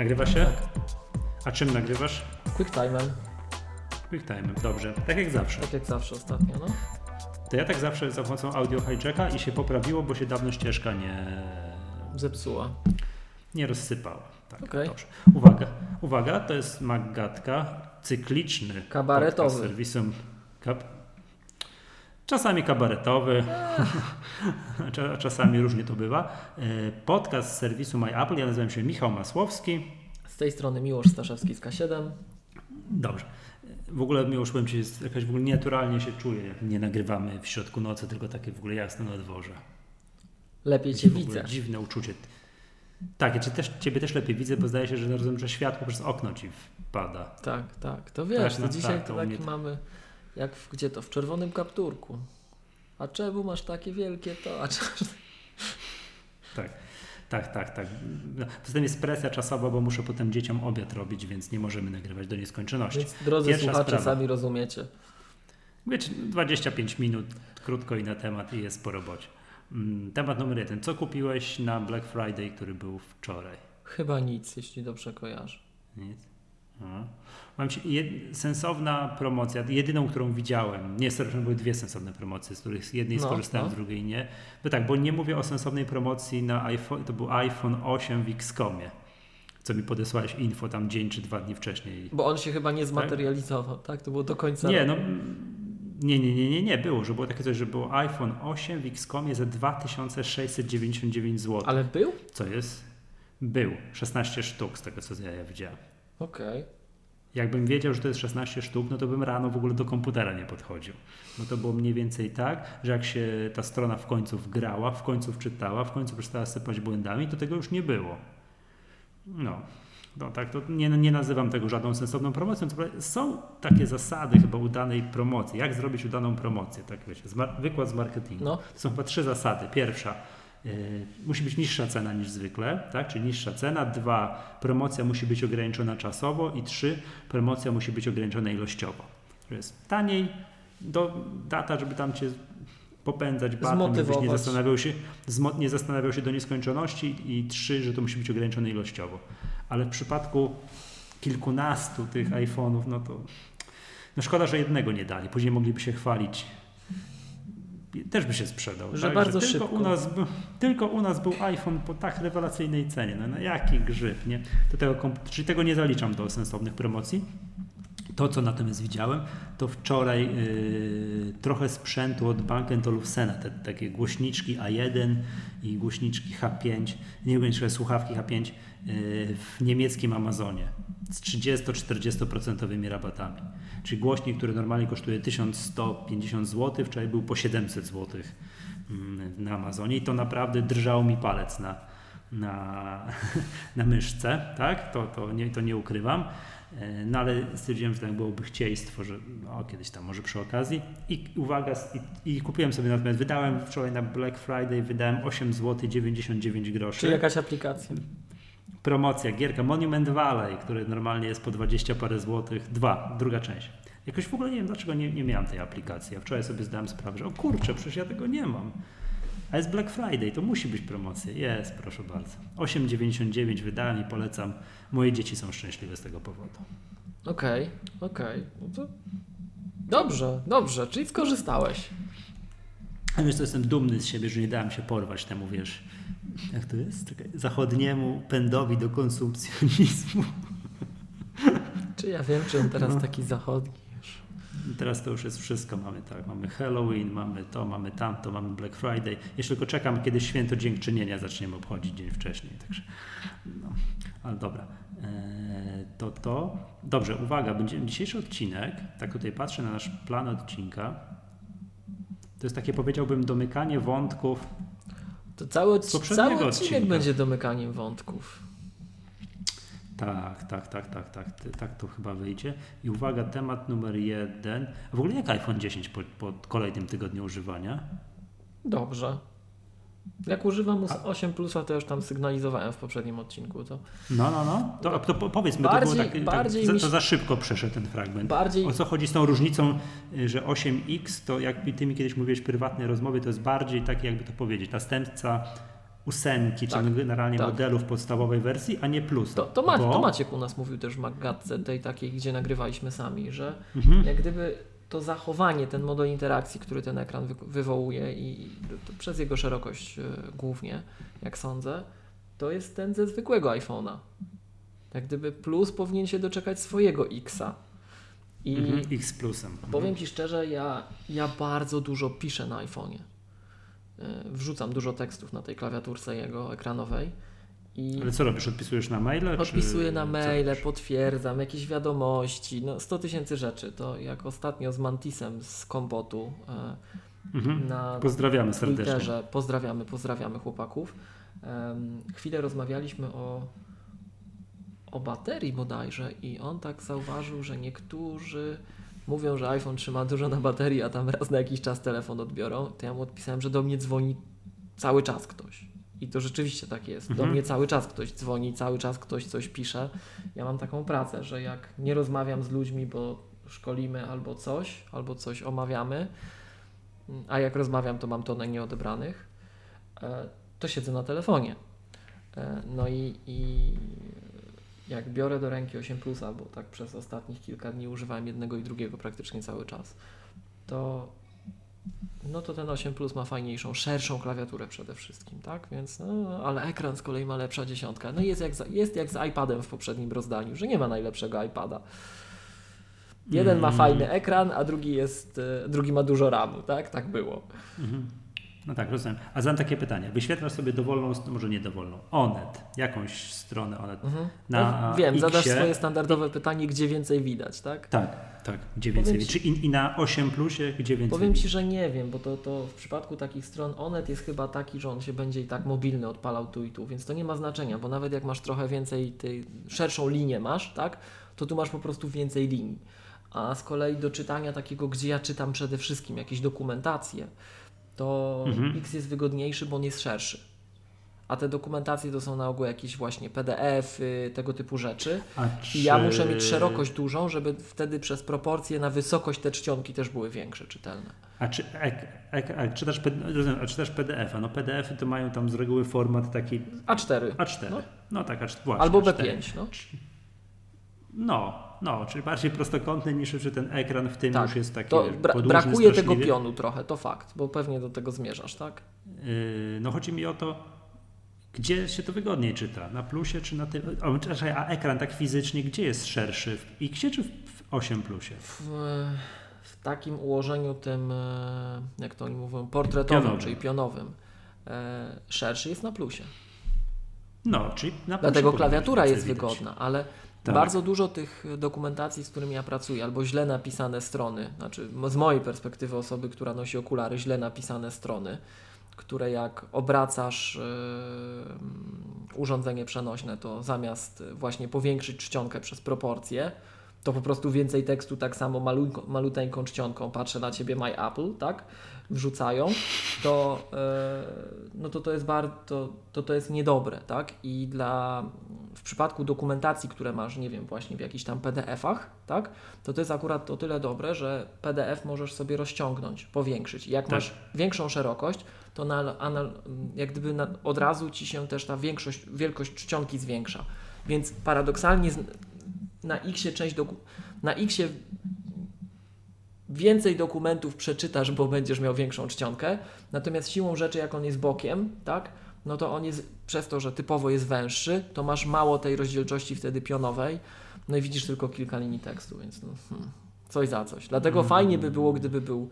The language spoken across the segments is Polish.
Nagrywa się? Tak. A czym nagrywasz? QuickTime'em, QuickTime, dobrze. Tak jak zawsze. tak jak zawsze ostatnio, no. To ja tak zawsze za pomocą audio hijacka i się poprawiło, bo się dawno ścieżka nie, Zepsuła. nie rozsypała. Tak, Okej. dobrze. Uwaga, uwaga, to jest Maggatka, cykliczny Kabaretowy. serwisem. Czasami kabaretowy, cza- czasami różnie to bywa. E, Podcast z serwisu MyApple, ja nazywam się Michał Masłowski. Z tej strony Miłosz Staszewski z K7. Dobrze. W ogóle Miłosz, powiem Ci, jest jakaś w ogóle nienaturalnie się czuję, jak nie nagrywamy w środku nocy, tylko takie w ogóle jasne na dworze. Lepiej Cię widzę. Dziwne uczucie. Tak, ja cię też, Ciebie też lepiej widzę, bo zdaje się, że rozumiem, że światło przez okno Ci wpada. Tak, tak. To wiesz, Tak, to no dzisiaj tak, to tak mnie to- mamy, jak w, gdzie to? W czerwonym kapturku. A czemu masz takie wielkie to? A czemu... Tak, tak, tak, tak. No, Poza tym jest presja czasowa, bo muszę potem dzieciom obiad robić, więc nie możemy nagrywać do nieskończoności. Więc drodzy Pierwsza słuchacze, sprawa. sami rozumiecie. Wiecie, 25 minut, krótko i na temat i jest po robocie. Mm, Temat numer jeden. Co kupiłeś na Black Friday, który był wczoraj? Chyba nic, jeśli dobrze kojarzę. Nic. Mam ci jed, sensowna promocja, jedyną, którą widziałem. Nie, serio, były dwie sensowne promocje, z których z jednej No, skorzystałem, no. z drugiej nie. Bo tak, bo nie mówię o sensownej promocji na iPhone, to był iPhone 8 w Xcomie, co mi podesłałeś info tam dzień czy dwa dni wcześniej. Bo on się chyba nie zmaterializował, tak? To było do końca. Nie, no nie, nie, nie, nie, nie było, że było takie coś, że było iPhone 8 w Xcomie za 2699 zł. Ale był? Co jest? Był. 16 sztuk z tego, co ja widziałem. Okej. Jakbym wiedział, że to jest 16 sztuk, no to bym rano w ogóle do komputera nie podchodził. No to było mniej więcej tak, że jak się ta strona w końcu wgrała, w końcu wczytała, w końcu przestała sypać błędami, to tego już nie było. No, no tak, to nie, nie nazywam tego żadną sensowną promocją. Są takie zasady chyba udanej promocji. Jak zrobić udaną promocję? Tak wiecie, wykład z marketingu. No. To są chyba trzy zasady. Pierwsza, musi być niższa cena niż zwykle, tak? czyli niższa cena. Dwa, promocja musi być ograniczona czasowo. I trzy, promocja musi być ograniczona ilościowo. To jest taniej, do, data, żeby tam cię popędzać batem, żebyś nie zastanawiał, się, nie zastanawiał się do nieskończoności. I trzy, że to musi być ograniczone ilościowo. Ale w przypadku kilkunastu tych iPhone'ów, no to no szkoda, że jednego nie dali. Później mogliby się chwalić. Też by się sprzedał. Że tak? bardzo tylko szybko. U nas, był- tylko u nas był iPhone po tak rewelacyjnej cenie. No, no jaki grzyb, nie? Do tego, czyli tego nie zaliczam do sensownych promocji. To, co natomiast widziałem, to wczoraj yy, trochę sprzętu od Bank Olufsena, te takie głośniczki A1 i głośniczki H5, nie głośniczki, słuchawki H5 yy, w niemieckim Amazonie z 30-40% rabatami. Czyli głośnik, który normalnie kosztuje 1150 zł, wczoraj był po 700 zł mm, na Amazonie i to naprawdę drżał mi palec na, na, na myszce, tak? To, to, nie, to nie ukrywam. E, No ale stwierdziłem, że tak byłoby chcieństwo, że no, kiedyś tam może przy okazji. I uwaga, i, i kupiłem sobie natomiast, wydałem wczoraj na Black Friday, wydałem 8 zł 99 groszy. Czy jakaś aplikacja? Promocja, gierka Monument Valley, który normalnie jest po 20 parę złotych. Dwa, druga część. Jakoś w ogóle nie wiem, dlaczego nie, nie miałem tej aplikacji. A wczoraj sobie zdałem sprawę, że o kurczę, przecież ja tego nie mam. A jest Black Friday, to musi być promocja. Jest, proszę bardzo. 8,99 wydałem i polecam. Moje dzieci są szczęśliwe z tego powodu. Okej, okej. No to... Dobrze, dobrze, czyli skorzystałeś. A wiesz, to jestem dumny z siebie, że nie dałem się porwać temu, wiesz, jak to jest? Czekaj, zachodniemu pędowi do konsumpcjonizmu. Czy ja wiem, czy on teraz No. taki zachodni już. Teraz to już jest wszystko. Mamy tak, mamy Halloween, mamy to, mamy tamto, mamy Black Friday. Jeszcze tylko czekam, kiedy święto dziękczynienia zaczniemy obchodzić dzień wcześniej. Także, no, ale dobra. Eee, to to. Dobrze, uwaga, będzie dzisiejszy odcinek. Tak tutaj patrzę na nasz plan odcinka. To jest takie, powiedziałbym, domykanie wątków. To cały, poprzedniego cały odcinek będzie domykaniem wątków. Tak, tak, tak, tak, tak, tak to chyba wyjdzie. I uwaga, temat numer jeden. A w ogóle jak iPhone 10 po, po kolejnym tygodniu używania? Dobrze. Jak używam mus 8 plusa, to już tam sygnalizowałem w poprzednim odcinku. To No, no, no. To, to po- powiedz mi, to Bardziej- było tak, bardziej tak za, mi to się- za szybko przeszedł ten fragment. bardziej O co chodzi z tą różnicą, y, że 8X to jak ty mi kiedyś mówiłeś w prywatnej rozmowie, to jest bardziej takie, jakby to powiedzieć, następca ósemki, Tak, czy generalnie tak. modelów podstawowej wersji, a nie plus. To, to, Maciek, Bo- to Maciek u nas mówił też w Maggatce, tej takiej, gdzie nagrywaliśmy sami, że Mhm. jak gdyby to zachowanie, ten model interakcji, który ten ekran wy, wywołuje i przez jego szerokość e, głównie, jak sądzę, to jest ten ze zwykłego iPhone'a. Jak gdyby plus powinien się doczekać swojego Xa. I Mhm. X plusem. powiem Ci szczerze, ja, ja bardzo dużo piszę na iPhone'ie. E, Wrzucam dużo tekstów na tej klawiaturce jego ekranowej. I Ale co robisz? Odpisujesz na maile? czy Odpisuję na co maile, potwierdzam, jakieś wiadomości, no 100 tysięcy rzeczy. To jak ostatnio z Mantisem z Kompotu e, Mhm. na Pozdrawiamy serdecznie. Twitterze, pozdrawiamy, pozdrawiamy chłopaków. Chwilę rozmawialiśmy o, o baterii bodajże i on tak zauważył, że niektórzy mówią, że iPhone trzyma dużo na baterii, a tam raz na jakiś czas telefon odbiorą. To ja mu odpisałem, że do mnie dzwoni cały czas ktoś. I to rzeczywiście tak jest. Do Mhm. mnie cały czas ktoś dzwoni, cały czas ktoś coś pisze. Ja mam taką pracę, że jak nie rozmawiam z ludźmi, bo szkolimy albo coś, albo coś omawiamy, a jak rozmawiam, to mam tonę nieodebranych, e, to siedzę na telefonie. E, No i, i jak biorę do ręki 8 Plusa, bo tak przez ostatnich kilka dni używałem jednego i drugiego praktycznie cały czas, to no to ten 8 Plus ma fajniejszą, szerszą klawiaturę przede wszystkim, tak? Więc, no, ale ekran z kolei ma lepsza dziesiątka. No jest jak, za, jest jak z iPadem w poprzednim rozdaniu, że nie ma najlepszego iPada. Jeden ma Mm. fajny ekran, a drugi jest, e, drugi ma dużo RAMu, tak? Tak było. Mhm. No tak, rozumiem. A zadam takie pytanie. Wyświetlasz sobie dowolną, może nie dowolną, Onet, jakąś stronę Onet. Mhm. Na no, wiem, Xie- zadasz swoje standardowe pytanie, gdzie więcej widać, tak? Tak, tak, gdzie więcej. Ci- Czy i, i na 8 plusie, gdzie więcej? Powiem Ci, że nie wiem, bo to, to w przypadku takich stron Onet jest chyba taki, że on się będzie i tak mobilny odpalał tu i tu, więc to nie ma znaczenia, bo nawet jak masz trochę więcej, tej szerszą linię masz, tak, to tu masz po prostu więcej linii. A z kolei do czytania takiego, gdzie ja czytam przede wszystkim jakieś dokumentacje, to Mhm. X jest wygodniejszy, bo on jest szerszy. A te dokumentacje to są na ogół jakieś właśnie PDF, y, tego typu rzeczy. A I ja czy- muszę mieć szerokość dużą, żeby wtedy przez proporcje na wysokość te czcionki też były większe, czytelne. A, czy, a, czytasz, a czytasz PDF-a? No PDF-y to mają tam z reguły format taki A4 A4. No. No, tak, A4. Właśnie, albo A4. B5. No. No, no, czyli bardziej prostokątny niż że ten ekran w tym Tak, już jest taki To bra- brakuje tego pionu trochę, to fakt, bo pewnie do tego zmierzasz, tak? Yy, no chodzi mi o to, gdzie się to wygodniej czyta, na plusie czy na tym, a ekran tak fizycznie, gdzie jest szerszy, w X czy w 8 plusie? W, w takim ułożeniu tym, e, jak to oni mówią, portretowym, Pionowym. czyli pionowym, e, szerszy jest na plusie. No, czyli na plusie Dlatego klawiatura jest widać. wygodna, ale Tak. bardzo dużo tych dokumentacji, z którymi ja pracuję, albo źle napisane strony, znaczy z mojej perspektywy osoby, która nosi okulary, źle napisane strony, które jak obracasz yy, urządzenie przenośne, to zamiast właśnie powiększyć czcionkę przez proporcje, to po prostu więcej tekstu tak samo maluńko, maluteńką czcionką, patrzę na Ciebie My Apple, tak, wrzucają, to, yy, no to to jest bardzo, to, to jest niedobre, tak, i dla, przypadku dokumentacji, które masz, nie wiem, właśnie w jakichś tam PDF-ach, tak, to to jest akurat o tyle dobre, że PDF możesz sobie rozciągnąć, powiększyć. Jak Tak. masz większą szerokość, to na, anal, jak gdyby na, od razu Ci się też ta większość, wielkość czcionki zwiększa. Więc paradoksalnie na X część doku, na X więcej dokumentów przeczytasz, bo będziesz miał większą czcionkę, natomiast siłą rzeczy, jak on jest bokiem, tak, no to on jest, przez to, że typowo jest węższy, to masz mało tej rozdzielczości wtedy pionowej, no i widzisz tylko kilka linii tekstu, więc no, hmm, coś za coś. Dlatego fajnie by było, gdyby był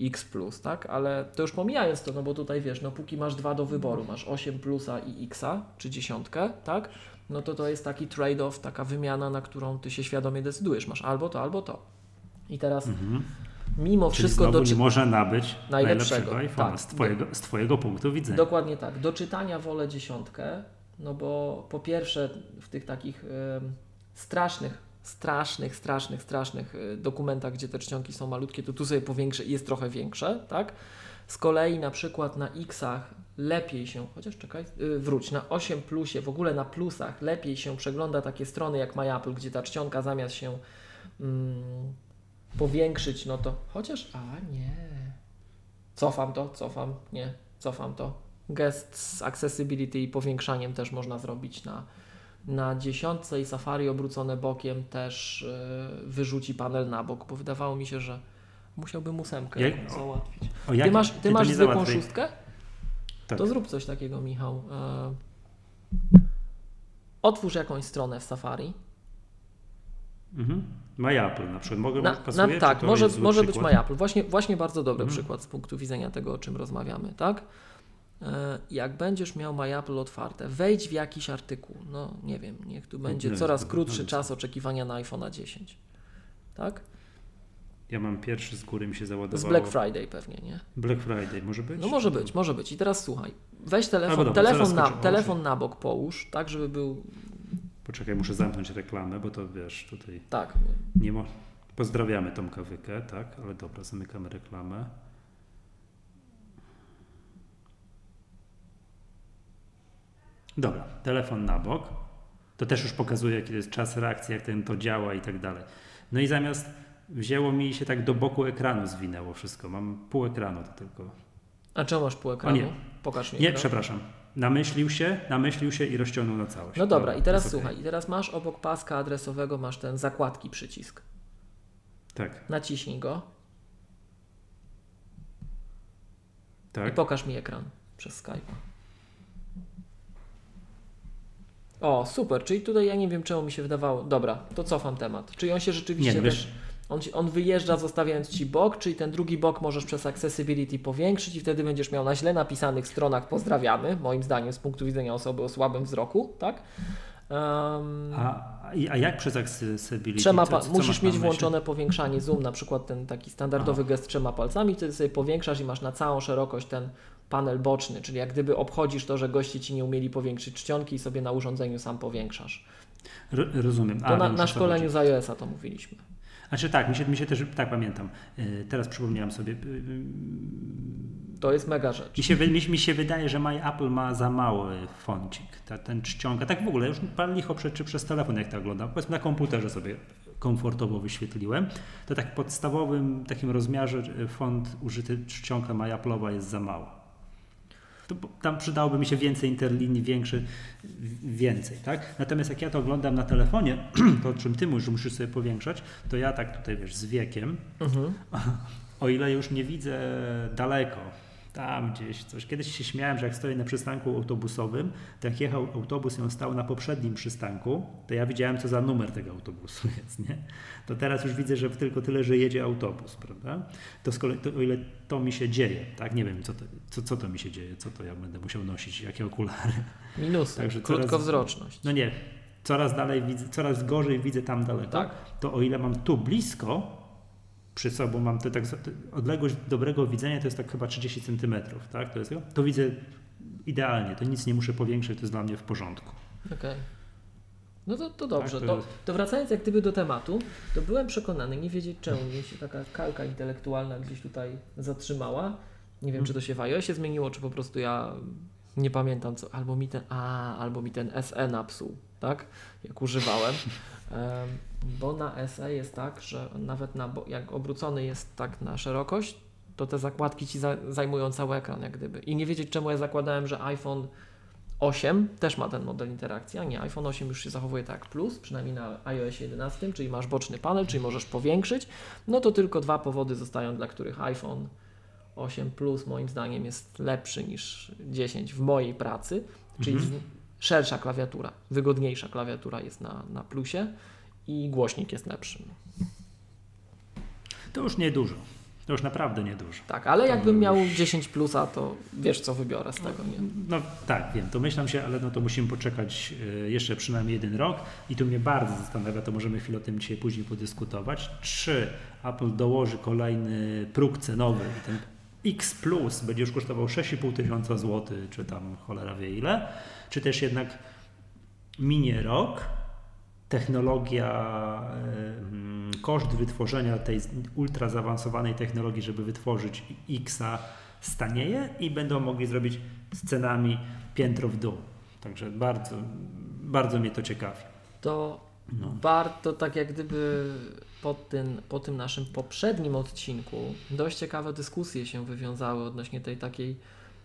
X+, tak? Ale to już pomijając to, no bo tutaj wiesz, no póki masz dwa do wyboru, masz 8 plusa i Xa, czy dziesiątkę, tak? No to to jest taki trade-off, taka wymiana, na którą ty się świadomie decydujesz. Masz albo to, albo to. I teraz Mhm. Mimo Czyli wszystko znowu do nie może nabyć najlepszego, najlepszego iPhone'a tak. z, twojego, z Twojego punktu widzenia. Dokładnie tak. Do czytania wolę dziesiątkę, no bo po pierwsze w tych takich em, strasznych, strasznych, strasznych, strasznych y, dokumentach, gdzie te czcionki są malutkie, to tu sobie powiększę i jest trochę większe, tak? Z kolei na przykład na X-ach lepiej się, chociaż czekaj, y, wróć, na 8 plusie, w ogóle na plusach lepiej się przegląda takie strony jak MyApple, gdzie ta czcionka zamiast się mm, powiększyć, no to chociaż, a nie, cofam to, cofam, nie, cofam to, gest z accessibility i powiększaniem też można zrobić na, na dziesiątce i Safari obrócone bokiem też yy, wyrzuci panel na bok, bo wydawało mi się, że musiałbym ósemkę Jak- załatwić. O, Ty jak- masz, ty to masz zwykłą załatwiaj. szóstkę? Tak. To zrób coś takiego, Michał. E, Otwórz jakąś stronę w Safari. Mhm. My Apple na przykład. Mogę, Na, pasuje, na, tak, może, może być przykład? My Apple. Właśnie, właśnie bardzo dobry Mhm. przykład z punktu widzenia tego, o czym rozmawiamy, tak? E, Jak będziesz miał My Apple otwarte, wejdź w jakiś artykuł. No nie wiem, niech tu będzie No, coraz dobra, krótszy dobra. czas oczekiwania na iPhone'a 10. Tak? Ja mam pierwszy, z góry mi się załadowało. Z Black Friday pewnie, nie? Black Friday może być? No może być, może być. I teraz słuchaj, weź telefon, dobra, telefon, na, telefon na bok połóż, tak żeby był, Poczekaj, muszę zamknąć reklamę, bo to wiesz, tutaj tak, nie mo... Pozdrawiamy Tomka Wykę, tak? Ale dobra, zamykamy reklamę. Dobra, telefon na bok. To też już pokazuje, jaki jest czas reakcji, jak ten to działa i tak dalej. No i zamiast wzięło mi się tak do boku ekranu zwinęło wszystko. Mam pół ekranu to tylko. A czemu masz pół ekranu? nie. Pokaż mi. Nie, ekran. przepraszam. Namyślił się, namyślił się i rozciągnął na całość. No dobra, i teraz słuchaj, i teraz masz obok paska adresowego masz ten zakładki przycisk. Tak, Naciśnij go i tak. pokaż mi ekran przez Skype. O, super, czyli tutaj ja nie wiem czemu mi się wydawało. Dobra, to cofam temat. Czyli on się rzeczywiście Nie, no wiesz, on, ci- on wyjeżdża zostawiając ci bok, czyli ten drugi bok możesz przez accessibility powiększyć i wtedy będziesz miał na źle napisanych stronach pozdrawiamy, moim zdaniem z punktu widzenia osoby o słabym wzroku, tak? Um, a, a jak przez accessibility? Trzema Co- co musisz na mieć włączone powiększanie zoom, na przykład ten taki standardowy gest trzema palcami, wtedy sobie powiększasz i masz na całą szerokość ten panel boczny, czyli jak gdyby obchodzisz to, że goście ci nie umieli powiększyć czcionki i sobie na urządzeniu sam powiększasz. Ro- rozumiem. To A, na, wiem, na co szkoleniu z iOS-a to mówiliśmy. Znaczy tak, mi się, mi się też, tak pamiętam. Yy, Teraz przypomniałem sobie. Yy, To jest mega rzecz. Mi się, mi, mi się wydaje, że My Apple ma za mały foncik, ta, ten czcionka. Tak w ogóle, już pan licho prze, czy przez telefon jak to oglądam, powiedzmy na komputerze sobie komfortowo wyświetliłem, to tak w podstawowym takim rozmiarze y, font użyty czcionka My Apple'owa jest za mała. Tam przydałoby mi się więcej interlinii, większy, więcej, tak? Natomiast jak ja to oglądam na telefonie, to o czym ty mówisz, że musisz sobie powiększać, to ja tak tutaj, wiesz, z wiekiem, Mhm. o ile już nie widzę daleko, tam gdzieś coś. Kiedyś się śmiałem, że jak stoję na przystanku autobusowym, to jak jechał autobus i on stał na poprzednim przystanku, to ja widziałem, co za numer tego autobusu jest, nie? To teraz już widzę, że tylko tyle, że jedzie autobus, prawda? To, z kolei, to o ile to mi się dzieje, tak? Nie wiem, co to, co, co to mi się dzieje, co to ja będę musiał nosić, jakie okulary. Minusy. Także coraz- Krótkowzroczność. No nie, coraz dalej widzę, coraz gorzej widzę tam daleko. Tak. To o ile mam tu blisko, przy sobą mam te tak, odległość dobrego widzenia to jest tak chyba 30 cm, tak? To, jest, to widzę idealnie, to nic nie muszę powiększyć, to jest dla mnie w porządku. Okej. No to, to dobrze. Tak, to, to to, wracając jak gdyby do tematu, to byłem przekonany, nie wiedzieć czemu mnie się taka kalka intelektualna gdzieś tutaj zatrzymała. Nie wiem, Mhm. czy to się w iOSie zmieniło, czy po prostu ja nie pamiętam co. Albo mi ten, a, albo mi ten SE napsuł, tak? Jak używałem. Em, bo na SE jest tak, że nawet na, jak obrócony jest tak na szerokość, to te zakładki ci za, zajmują cały ekran, jak gdyby. I nie wiedzieć, czemu ja zakładałem, że iPhone 8 też ma ten model interakcji, a nie, iPhone 8 już się zachowuje tak plus, przynajmniej na iOS 11, czyli masz boczny panel, czyli możesz powiększyć, no to tylko dwa powody zostają, dla których iPhone 8 Plus moim zdaniem jest lepszy niż 10 w mojej pracy, czyli Mhm. Szersza klawiatura, wygodniejsza klawiatura jest na, na plusie i głośnik jest lepszy. To już niedużo, to już naprawdę niedużo. Tak, ale To jakbym miał już- 10 plusa, to wiesz co wybiorę z tego, nie? No tak, wiem, to myślam się, ale no to musimy poczekać y, jeszcze przynajmniej jeden rok i tu mnie bardzo zastanawia, to możemy chwilę o tym dzisiaj później podyskutować, czy Apple dołoży kolejny próg cenowy i ten X Plus będzie już kosztował 6,5 tysiąca złotych, czy tam cholera wie ile, czy też jednak minie rok, technologia, koszt wytworzenia tej ultra zaawansowanej technologii, żeby wytworzyć Xa stanieje i będą mogli zrobić z cenami piętro w dół. Także bardzo, bardzo mnie to ciekawi. To No. warto tak jak gdyby po tym, po tym naszym poprzednim odcinku dość ciekawe dyskusje się wywiązały odnośnie tej takiej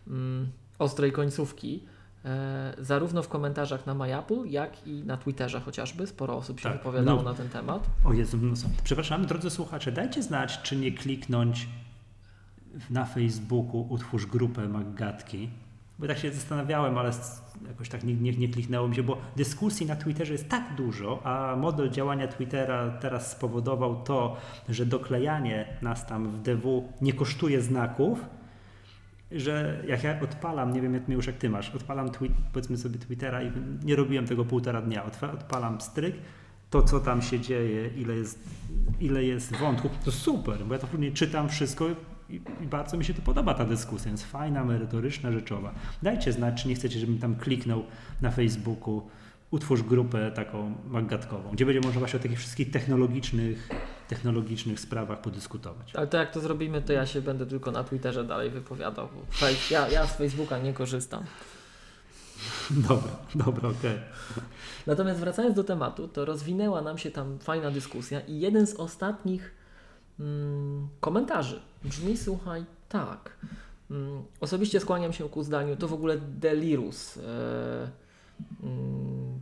mm, ostrej końcówki. E, zarówno w komentarzach na MyApple, jak i na Twitterze chociażby. Sporo osób się Tak, wypowiadało no. na ten temat. O Jezu, no, przepraszam, drodzy słuchacze, dajcie znać, czy nie kliknąć na Facebooku utwórz grupę Maggatki. Bo tak się zastanawiałem, ale jakoś tak nie, nie, nie kliknęło mi się, bo dyskusji na Twitterze jest tak dużo, a model działania Twittera teraz spowodował to, że doklejanie nas tam w DW nie kosztuje znaków, że jak ja odpalam, nie wiem jak już jak ty masz, odpalam tweet, powiedzmy sobie Twittera i nie robiłem tego półtora dnia, odpalam stryk, to co tam się dzieje, ile jest, ile jest wątków, to super, bo ja to później czytam wszystko i, i bardzo mi się to podoba ta dyskusja, jest fajna, merytoryczna, rzeczowa. Dajcie znać, czy nie chcecie, żebym tam kliknął na Facebooku, utwórz grupę taką magatkową, gdzie będzie można właśnie o takich wszystkich technologicznych, technologicznych sprawach podyskutować. Ale to jak to zrobimy, to ja się będę tylko na Twitterze dalej wypowiadał. Bo ja, ja z Facebooka nie korzystam. Dobra, dobra, okej. Natomiast wracając do tematu, to rozwinęła nam się tam fajna dyskusja i jeden z ostatnich mm, komentarzy brzmi, słuchaj, tak. Mm, osobiście skłaniam się ku zdaniu, to w ogóle Delirus mm,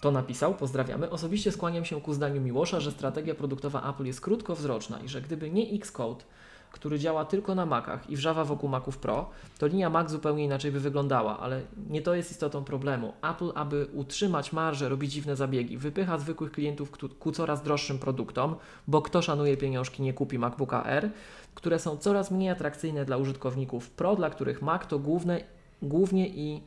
to napisał, pozdrawiamy. Osobiście skłaniam się ku zdaniu Miłosza, że strategia produktowa Apple jest krótkowzroczna i że gdyby nie Xcode, który działa tylko na Macach i wrzawa wokół Maców Pro, to linia Mac zupełnie inaczej by wyglądała, ale nie to jest istotą problemu. Apple, aby utrzymać marżę, robi dziwne zabiegi, wypycha zwykłych klientów ku, coraz droższym produktom, bo kto szanuje pieniążki, nie kupi MacBooka R, które są coraz mniej atrakcyjne dla użytkowników Pro, dla których Mac to główne, głównie i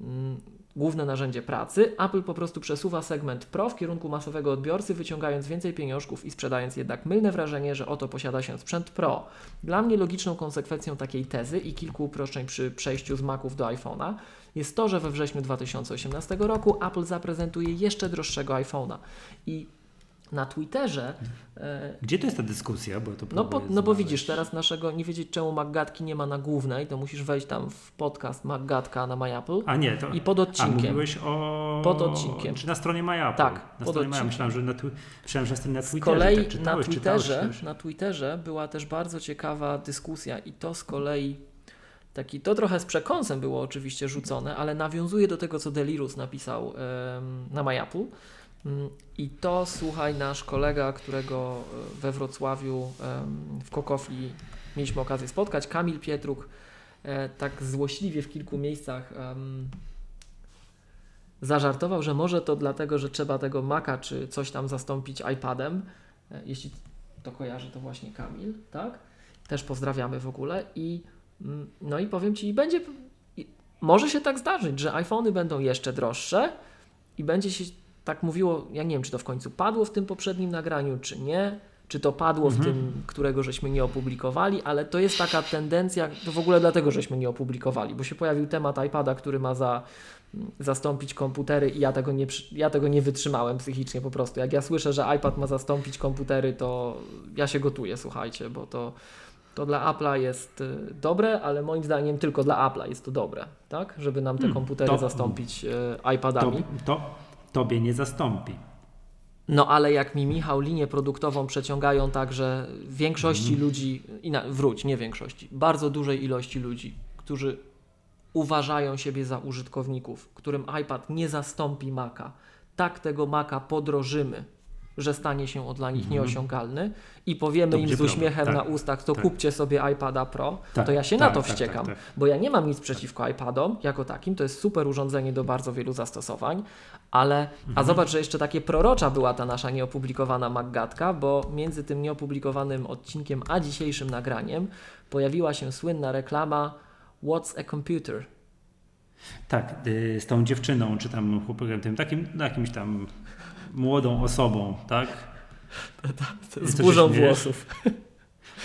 mm, główne narzędzie pracy. Apple po prostu przesuwa segment Pro w kierunku masowego odbiorcy, wyciągając więcej pieniążków i sprzedając jednak mylne wrażenie, że oto posiada się sprzęt Pro. Dla mnie logiczną konsekwencją takiej tezy i kilku uproszczeń przy przejściu z Maców do iPhone'a jest to, że we wrześniu 2018 roku Apple zaprezentuje jeszcze droższego iPhone'a. I na Twitterze e, Gdzie to jest ta dyskusja? Bo to no, po, no bo widzisz, teraz naszego, nie wiedzieć czemu Maggatki nie ma na głównej, to musisz wejść tam w podcast Maggatka na MyApple A nie, to... i pod A odcinkiem. mówiłeś o... Pod odcinkiem. Czy na stronie MyApple? Tak, na pod stronie MyApple. Myślałem, że na, twi- myślałem, że na stronie na Z Twitterze. kolei tak, na, czytałeś, czytałeś, Twitterze, czytałeś. na Twitterze była też bardzo ciekawa dyskusja i to z kolei taki, to trochę z przekąsem było oczywiście rzucone, ale nawiązuje do tego, co Delirus napisał na MyApple. Mm, I to, słuchaj, nasz kolega, którego e, we Wrocławiu w Kokofli mieliśmy okazję spotkać, Kamil Pietruk, e, tak złośliwie w kilku miejscach zażartował, że może to dlatego, że trzeba tego Maca czy coś tam zastąpić iPadem. E, Jeśli to kojarzy, to właśnie Kamil, tak? Też pozdrawiamy w ogóle i mm, no i powiem Ci, będzie może się tak zdarzyć, że iPhony będą jeszcze droższe i będzie się tak mówiło, ja nie wiem, czy to w końcu padło w tym poprzednim nagraniu, czy nie, czy to padło w Mhm. tym, którego żeśmy nie opublikowali, ale to jest taka tendencja, to w ogóle dlatego żeśmy nie opublikowali, bo się pojawił temat iPada, który ma za, zastąpić komputery i ja tego, nie, ja tego nie wytrzymałem psychicznie po prostu. Jak ja słyszę, że iPad ma zastąpić komputery, to ja się gotuję, słuchajcie, bo to, to dla Apple'a jest y, dobre, ale moim zdaniem tylko dla Apple'a jest to dobre, tak? Żeby nam te Hmm, komputery to- zastąpić y, to, iPadami. to tobie nie zastąpi. No ale jak mi Michał linię produktową przeciągają tak, że większości Mhm. ludzi, wróć, nie większości, bardzo dużej ilości ludzi, którzy uważają siebie za użytkowników, którym iPad nie zastąpi Maca, tak tego Maca podrożymy, że stanie się on dla nich Mhm. nieosiągalny i powiemy To im z uśmiechem problem, na tak, ustach, to tak. kupcie sobie iPada Pro, Tak, to ja się tak, na to tak, wściekam, tak, tak. bo ja nie mam nic przeciwko iPadom jako takim, to jest super urządzenie do bardzo wielu zastosowań, ale a Mhm. zobacz, że jeszcze takie prorocza była ta nasza nieopublikowana Maggatka, bo między tym nieopublikowanym odcinkiem a dzisiejszym nagraniem pojawiła się słynna reklama What's a Computer? Tak, y, z tą dziewczyną, czy tam chłopakiem, tym takim, no, jakimś tam młodą osobą, tak? Z Co się burzą włosów.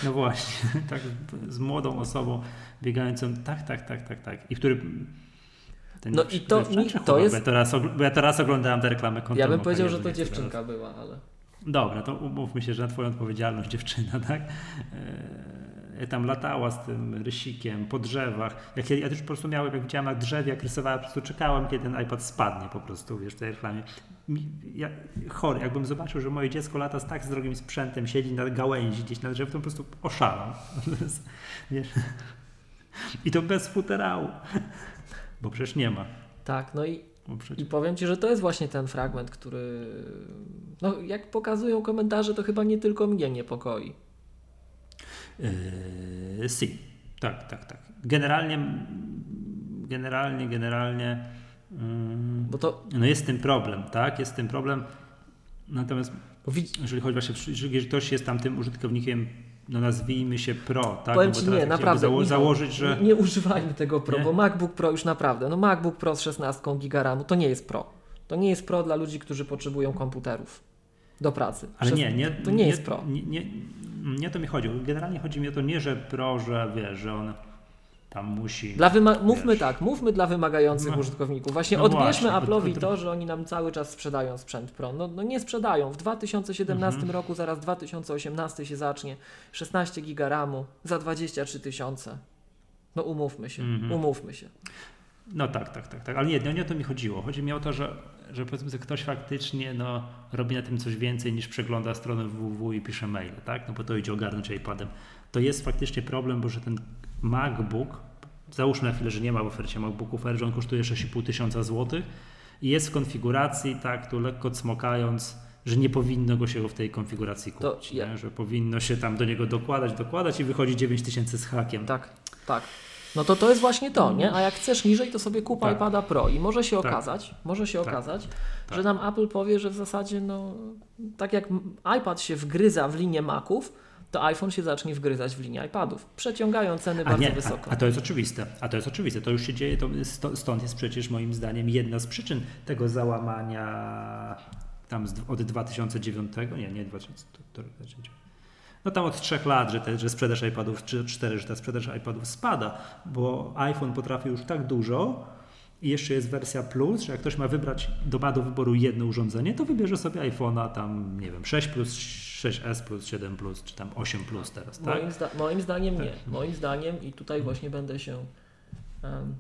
No właśnie, tak, z młodą osobą biegającą, tak, tak, tak, tak, tak. I który... Ten No i to mi- to jest- Bo ja, to raz, ogl- bo ja to raz oglądałem tę reklamę Ja bym powiedział, że tak, to jakby nie dziewczynka teraz. była, ale... Dobra, to umówmy się, że na twoją odpowiedzialność dziewczyna, tak? E, tam latała z tym rysikiem po drzewach. Jak ja, ja też po prostu miałem, jak widziałem na drzewie, jak rysowała, po prostu czekałem, kiedy ten iPad spadnie po prostu, wiesz, w tej reklamie. Ja, chory, jakbym zobaczył, że moje dziecko lata z tak z drogim sprzętem, siedzi na gałęzi gdzieś na drzewie, to po prostu jest, wiesz, I to bez futerału. Bo przecież nie ma. Tak, no i, i powiem Ci, że to jest właśnie ten fragment, który, no jak pokazują komentarze, to chyba nie tylko mnie niepokoi. Yy, si. Tak, tak, tak. Generalnie, generalnie, generalnie. Yy, Bo to, no jest ten problem, tak? Jest ten problem. Natomiast jeżeli chodzi właśnie, jeżeli ktoś jest tam tym użytkownikiem, no nazwijmy się pro, tak? powiem no bo nie, naprawdę, zało- założyć, że. nie, nie używajmy tego Pro, Nie? bo MacBook Pro już naprawdę, no MacBook Pro z 16 giga RAMu to nie jest Pro. To nie jest Pro dla ludzi, którzy potrzebują komputerów do pracy. Ale nie, nie. To nie jest Pro. Nie, nie, nie o to mi chodzi. Generalnie chodzi mi o to nie, że pro, że wiesz, że on tam musi. Dla wyma- mówmy Wiesz. tak, mówmy dla wymagających No. użytkowników. Właśnie No odbierzmy właśnie, Apple'owi to, że oni nam cały czas sprzedają sprzęt Pro. No, no nie sprzedają. W 2017 Mhm. roku, zaraz 2018 się zacznie, 16 giga RAMu za 23 tysiące. No umówmy się, Mhm. umówmy się. No tak, tak, tak, tak. Ale nie, no nie o to mi chodziło. Chodzi mi o to, że, że powiedzmy, że ktoś faktycznie no, robi na tym coś więcej niż przegląda stronę www i pisze maile, tak? No bo to idzie ogarnąć iPadem. To jest faktycznie problem, bo że ten MacBook, załóżmy na chwilę, że nie ma w ofercie MacBooków Air, że on kosztuje 6,5 tysiąca złotych i jest w konfiguracji, tak, tu lekko cmokając, że nie powinno go się w tej konfiguracji To kupić, ja- nie? że powinno się tam do niego dokładać, dokładać i wychodzi 9 tysięcy z hakiem. Tak, tak. No to to jest właśnie to, nie? A jak chcesz niżej, to sobie kup Tak. iPada Pro i może się Tak. okazać, może się Tak. okazać, Tak. że nam Apple powie, że w zasadzie no tak jak iPad się wgryza w linię Maców, to iPhone się zacznie wgryzać w linię iPadów. Przeciągają ceny A bardzo nie, wysoko. A, a to jest oczywiste. A to jest oczywiste. To już się dzieje. To stąd jest przecież moim zdaniem jedna z przyczyn tego załamania tam z, od 2009. Nie, nie 2000. to- to- to- No tam od trzech lat, że, te, że sprzedaż iPadów, czy od czterech, że ta sprzedaż iPadów spada, bo iPhone potrafi już tak dużo i jeszcze jest wersja Plus, że jak ktoś ma wybrać, do, ma do wyboru jedno urządzenie, to wybierze sobie iPhone'a tam, nie wiem, 6 plus, 6S plus, 7 plus, czy tam 8 plus teraz, tak? Moim, zda- moim zdaniem nie. Moim zdaniem i tutaj właśnie będę się em,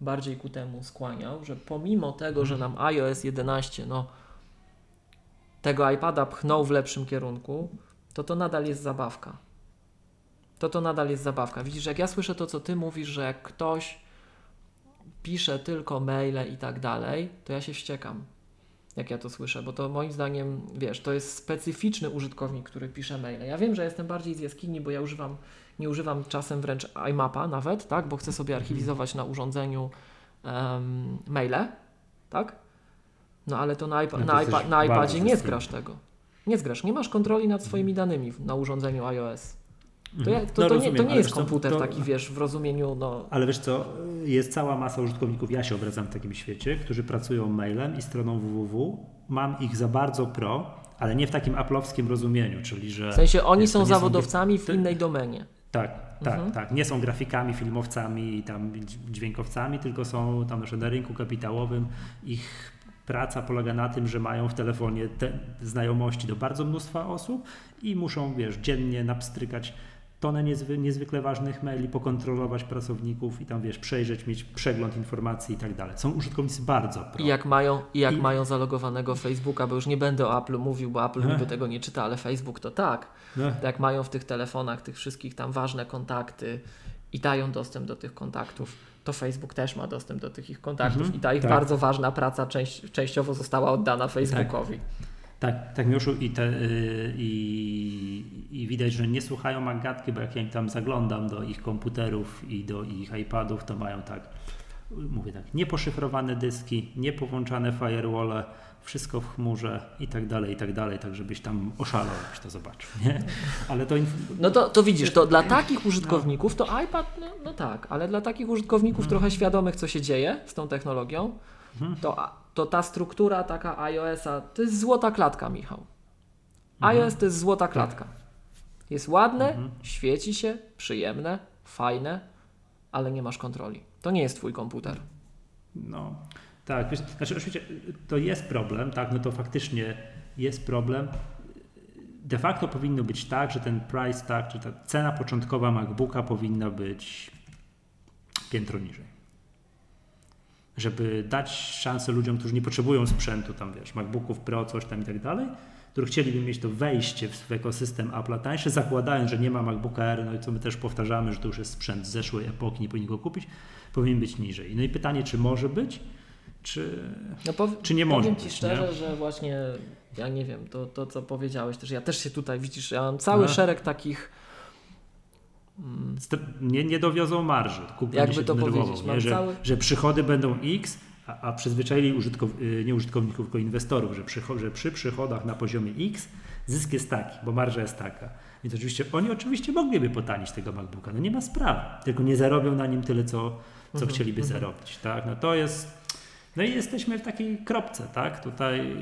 bardziej ku temu skłaniał, że pomimo tego, że nam iOS 11 no, tego iPada pchnął w lepszym kierunku, to to nadal jest zabawka. To to nadal jest zabawka. Widzisz, jak ja słyszę to, co ty mówisz, że jak ktoś pisze tylko maile i tak dalej, to ja się wściekam, jak ja to słyszę, bo to moim zdaniem, wiesz, to jest specyficzny użytkownik, który pisze maile. Ja wiem, że jestem bardziej z jaskini, bo ja używam, nie używam czasem wręcz iMapa nawet, tak, bo chcę sobie archiwizować na urządzeniu em, maile, tak? No ale to na, iPa- No na, iPa- na iPadzie nie zgrasz tego. Nie zgrasz, nie masz kontroli nad swoimi danymi na urządzeniu iOS. To, ja, to, No to, nie, rozumiem, to nie jest co, komputer taki, wiesz, w rozumieniu, no, Ale wiesz co, jest cała masa użytkowników, ja się obracam w takim świecie, którzy pracują mailem i stroną www. Mam ich za bardzo pro, ale nie w takim aplowskim rozumieniu, czyli że... w sensie oni są nie zawodowcami w to- innej domenie. Tak, tak, Mhm. tak. Nie są grafikami, filmowcami i tam dźwiękowcami, tylko są tam na przykład na rynku kapitałowym. Ich praca polega na tym, że mają w telefonie te znajomości do bardzo mnóstwa osób i muszą, wiesz, dziennie napstrykać tonę niezwy, niezwykle ważnych maili, pokontrolować pracowników i tam, wiesz, przejrzeć, mieć przegląd informacji i tak dalej. Są użytkownicy bardzo pro. I jak mają, i jak I- mają zalogowanego Facebooka, bo już nie będę o Apple mówił, bo Apple Ech. niby tego nie czyta, ale Facebook to tak. To jak mają w tych telefonach tych wszystkich tam ważne kontakty i dają dostęp do tych kontaktów, to Facebook też ma dostęp do tych ich kontaktów Mhm, i ta ich tak. bardzo ważna praca część, częściowo została oddana Facebookowi. Tak, tak Miłoszu i, te, y, i, i widać, że nie słuchają Magatki, bo jak ja im tam zaglądam do ich komputerów i do ich iPadów, to mają tak, mówię tak, nieposzyfrowane dyski, niepowłączane firewall, wszystko w chmurze i tak dalej, i tak dalej, tak żebyś tam oszalał, jakbyś to zobaczył, nie? Ale to No to, to widzisz, to dla takich użytkowników to iPad, no, no tak, ale dla takich użytkowników trochę świadomych, co się dzieje z tą technologią, to, to ta struktura taka iOS-a to jest złota klatka, Michał. iOS to jest złota klatka. Jest ładne, świeci się, przyjemne, fajne, ale nie masz kontroli. To nie jest twój komputer. No, tak. Wiesz, znaczy, oczywiście to jest problem, tak, no to faktycznie jest problem. De facto powinno być tak, że ten price tag, czy ta cena początkowa MacBooka powinna być piętro niżej. Żeby dać szansę ludziom, którzy nie potrzebują sprzętu, tam wiesz, MacBooków Pro, coś tam i tak dalej, którzy chcieliby mieć to wejście w ekosystem Apple'a tańsze, zakładając, że nie ma MacBooka R, no i co my też powtarzamy, że to już jest sprzęt z zeszłej epoki, nie powinni go kupić, powinien być niżej. No i pytanie, czy może być, czy, No pow- czy nie może Powiem być, Ci szczerze, nie? że właśnie, ja nie wiem, to, to co powiedziałeś też, ja też się tutaj, widzisz, ja mam cały No. szereg takich, nie, nie dowiozą marży. Kup Jakby się to powiedzieć, nie? Że, cały- że przychody będą X, a, a przyzwyczaili użytkow, y, nie użytkowników, tylko inwestorów, że, przycho- że przy przychodach na poziomie X zysk jest taki, bo marża jest taka. Więc oczywiście oni oczywiście mogliby potanić tego MacBooka, no nie ma sprawy, tylko nie zarobią na nim tyle, co, co Mhm, chcieliby mhm. zarobić. Tak? No to jest, no i jesteśmy w takiej kropce, tak? Tutaj,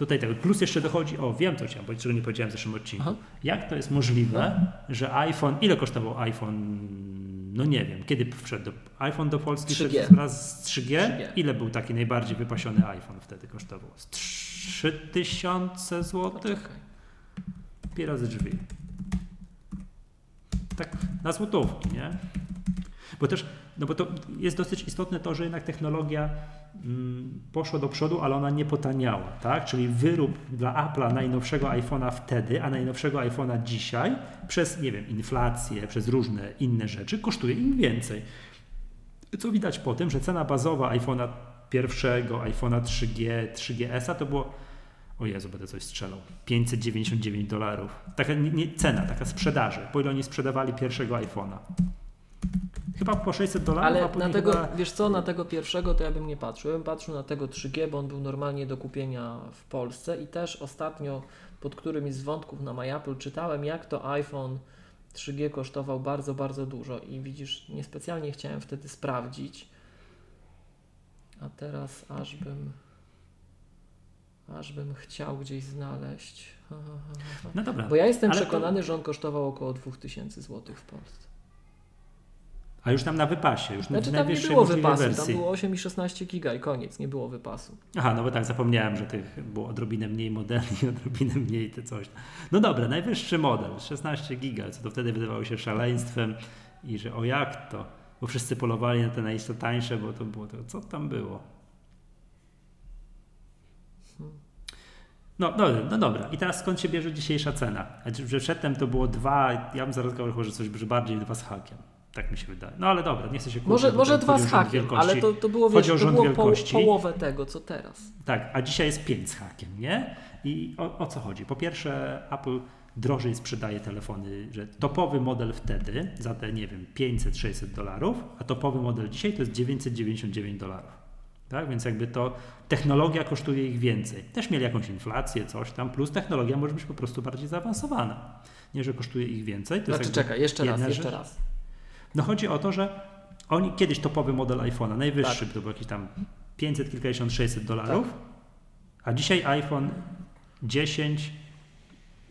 tutaj tego. Plus jeszcze dochodzi, o wiem co chciałem powiedzieć, czego nie powiedziałem w zeszłym odcinku. Aha. Jak to jest możliwe, że iPhone, ile kosztował iPhone, no nie wiem, kiedy wszedł do, iPhone do Polski 3G. wszedł wraz z 3G? 3G. Ile był taki najbardziej wypasiony iPhone wtedy kosztował? Z 3000 zł? Pi razy drzwi. Tak na złotówki, nie? Bo też, no bo to jest dosyć istotne to, że jednak technologia mm, poszła do przodu, ale ona nie potaniała, tak? Czyli wyrób dla Apple'a najnowszego iPhone'a wtedy, a najnowszego iPhone'a dzisiaj przez, nie wiem, inflację, przez różne inne rzeczy kosztuje im więcej. Co widać po tym, że cena bazowa iPhone'a pierwszego, iPhone'a 3G, 3GS-a to było o Jezu, będę coś strzelał. 599 dolarów. Taka nie, cena, taka sprzedaży. Po ile oni sprzedawali pierwszego iPhone'a? Chyba po 600 dolarów, Ale na tego, chyba... wiesz co, na tego pierwszego to ja bym nie patrzył. Ja bym patrzył na tego 3G, bo on był normalnie do kupienia w Polsce i też ostatnio pod którymś z wątków na MyApple czytałem, jak to iPhone 3G kosztował bardzo, bardzo dużo i widzisz, niespecjalnie chciałem wtedy sprawdzić, a teraz aż bym aż bym chciał gdzieś znaleźć. No dobra. Bo ja jestem Ale to- przekonany, że on kosztował około 2000 zł w Polsce. A już tam na wypasie, już Znaczy na tam nie było wypasu, wersji. tam było 8 i 16 giga i koniec, nie było wypasu. Aha, no bo tak, zapomniałem, że tych było odrobinę mniej modeli, odrobinę mniej te coś. No dobra, najwyższy model, 16 giga, co to wtedy wydawało się szaleństwem i że o jak to, bo wszyscy polowali na te najtańsze, bo to było to, co tam było? No, no, no dobra, i teraz skąd się bierze dzisiejsza cena? A Że przedtem to było dwa, ja bym zaraz powiedział, że coś bardziej dwa z hakiem. Tak mi się wydaje. No ale dobra, nie chcę się kłócić. Może, może dwa z hakiem, ale to, to było, wiesz, to było wielkości. połowę tego, co teraz. Tak, a dzisiaj jest 5 z hakiem, nie? I o, o co chodzi? Po pierwsze, Apple drożej sprzedaje telefony, że topowy model wtedy za te, nie wiem, 500-600 dolarów, a topowy model dzisiaj to jest 999 dolarów. Tak, więc jakby to technologia kosztuje ich więcej. Też mieli jakąś inflację, coś tam, plus technologia może być po prostu bardziej zaawansowana. Nie, że kosztuje ich więcej. To Znaczy czekaj, jeszcze raz, jeszcze rzecz. raz. No chodzi o to, że oni kiedyś topowy model iPhone'a, najwyższy, Tak. to był jakiś tam 500 kilkadziesiąt, 600 dolarów, a dzisiaj iPhone 10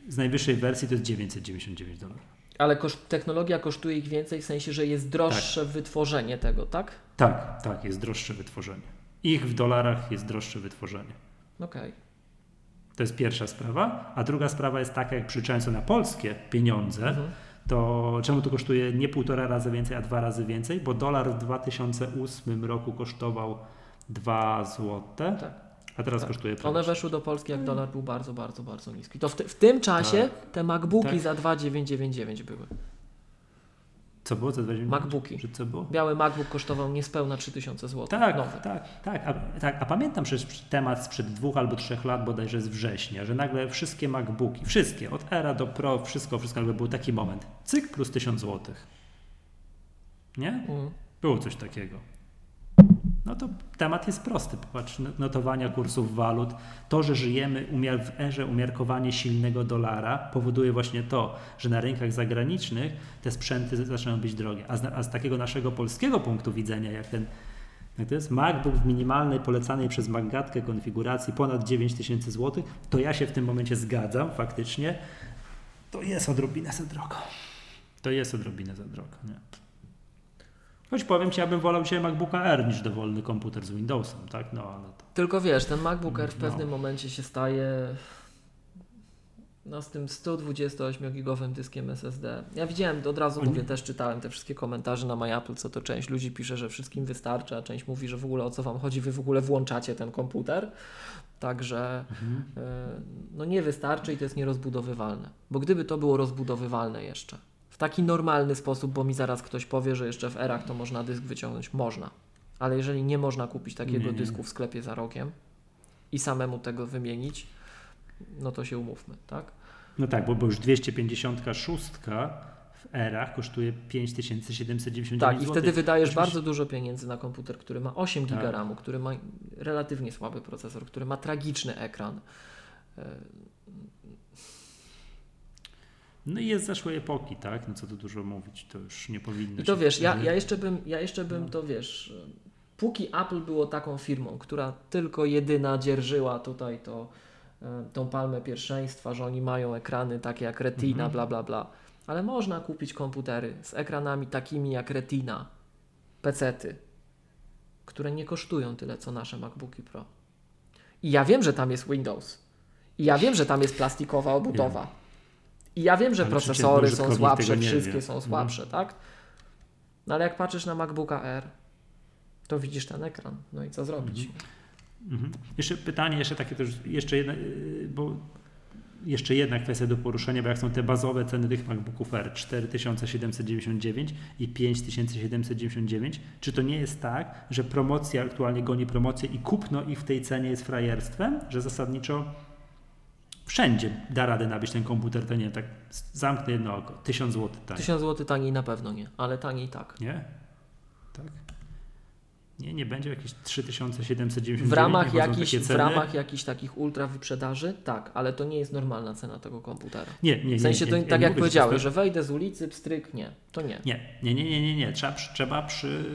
z najwyższej wersji to jest 999 dolarów. Ale koszt, technologia kosztuje ich więcej w sensie, że jest droższe wytworzenie tego, tak? Tak, tak, jest droższe wytworzenie. Ich w dolarach jest droższe wytworzenie. Okej. To jest pierwsza sprawa. A druga sprawa jest taka, jak przyczając na polskie pieniądze, Mhm. To czemu to kosztuje nie półtora razy więcej, a dwa razy więcej? Bo dolar w 2008 roku kosztował 2 złote, Tak. a teraz Tak. kosztuje prawie One weszły do Polski, jak dolar był bardzo, bardzo, bardzo niski. To w, ty, w tym czasie te MacBooki Tak. za 2,999 były. Co było za 20 MacBooki. Czy co było? Biały MacBook kosztował niespełna 3000 zł. Tak, Nowy. tak, tak. A, tak. A pamiętam przecież temat sprzed dwóch albo trzech lat, bodajże z września, że nagle wszystkie MacBooki, wszystkie, od Era do Pro, wszystko, wszystko, nagle był taki moment. Cyk plus 1000 zł. Nie? Mm. Było coś takiego. No to temat jest prosty. Popatrz, no- notowania kursów walut. To, że żyjemy w erze umiarkowanie silnego dolara, powoduje właśnie to, że na rynkach zagranicznych te sprzęty zaczynają być drogie. A z, a z takiego naszego polskiego punktu widzenia, jak ten jak to jest MacBook w minimalnej, polecanej przez Maggatkę konfiguracji ponad 9000 zł, to ja się w tym momencie zgadzam faktycznie. To jest odrobinę za drogo. To jest odrobinę za drogo. Nie? Choć powiem Ci, ja bym wolał dzisiaj MacBooka R niż dowolny komputer z Windowsem, tak? No ale to. Tylko wiesz, ten MacBook Air w No. pewnym momencie się staje No z tym 128-gigowym dyskiem SSD. Ja widziałem, od razu Oni- mówię, też czytałem te wszystkie komentarze na MyApple, co to część ludzi pisze, że wszystkim wystarczy, a część mówi, że w ogóle o co Wam chodzi, Wy w ogóle włączacie ten komputer. Także Mhm. e, no nie wystarczy i to jest nierozbudowywalne. Bo gdyby to było rozbudowywalne jeszcze, taki normalny sposób, bo mi zaraz ktoś powie, że jeszcze w erach to można dysk wyciągnąć, można. Ale jeżeli nie można kupić takiego Nie, nie. dysku w sklepie za rogiem i samemu tego wymienić, no to się umówmy, tak? No tak, bo, bo już 256 w erach kosztuje 5799 Tak, i wtedy wydajesz Oczywiście- bardzo dużo pieniędzy na komputer, który ma 8 Tak. GB RAMu, który ma relatywnie słaby procesor, który ma tragiczny ekran. No i jest zeszłej epoki, tak? No co tu dużo mówić, to już nie powinno I to się- wiesz, ja, ja jeszcze bym, ja jeszcze bym No. to wiesz, póki Apple było taką firmą, która tylko jedyna dzierżyła tutaj to, e, tą palmę pierwszeństwa, że oni mają ekrany takie jak Retina, Mhm. bla bla bla, ale można kupić komputery z ekranami takimi jak Retina, pecety, które nie kosztują tyle co nasze MacBooki Pro. I ja wiem, że tam jest Windows. I ja wiem, że tam jest plastikowa obudowa. I ja wiem, że Ale procesory są słabsze, wszystkie wie. są Mhm. słabsze, tak? No ale jak patrzysz na MacBooka R, to widzisz ten ekran. No i co zrobić? Mhm. Jeszcze pytanie, jeszcze takie też, jeszcze jedna, yy, bo jeszcze jedna kwestia do poruszenia, bo jak są te bazowe ceny tych MacBooków R 4799 i 5799, czy to nie jest tak, że promocja aktualnie goni promocję i kupno ich w tej cenie jest frajerstwem, że zasadniczo wszędzie da radę nabyć ten komputer, to nie tak zamknę jedno oko, 1000 zł taniej, 1000 zł taniej na pewno nie, ale taniej tak. nie? Tak? Nie, nie będzie jakieś 3799. W ramach, jakichś, w ramach jakichś takich ultra wyprzedaży, tak, ale to nie jest normalna cena tego komputera. Nie, nie, nie. W sensie nie, to nie, tak nie jak mówię, że powiedziałeś, to że wejdę z ulicy, pstryk, nie, to nie. Nie, nie, nie, nie, nie, nie. Trzeba, trzeba przy,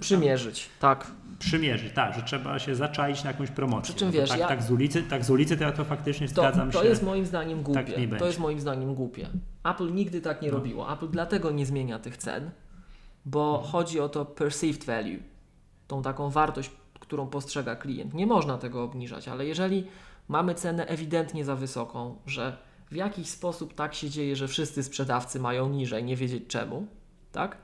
Przymierzyć, tak. przymierzyć, tak, że trzeba się zaczaić na jakąś promocję. Przy czym No wiesz, tak, ja- tak, z ulicy, tak z ulicy to ja to faktycznie To, zgadzam to się. jest moim zdaniem głupie. Tak nie to jest moim zdaniem głupie. Apple nigdy tak nie No. robiło. Apple dlatego nie zmienia tych cen, bo chodzi o to perceived value, tą taką wartość, którą postrzega klient. Nie można tego obniżać, ale jeżeli mamy cenę ewidentnie za wysoką, że w jakiś sposób tak się dzieje, że wszyscy sprzedawcy mają niżej, nie wiedzieć czemu, tak?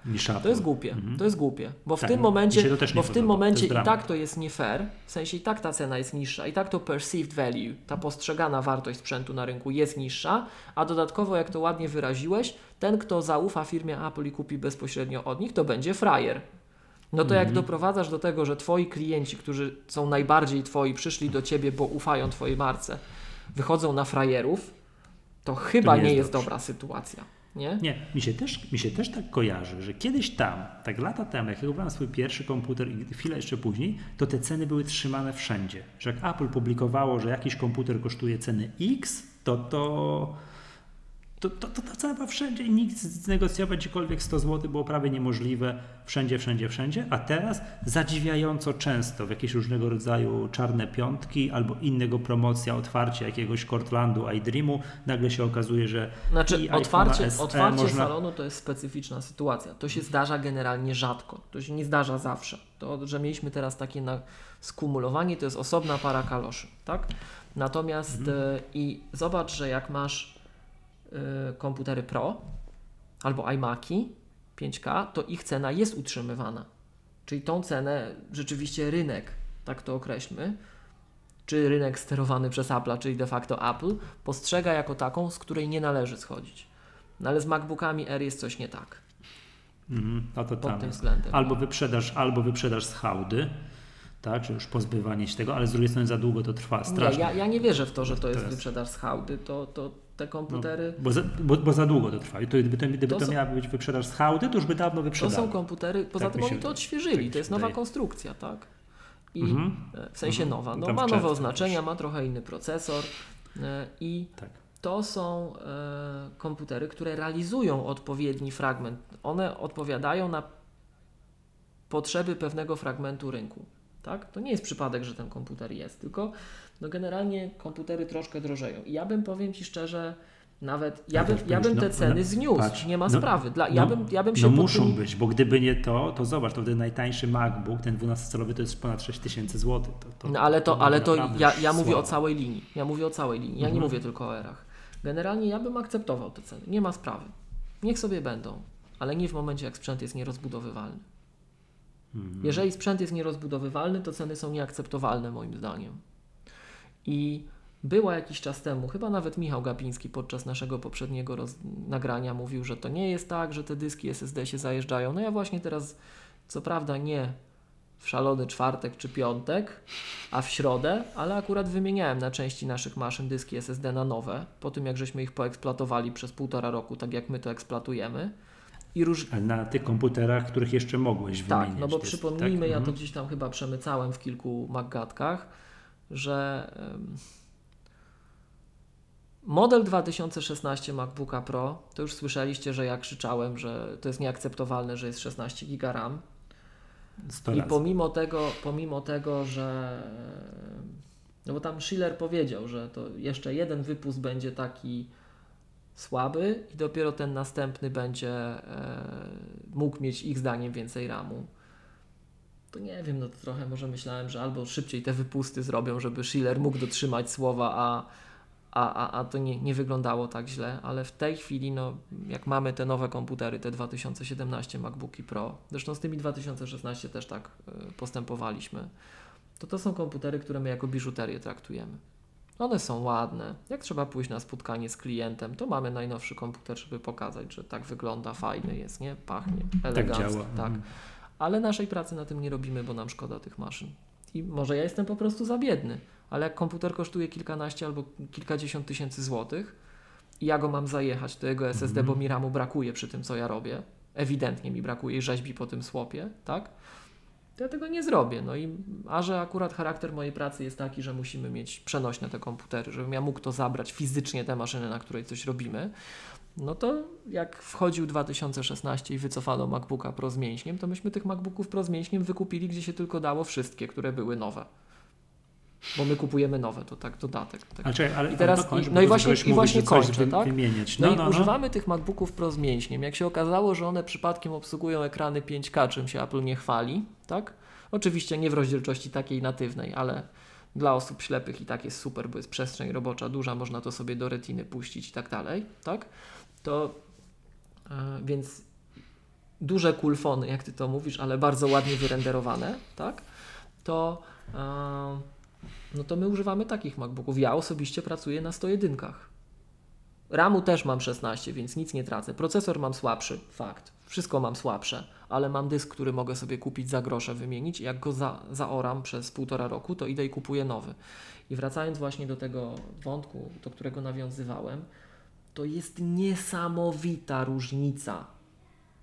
To jest głupie, Mhm. to jest głupie, bo w Tak, tym momencie, bo w tym momencie i tak to jest nie fair, w sensie i tak ta cena jest niższa, i tak to perceived value, ta postrzegana wartość sprzętu na rynku jest niższa, a dodatkowo jak to ładnie wyraziłeś, ten kto zaufa firmie Apple i kupi bezpośrednio od nich, to będzie frajer. No to jak Mhm. doprowadzasz do tego, że twoi klienci, którzy są najbardziej twoi, przyszli do ciebie, bo ufają twojej marce, wychodzą na frajerów, to chyba nie nie, jest jest dobrze. dobra sytuacja. Nie? Nie, mi się, też, mi się też tak kojarzy, że kiedyś tam, tak lata temu, jak ja swój pierwszy komputer i chwilę jeszcze później, to te ceny były trzymane wszędzie. Że jak Apple publikowało, że jakiś komputer kosztuje ceny X, to to, to, to, to ta cena była wszędzie i nikt znegocjować gdziekolwiek 100 zł było prawie niemożliwe. Wszędzie, wszędzie, wszędzie. A teraz zadziwiająco często w jakieś różnego rodzaju czarne piątki albo innego promocja, otwarcie jakiegoś Cortlandu, iDreamu, nagle się okazuje, że Znaczy, otwarcie, SE otwarcie można- salonu to jest specyficzna sytuacja. To się zdarza generalnie rzadko. To się nie zdarza zawsze. To, że mieliśmy teraz takie na skumulowanie, to jest osobna para kaloszy, tak? Natomiast Mhm. e, i zobacz, że jak masz komputery Pro albo iMaki 5K, to ich cena jest utrzymywana. Czyli tą cenę rzeczywiście rynek, tak to określmy, czy rynek sterowany przez Apple'a, czyli de facto Apple, postrzega jako taką, z której nie należy schodzić. No ale z MacBookami R jest coś nie tak Mhm, no to pod tam tym jest. względem. Albo wyprzedaż, albo wyprzedaż z hałdy, tak, że już pozbywanie się tego, ale z drugiej strony za długo to trwa Nie, strasznie. ja, ja nie wierzę w to, że to jest Teraz. wyprzedaż z hałdy. To, to te komputery, Bo za, bo, bo za długo to trwa. I to, gdyby to, gdyby To to, miała być wyprzedaż z hałdy, to już by dawno to wyprzedało. są komputery, poza Tak tym oni to odświeżyli, Tak to jest nowa wydaje. konstrukcja, tak? I Mhm. e, w sensie Mhm. nowa, no Tam ma nowe oznaczenia, ma trochę inny procesor e, i Tak. to są e, komputery, które realizują odpowiedni fragment. One odpowiadają na potrzeby pewnego fragmentu rynku. Tak? To nie jest przypadek, że ten komputer jest, tylko no generalnie komputery troszkę drożeją. I ja bym, powiem Ci szczerze, nawet ja Ja bym, ja bym no, te ceny no, zniósł, patrz, nie ma no, sprawy. Dla, ja, no, bym, ja bym się No muszą tymi- być, bo gdyby nie to, to zobacz, to ten najtańszy MacBook, ten 12-calowy to jest ponad 6000 zł. To, to, No ale to, to ale to ja, ja mówię o słabo. całej linii. Ja mówię o całej linii. Ja nie Mhm. mówię tylko o erach. Generalnie ja bym akceptował te ceny, nie ma sprawy. Niech sobie będą, ale nie w momencie, jak sprzęt jest nierozbudowywalny. Mhm. Jeżeli sprzęt jest nierozbudowywalny, to ceny są nieakceptowalne moim zdaniem. I była jakiś czas temu, chyba nawet Michał Gapiński podczas naszego poprzedniego nagrania mówił, że to nie jest tak, że te dyski SSD się zajeżdżają. No ja właśnie teraz, co prawda nie w szalony czwartek czy piątek, a w środę, ale akurat wymieniałem na części naszych maszyn dyski SSD na nowe, po tym jak żeśmy ich poeksploatowali przez półtora roku, tak jak my to eksploatujemy. I róż, Ale na tych komputerach, których jeszcze mogłeś tak, wymienić. no bo dysk, przypomnijmy, tak? ja to Mhm. gdzieś tam chyba przemycałem w kilku maggatkach, że model 2016 MacBooka Pro, to już słyszeliście, że ja krzyczałem, że to jest nieakceptowalne, że jest 16 GB RAM. 100 I pomimo tego, pomimo tego, że no bo tam Schiller powiedział, że to jeszcze jeden wypust będzie taki słaby i dopiero ten następny będzie e, mógł mieć ich zdaniem więcej ramu. To nie wiem, no to trochę może myślałem, że albo szybciej te wypusty zrobią, żeby Schiller mógł dotrzymać słowa, a, a, a, a to nie, nie wyglądało tak źle, ale w tej chwili, no, jak mamy te nowe komputery, te 2017 MacBooki Pro, zresztą z tymi 2016 też tak y, postępowaliśmy, to to są komputery, które my jako biżuterię traktujemy. One są ładne. Jak trzeba pójść na spotkanie z klientem, to mamy najnowszy komputer, żeby pokazać, że tak wygląda, fajny jest, nie? Pachnie, Tak elegancko. działa. Tak. Mhm. Ale naszej pracy na tym nie robimy, bo nam szkoda tych maszyn. I może ja jestem po prostu za biedny, ale jak komputer kosztuje kilkanaście albo kilkadziesiąt tysięcy złotych i ja go mam zajechać do jego SSD, Mhm. bo mi ramu brakuje przy tym, co ja robię, ewidentnie mi brakuje i rzeźbi po tym słopie, tak? To ja tego nie zrobię. No i a że akurat charakter mojej pracy jest taki, że musimy mieć przenośne te komputery, żebym ja mógł to zabrać fizycznie, te maszyny, na której coś robimy, no to jak wchodził 2016 i wycofano MacBooka Pro z mięśniem, to myśmy tych MacBooków Pro z mięśniem wykupili gdzie się tylko dało wszystkie, które były nowe. Bo my kupujemy nowe, to tak dodatek. Tak. A czekaj, ale I teraz- bo no i właśnie- i mówić, właśnie coś kończę, wy- tak? wymieniać. No, No, i no, no. używamy tych MacBooków Pro z mięśniem. Jak się okazało, że one przypadkiem obsługują ekrany 5K, czym się Apple nie chwali, tak? Oczywiście nie w rozdzielczości takiej natywnej, ale dla osób ślepych i tak jest super, bo jest przestrzeń robocza duża, można to sobie do retiny puścić i tak dalej, tak? To e, więc duże kulfony, jak ty to mówisz, ale bardzo ładnie wyrenderowane, tak? To e, no to my używamy takich MacBooków. Ja osobiście pracuję na 101. RAMu też mam 16, więc nic nie tracę. Procesor mam słabszy, fakt. Wszystko mam słabsze, ale mam dysk, który mogę sobie kupić za grosze, wymienić. Jak go za, zaoram przez półtora roku, to idę i kupuję nowy. I wracając właśnie do tego wątku, do którego nawiązywałem, to jest niesamowita różnica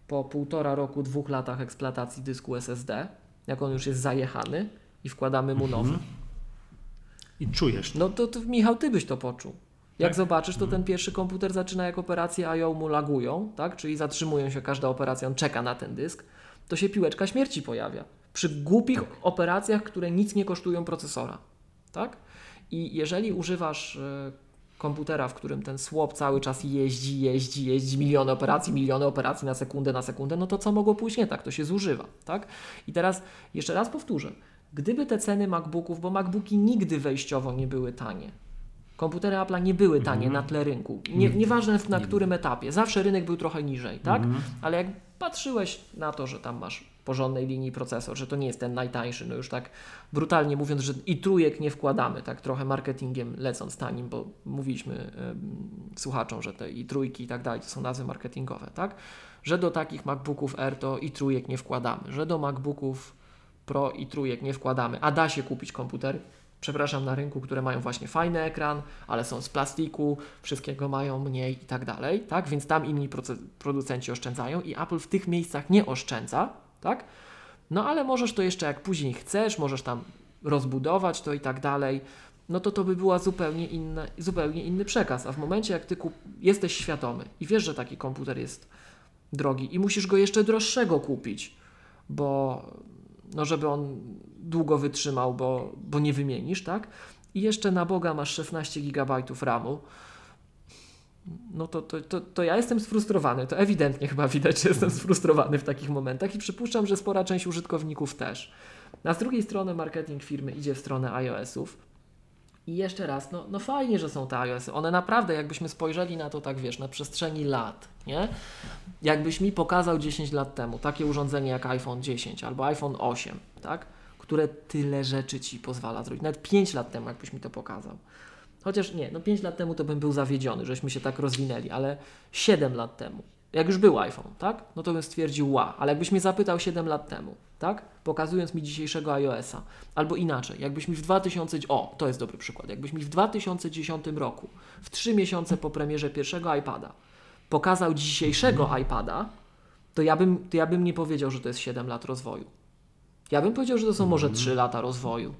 po półtora roku, dwóch latach eksploatacji dysku SSD, jak on już jest zajechany i wkładamy mu nowy. Mhm. I czujesz. No to, to Michał, ty byś to poczuł. Jak Tak. zobaczysz, to ten pierwszy komputer zaczyna jak operacje IO mu lagują, tak? czyli zatrzymują się każda operacja, on czeka na ten dysk, to się piłeczka śmierci pojawia. Przy głupich operacjach, które nic nie kosztują procesora. Tak? I jeżeli używasz e, komputera, w którym ten słop cały czas jeździ, jeździ, jeździ, miliony operacji, miliony operacji na sekundę, na sekundę, no to co mogło pójść nie tak? To się zużywa. Tak? I teraz jeszcze raz powtórzę. Gdyby te ceny MacBooków, bo MacBooki nigdy wejściowo nie były tanie. Komputery Apple'a nie były tanie na tle rynku. Nie, nieważne na którym etapie. Zawsze rynek był trochę niżej, tak? Ale jak patrzyłeś na to, że tam masz porządnej linii procesor, że to nie jest ten najtańszy, no już tak brutalnie mówiąc, że i trójek nie wkładamy, tak trochę marketingiem lecąc tanim, bo mówiliśmy em, słuchaczom, że te i trójki i tak dalej to są nazwy marketingowe, tak? Że do takich MacBooków R to i trójek nie wkładamy, że do MacBooków Pro i trójek nie wkładamy, a da się kupić komputery, przepraszam, na rynku, które mają właśnie fajny ekran, ale są z plastiku, wszystkiego mają mniej i tak dalej, tak? Więc tam inni producenci oszczędzają i Apple w tych miejscach nie oszczędza, tak? No ale możesz to jeszcze jak później chcesz, możesz tam rozbudować to i tak dalej, no to to by była zupełnie, inna, zupełnie inny przekaz. A w momencie, jak ty kup- jesteś świadomy i wiesz, że taki komputer jest drogi i musisz go jeszcze droższego kupić, bo no żeby on długo wytrzymał, bo, bo nie wymienisz, tak? I jeszcze na Boga masz 16 GB RAMu, no to, to, to, to ja jestem sfrustrowany. To ewidentnie chyba widać, że jestem sfrustrowany w takich momentach i przypuszczam, że spora część użytkowników też. A z drugiej strony marketing firmy idzie w stronę iOS-ów I jeszcze raz, no, no fajnie, że są te iOS-y. One naprawdę, jakbyśmy spojrzeli na to tak, wiesz, na przestrzeni lat, nie? Jakbyś mi pokazał 10 lat temu takie urządzenie jak iPhone 10 albo iPhone 8, tak? Które tyle rzeczy Ci pozwala zrobić. Nawet 5 lat temu, jakbyś mi to pokazał. Chociaż nie, no 5 lat temu to bym był zawiedziony, żeśmy się tak rozwinęli, ale 7 lat temu, jak już był iPhone, tak? No to bym stwierdził, ła, ale jakbyś mnie zapytał 7 lat temu, tak? Pokazując mi dzisiejszego iOS-a, albo inaczej, jakbyś mi w 2000, o, to jest dobry przykład, jakbyś mi w 2010 roku, w 3 miesiące po premierze pierwszego iPada, pokazał dzisiejszego iPada, to ja, bym, to ja bym nie powiedział, że to jest 7 lat rozwoju. Ja bym powiedział, że to są może 3 lata rozwoju,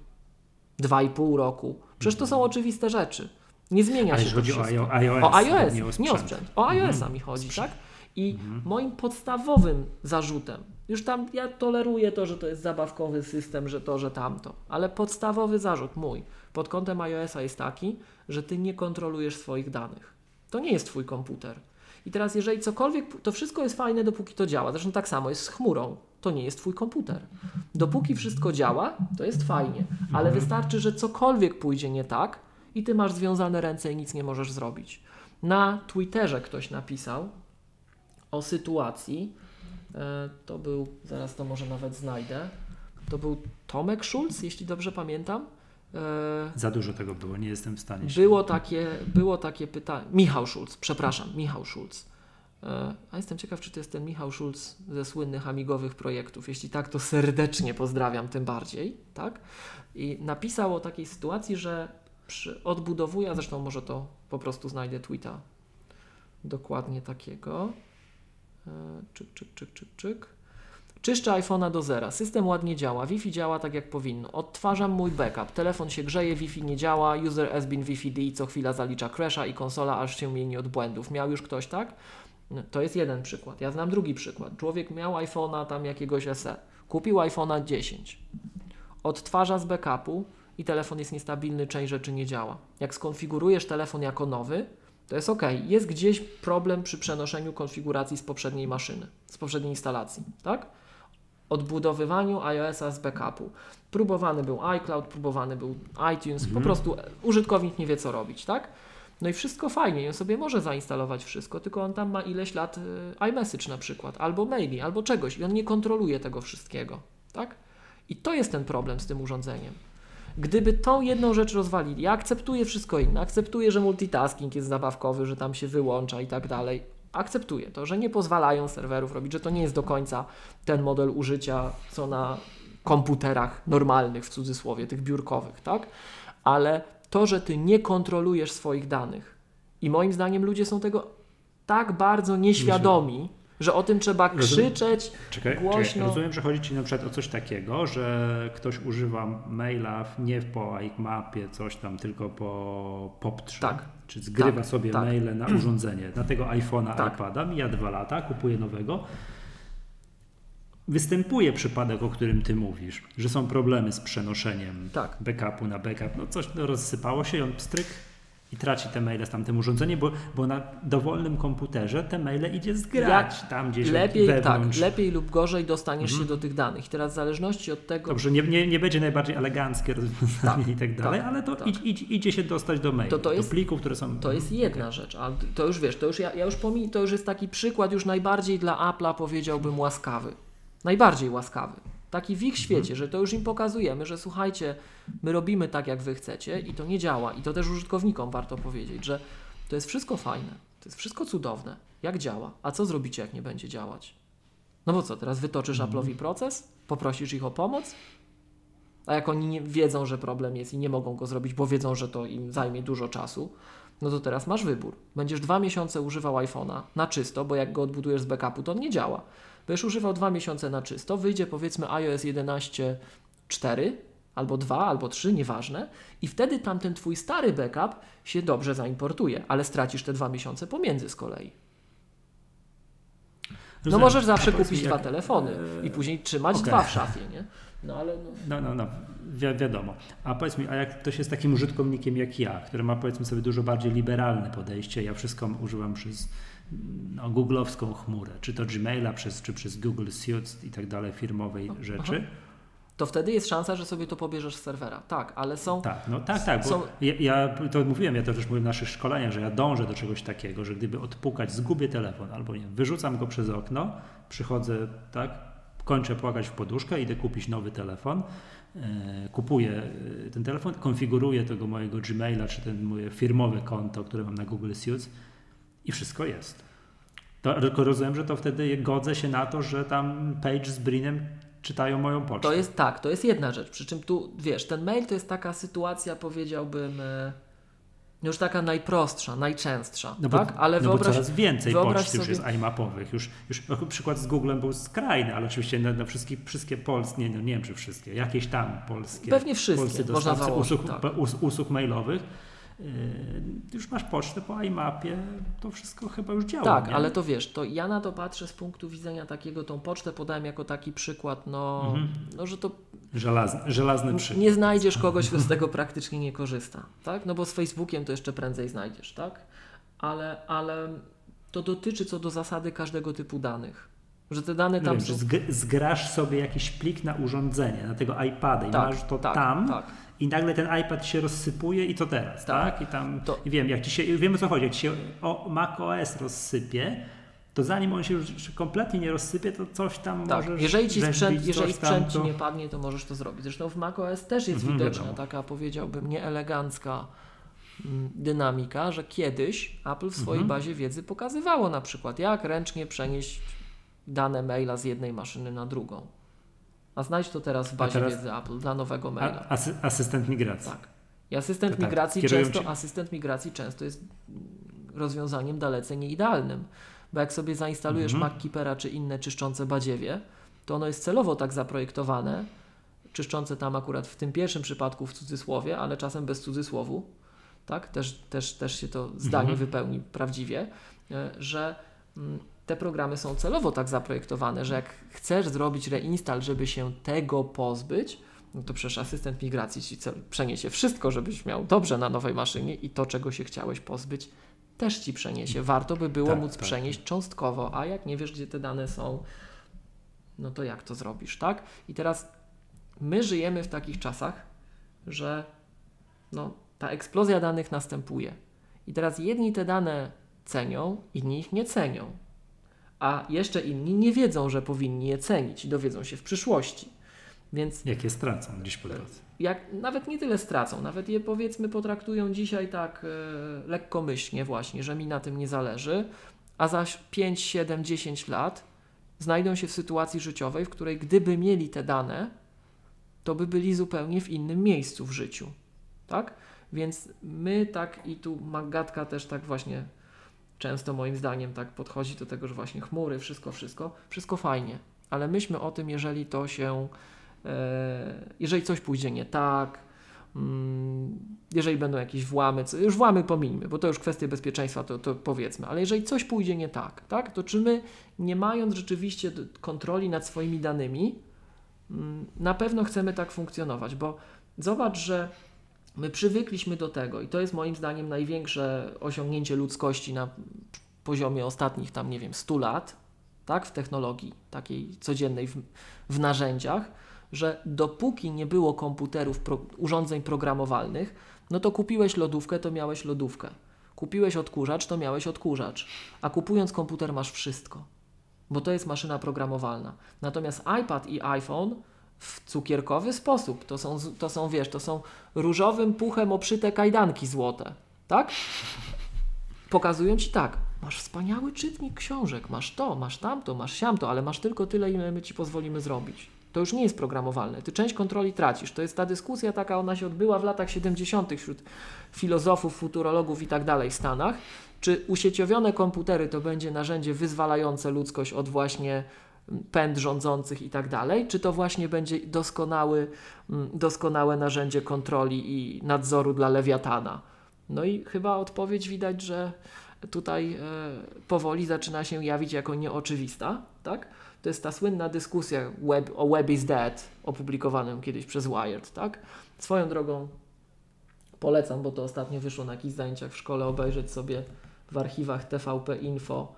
2,5 roku. Przecież to są oczywiste rzeczy. Nie zmienia Ale się to chodzi o wszystko. iOS, O iOS, nie o nie o sprzęt. O iOS-a mi chodzi, tak? I moim podstawowym zarzutem, już tam ja toleruję to, że to jest zabawkowy system, że to, że tamto, ale podstawowy zarzut mój pod kątem iOS-a jest taki, że ty nie kontrolujesz swoich danych. To nie jest twój komputer. I teraz, jeżeli cokolwiek, to wszystko jest fajne, dopóki to działa. Zresztą tak samo jest z chmurą. To nie jest twój komputer. Dopóki wszystko działa, to jest fajnie, ale wystarczy, że cokolwiek pójdzie nie tak i ty masz związane ręce i nic nie możesz zrobić. Na Twitterze ktoś napisał o sytuacji, e, to był, zaraz to może nawet znajdę, to był Tomek Schulz, jeśli dobrze pamiętam. E, Za dużo tego było, nie jestem w stanie się... było takie, było takie pytanie. Michał Schulz, przepraszam, Michał Schulz. E, A jestem ciekaw, czy to jest ten Michał Schulz ze słynnych amigowych projektów. Jeśli tak, to serdecznie pozdrawiam tym bardziej. Tak? I napisał o takiej sytuacji, że przy odbudowuje, a zresztą może to po prostu znajdę tweeta dokładnie takiego. E, Czyk, czyk, czyk, czyk, czyk. Czyszczę iPhone'a do zera. System ładnie działa. Wi-Fi działa tak jak powinno. Odtwarzam mój backup. Telefon się grzeje, Wi-Fi nie działa. User has been Wi-Fi D co chwila zalicza crasha i konsola aż się mieni od błędów. Miał już ktoś tak? No, To jest jeden przykład. Ja znam drugi przykład. Człowiek miał iPhone'a tam jakiegoś SE. Kupił iPhone'a 10. Odtwarza z backupu i telefon jest niestabilny, część rzeczy nie działa. Jak skonfigurujesz telefon jako nowy, to jest ok. Jest gdzieś problem przy przenoszeniu konfiguracji z poprzedniej maszyny, z poprzedniej instalacji, tak? Odbudowywaniu iOS-a z backupu. Próbowany był iCloud, próbowany był iTunes, po prostu użytkownik nie wie co robić, tak? No i wszystko fajnie, on sobie może zainstalować wszystko, tylko on tam ma ileś lat y, iMessage na przykład, albo maili, albo czegoś i on nie kontroluje tego wszystkiego, tak? I to jest ten problem z tym urządzeniem. Gdyby tą jedną rzecz rozwalili, ja akceptuję wszystko inne, akceptuję, że multitasking jest zabawkowy, że tam się wyłącza i tak dalej. Akceptuję to, że nie pozwalają serwerów robić, że to nie jest do końca ten model użycia, co na komputerach normalnych, w cudzysłowie, tych biurkowych, tak? Ale to, że ty nie kontrolujesz swoich danych i moim zdaniem ludzie są tego tak bardzo nieświadomi, że o tym trzeba krzyczeć, Czekaj, Głośno. czekaj, rozumiem, że chodzi Ci na przykład o coś takiego, że ktoś używa maila nie po iMapie, coś tam, tylko po POP3. Tak. Czy zgrywa Tak, sobie tak. maile na urządzenie, na tego iPhone'a, Tak. iPada, mija dwa lata, kupuje nowego. Występuje przypadek, o którym Ty mówisz, że są problemy z przenoszeniem Tak. backupu na backup. No coś no, rozsypało się i on pstryk i traci te maile z tamtym urządzeniem, bo, bo na dowolnym komputerze te maile idzie zgrać tam gdzieś lepiej, tak, lepiej lub gorzej dostaniesz się do tych danych. I teraz w zależności od tego, Dobrze, nie, nie, nie będzie najbardziej eleganckie rozwiązanie Tak, i tak dalej, tak, ale to tak. idź, idzie się dostać do maili, To to jest- do plików, które są... To jest jedna rzecz, ale to już wiesz, to już ja, ja już pomij, to już jest taki przykład już najbardziej dla Apple'a powiedziałbym łaskawy. Najbardziej łaskawy. Taki w ich świecie, że to już im pokazujemy, że słuchajcie, my robimy tak jak wy chcecie i to nie działa. I to też użytkownikom warto powiedzieć, że to jest wszystko fajne, to jest wszystko cudowne, jak działa. A co zrobicie, jak nie będzie działać? No bo co, teraz wytoczysz Apple'owi proces? Poprosisz ich o pomoc? A jak oni nie wiedzą, że problem jest i nie mogą go zrobić, bo wiedzą, że to im zajmie dużo czasu, no to teraz masz wybór. Będziesz dwa miesiące używał iPhone'a na czysto, bo jak go odbudujesz z backupu, to on nie działa. Będziesz używał dwa miesiące na czysto, wyjdzie powiedzmy iOS 11.4 albo 2, albo 3, nieważne, i wtedy tamten twój stary backup się dobrze zaimportuje, ale stracisz te dwa miesiące pomiędzy z kolei. No możesz zawsze kupić dwa telefony e, i później trzymać okej. dwa w szafie, nie? No ale no, No, no, no, wi wiadomo. A powiedz mi, a jak ktoś jest takim użytkownikiem jak ja, który ma powiedzmy sobie dużo bardziej liberalne podejście, ja wszystko używam przez no, googlowską chmurę, czy to Gmaila, przez, czy przez Google Suite i tak dalej, firmowej rzeczy, to wtedy jest szansa, że sobie to pobierzesz z serwera. Tak, ale są. Tak, no tak, tak. Bo Są- ja, ja to mówiłem, ja to też mówiłem w naszych szkoleniach, że ja dążę do czegoś takiego, że gdyby odpukać, zgubię telefon albo nie, wyrzucam go przez okno, przychodzę, tak, kończę płakać w poduszkę, idę kupić nowy telefon, e, kupuję e, ten telefon, konfiguruję tego mojego Gmaila, czy ten moje firmowe konto, które mam na Google Suits i wszystko jest. To, tylko rozumiem, że to wtedy godzę się na to, że tam Page z Brinem czytają moją pocztę. To jest tak, to jest jedna rzecz. Przy czym tu wiesz, ten mail to jest taka sytuacja, powiedziałbym, e, już taka najprostsza, najczęststsza. No bo, tak? Ale no bo wyobraź, coraz więcej poczty już sobie- jest iMapowych. Już, już no, przykład z Googlem był skrajny, ale oczywiście na, na wszystkie, wszystkie polskie, nie, no, nie wiem czy wszystkie, jakieś tam polskie, Pewnie wszystkie, polscy można założyć, usług, tak. usług mailowych. Yy, już masz pocztę po iMapie, to wszystko chyba już działa. Tak, nie? ale to wiesz, to ja na to patrzę z punktu widzenia takiego, tą pocztę podałem jako taki przykład, no, Mhm. no że to Żelazny, żelazny przykład. nie znajdziesz kogoś, kto z tego praktycznie nie korzysta, tak? No bo z Facebookiem to jeszcze prędzej znajdziesz, tak? Ale, ale to dotyczy co do zasady każdego typu danych. Że te dane tam wiem, są. zgrasz sobie jakiś plik na urządzenie, na tego iPada i masz to tak, tam Tak. I nagle ten iPad się rozsypuje i co teraz, tak? Tak. I tam, To- i wiem, jak ci się, wiemy o co chodzi, jak ci się o Mac OS rozsypie, to zanim on się już kompletnie nie rozsypie, to coś tam Tak, możesz jeżeli ci rzeźbić, sprzęt, jeżeli coś tam, sprzęt ci to- nie padnie, to możesz to zrobić. Zresztą w macOS też jest Mhm, widoczna wiadomo. taka, powiedziałbym, nieelegancka mm, dynamika, że kiedyś Apple w swojej Mhm. bazie wiedzy pokazywało na przykład, jak ręcznie przenieść dane maila z jednej maszyny na drugą. A znajdź to teraz w bazie teraz- wiedzy Apple dla nowego maila. Asy, asystent migracji. Tak. I asystent tak, migracji często, cię- asystent migracji często jest rozwiązaniem dalece nieidealnym. Bo jak sobie zainstalujesz Mhm. MacKeepera czy inne czyszczące badziewie, to ono jest celowo tak zaprojektowane, czyszczące tam akurat w tym pierwszym przypadku w cudzysłowie, ale czasem bez cudzysłowu, tak? Też, też, też się to zdanie Mhm. wypełni prawdziwie, e, że mm, te programy są celowo tak zaprojektowane, że jak chcesz zrobić reinstall, żeby się tego pozbyć, no to przecież asystent migracji ci cel- przeniesie wszystko, żebyś miał dobrze na nowej maszynie i to, czego się chciałeś pozbyć, też ci przeniesie. Warto by było Tak, móc tak. przenieść cząstkowo, a jak nie wiesz, gdzie te dane są, no to jak to zrobisz, tak? I teraz my żyjemy w takich czasach, że no, ta eksplozja danych następuje. I teraz jedni te dane cenią, inni ich nie cenią. A jeszcze inni nie wiedzą, że powinni je cenić i dowiedzą się w przyszłości. Więc Jak je stracą gdzieś po drodze. jak nawet nie tyle stracą, nawet je powiedzmy potraktują dzisiaj tak e, lekkomyślnie właśnie, że mi na tym nie zależy, a za 5, 7, 10 lat znajdą się w sytuacji życiowej, w której gdyby mieli te dane, to by byli zupełnie w innym miejscu w życiu. Tak? Więc my tak i tu Magatka też tak właśnie często moim zdaniem tak podchodzi do tego, że właśnie chmury, wszystko, wszystko, wszystko fajnie, ale myślmy o tym, jeżeli to się E, jeżeli coś pójdzie nie tak, mm, jeżeli będą jakieś włamy, już włamy pomińmy, bo to już kwestie bezpieczeństwa, to, to powiedzmy, ale jeżeli coś pójdzie nie tak, tak, to czy my, nie mając rzeczywiście kontroli nad swoimi danymi, mm, na pewno chcemy tak funkcjonować, bo zobacz, że my przywykliśmy do tego i to jest moim zdaniem największe osiągnięcie ludzkości na poziomie ostatnich tam, nie wiem, 100 lat, tak, w technologii takiej codziennej, w, w narzędziach, że dopóki nie było komputerów, pro, urządzeń programowalnych, no to kupiłeś lodówkę, to miałeś lodówkę. Kupiłeś odkurzacz, to miałeś odkurzacz. A kupując komputer masz wszystko, bo to jest maszyna programowalna. Natomiast iPad i iPhone w cukierkowy sposób, to są, to są wiesz, to są różowym puchem obszyte kajdanki złote, tak? Pokazują Ci tak, masz wspaniały czytnik książek, masz to, masz tamto, masz siamto, ale masz tylko tyle, ile my Ci pozwolimy zrobić. To już nie jest programowalne. Ty część kontroli tracisz. To jest ta dyskusja taka, ona się odbyła w latach 70. wśród filozofów, futurologów i tak dalej w Stanach. Czy usieciowione komputery to będzie narzędzie wyzwalające ludzkość od właśnie pęd rządzących i tak dalej, czy to właśnie będzie doskonały, mm, doskonałe narzędzie kontroli i nadzoru dla lewiatana? No i chyba odpowiedź widać, że tutaj e, powoli zaczyna się jawić jako nieoczywista, tak? To jest ta słynna dyskusja web, o Web is Dead, opublikowanym kiedyś przez Wired, tak? Swoją drogą polecam, bo to ostatnio wyszło na jakichś zajęciach w szkole, obejrzeć sobie w archiwach TVP Info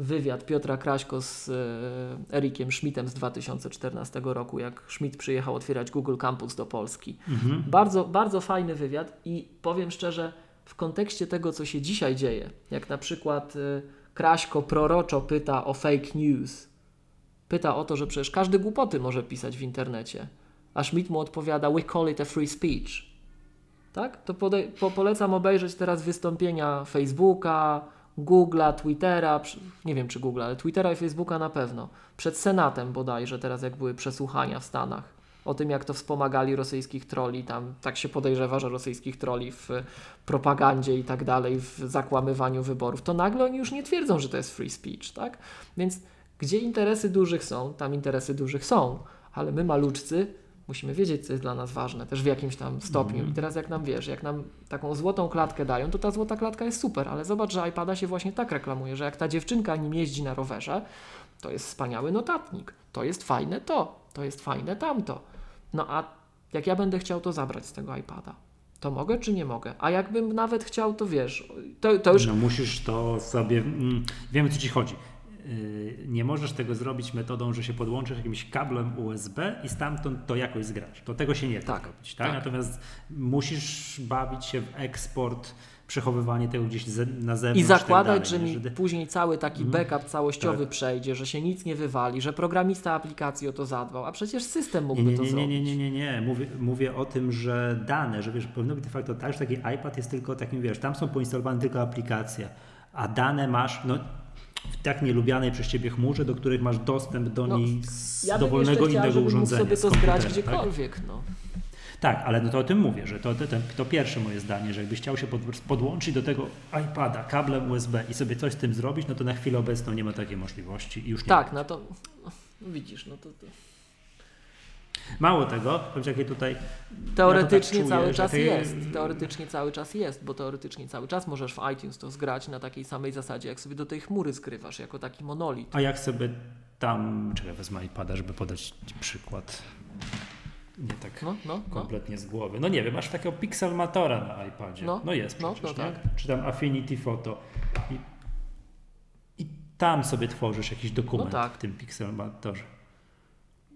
wywiad Piotra Kraśko z e, Erikiem Schmidtem z 2014 roku, jak Schmidt przyjechał otwierać Google Campus do Polski. Mhm. Bardzo, bardzo fajny wywiad i powiem szczerze, w kontekście tego, co się dzisiaj dzieje, jak na przykład y, Kraśko proroczo pyta o fake news, pyta o to, że przecież każdy głupoty może pisać w internecie, a Schmidt mu odpowiada, we call it a free speech. Tak? To po polecam obejrzeć teraz wystąpienia Facebooka, Google'a, Twittera, nie wiem czy Google'a, ale Twittera i Facebooka na pewno, przed Senatem bodajże, teraz jak były przesłuchania w Stanach. O tym, jak to wspomagali rosyjskich troli, tam tak się podejrzewa, że rosyjskich troli w propagandzie i tak dalej, w zakłamywaniu wyborów, to nagle oni już nie twierdzą, że to jest free speech, tak? Więc gdzie interesy dużych są, tam interesy dużych są, ale my maluczcy musimy wiedzieć, co jest dla nas ważne, też w jakimś tam stopniu. Mhm. I teraz jak nam wiesz, jak nam taką złotą klatkę dają, to ta złota klatka jest super, ale zobacz, że iPada się właśnie tak reklamuje, że jak ta dziewczynka nim jeździ na rowerze, to jest wspaniały notatnik, to jest fajne to, to jest fajne tamto. No a jak ja będę chciał to zabrać z tego iPada, to mogę czy nie mogę? A jakbym nawet chciał, to wiesz, to, to już No musisz to sobie. Mm, wiem o co ci chodzi. Yy, Nie możesz tego zrobić metodą, że się podłączysz jakimś kablem USB i stamtąd to jakoś zgrać. To tego się nie da Tak, zrobić. Tak? tak. Natomiast musisz bawić się w eksport, przechowywanie tego gdzieś na zewnątrz. I tak zakładać, dalej, że mi później cały taki Mhm. backup całościowy Tak. przejdzie, że się nic nie wywali, że programista aplikacji o to zadbał, a przecież system mógłby nie, to nie, nie, zrobić. nie, nie, nie, nie. Mówię, mówię o tym, że dane, że wiesz, powinno być de facto tak, że taki iPad jest tylko takim, wiesz, tam są poinstalowane tylko aplikacje, a dane masz, no, w tak nielubianej przez ciebie chmurze, do których masz dostęp do No, niej z Ja dowolnego chciała, innego żebym mógł urządzenia. sobie to zgrać tak? gdziekolwiek. No. Tak, ale no to o tym mówię, że to, to, to, pierwsze moje zdanie, że jakbyś chciał się pod, podłączyć do tego iPada kablem USB i sobie coś z tym zrobić, no to na chwilę obecną nie ma takiej możliwości i już nie Tak, no to no widzisz, no to, to Mało tego, powiem jakie tutaj teoretycznie ja tak czuję, cały że czas ty- jest. Teoretycznie cały czas jest, bo teoretycznie cały czas możesz w iTunes to zgrać na takiej samej zasadzie, jak sobie do tej chmury skrywasz, jako taki monolit. A jak sobie tam, czekaj, wezmę iPada, żeby podać przykład. Nie tak No, no, no. kompletnie z głowy. No nie wiem, masz takiego Pixelmatora na iPadzie. No, No, jest no, przecież, no tak. Czy tam Affinity Photo. I, I tam sobie tworzysz jakiś dokument No tak. w tym Pixelmatorze.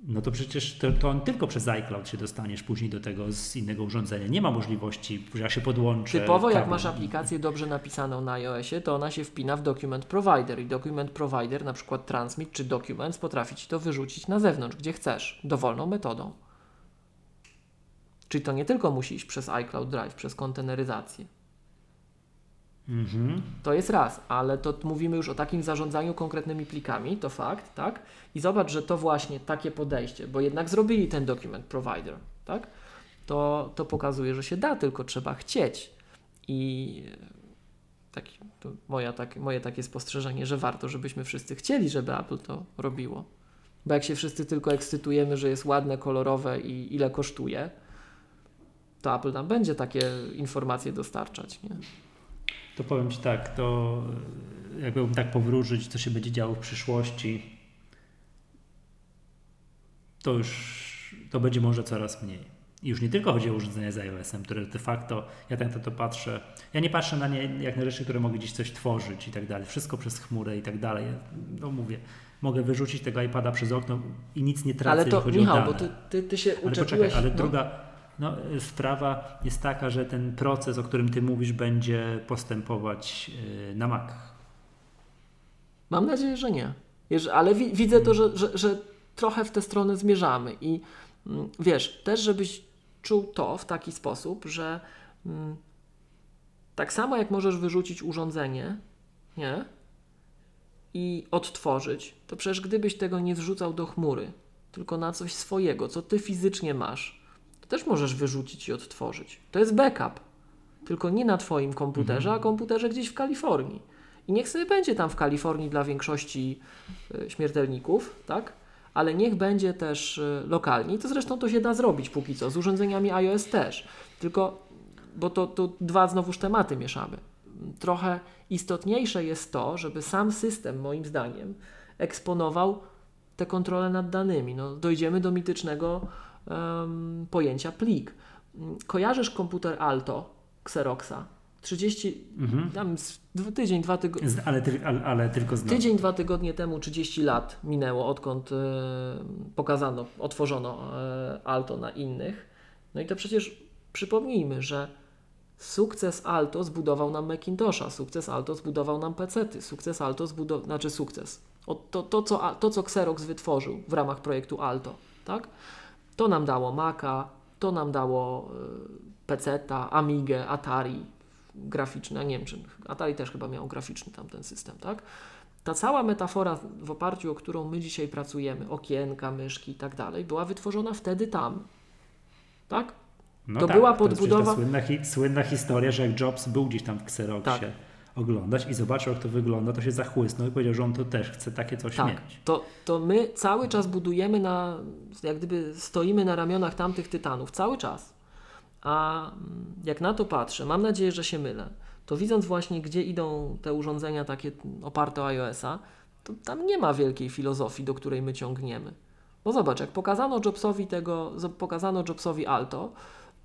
No to przecież to, to on tylko przez iCloud się dostaniesz później do tego z innego urządzenia. Nie ma możliwości, że ja się podłączę. Typowo jak masz aplikację dobrze napisaną na iOSie, to ona się wpina w Document Provider i Document Provider, na przykład Transmit czy Documents, potrafi Ci to wyrzucić na zewnątrz, gdzie chcesz, dowolną metodą. Czyli to nie tylko musi iść przez iCloud Drive, przez konteneryzację. Mhm. To jest raz, ale to mówimy już o takim zarządzaniu konkretnymi plikami, to fakt, tak? I zobacz, że to właśnie takie podejście, bo jednak zrobili ten document provider, tak? To, to pokazuje, że się da, tylko trzeba chcieć. I e, taki, moja, tak, moje takie spostrzeżenie, że warto, żebyśmy wszyscy chcieli, żeby Apple to robiło. Bo jak się wszyscy tylko ekscytujemy, że jest ładne, kolorowe i ile kosztuje, to Apple nam będzie takie informacje dostarczać, nie? To powiem Ci tak, to e, jakbym tak powróżyć, co się będzie działo w przyszłości, to już to będzie może coraz mniej. I już nie tylko chodzi o urządzenia z iOS-em, które de facto, ja tak na to patrzę, ja nie patrzę na nie jak na rzeczy, które mogą gdzieś coś tworzyć i tak dalej, wszystko przez chmurę i tak dalej. No mówię, mogę wyrzucić tego iPada przez okno i nic nie tracę, Ale to, Michał, o dane. bo ty, ty, ty się Ale uczepiłeś... poczekaj, ale no. druga no, y, sprawa jest taka, że ten proces, o którym ty mówisz, będzie postępować y, na Macach. Mam nadzieję, że nie. Ale wi- widzę to, że, że, że trochę w tę stronę zmierzamy i mm, wiesz, też żebyś czuł to w taki sposób, że mm, tak samo jak możesz wyrzucić urządzenie, nie? I odtworzyć, to przecież gdybyś tego nie wrzucał do chmury, tylko na coś swojego, co ty fizycznie masz, też możesz wyrzucić i odtworzyć. To jest backup. Tylko nie na twoim komputerze, a komputerze gdzieś w Kalifornii. I niech sobie będzie tam w Kalifornii dla większości y, śmiertelników, tak? Ale niech będzie też y, lokalnie. I to zresztą to się da zrobić póki co, z urządzeniami iOS też. Tylko, bo to, to dwa znowuż tematy mieszamy. Trochę istotniejsze jest to, żeby sam system, moim zdaniem, eksponował te kontrole nad danymi. No, dojdziemy do mitycznego em, pojęcia plik. Kojarzysz komputer Alto Xeroxa? 30, Mhm. tam tydzień, dwa tygodnie. Ale, ale, ale tylko znowu. Tydzień, dwa tygodnie temu 30 lat minęło, odkąd e, pokazano, otworzono e, Alto na innych. No i to przecież przypomnijmy, że sukces Alto zbudował nam Macintosha, sukces Alto zbudował nam PC-ty, sukces Alto zbudował, znaczy sukces. O, to, to, co, to, co Xerox wytworzył w ramach projektu Alto, tak? To nam dało Maca, to nam dało e, PC-ta, Amigę, Atari graficzne, nie wiem czy Atari też chyba miał graficzny tamten system, tak? Ta cała metafora, w oparciu o którą my dzisiaj pracujemy, okienka, myszki i tak dalej, była wytworzona wtedy tam. Tak? No to tak, była to podbudowa- Ta słynna, hi, słynna historia, że jak Jobs był gdzieś tam w Xeroxie Tak. Oglądać i zobaczył, jak to wygląda, to się zachłysnął i powiedział, że on to też chce takie coś Tak. mieć. To, to my cały czas budujemy na, jak gdyby stoimy na ramionach tamtych tytanów, cały czas. A mm, jak na to patrzę, mam nadzieję, że się mylę, to widząc właśnie, gdzie idą te urządzenia takie oparte o iOS-a, to tam nie ma wielkiej filozofii, do której my ciągniemy. Bo zobacz, jak pokazano Jobsowi tego, pokazano Jobsowi Alto,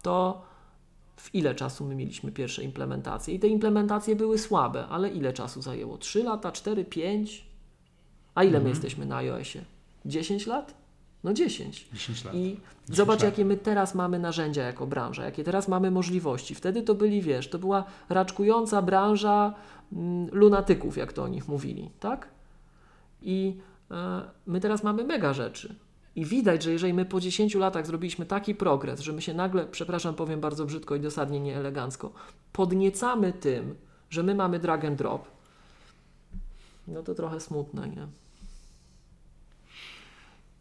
to w ile czasu my mieliśmy pierwsze implementacje? I te implementacje były słabe, ale ile czasu zajęło? 3 lata, 4, 5? A ile my Mhm. jesteśmy na iOSie? 10 lat? No 10. 10 lat. I 10 zobacz, lat. jakie my teraz mamy narzędzia jako branża, jakie teraz mamy możliwości. Wtedy to byli, wiesz, to była raczkująca branża mm, lunatyków, jak to o nich mówili, tak? I e, my teraz mamy mega rzeczy. I widać, że jeżeli my po 10 latach zrobiliśmy taki progres, że my się nagle, przepraszam, powiem bardzo brzydko i dosadnie nieelegancko, podniecamy tym, że my mamy drag and drop, no to trochę smutne, nie?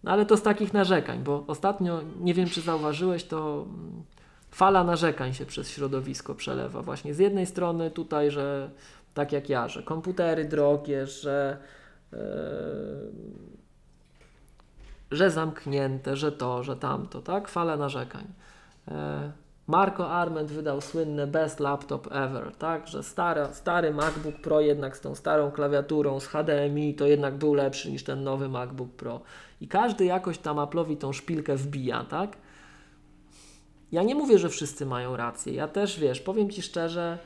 No ale to z takich narzekań, bo ostatnio, nie wiem czy zauważyłeś, to mm, fala narzekań się przez środowisko przelewa. Właśnie z jednej strony tutaj, że tak jak ja, że komputery drogie, że, e, że zamknięte, że to, że tamto, tak? Fala narzekań. E, Marco Arment wydał słynne Best Laptop Ever, tak? Że stary, stary MacBook Pro jednak z tą starą klawiaturą, z HDMI, to jednak był lepszy niż ten nowy MacBook Pro. I każdy jakoś tam Apple'owi tą szpilkę wbija, tak? Ja nie mówię, że wszyscy mają rację. Ja też, wiesz, powiem Ci szczerze,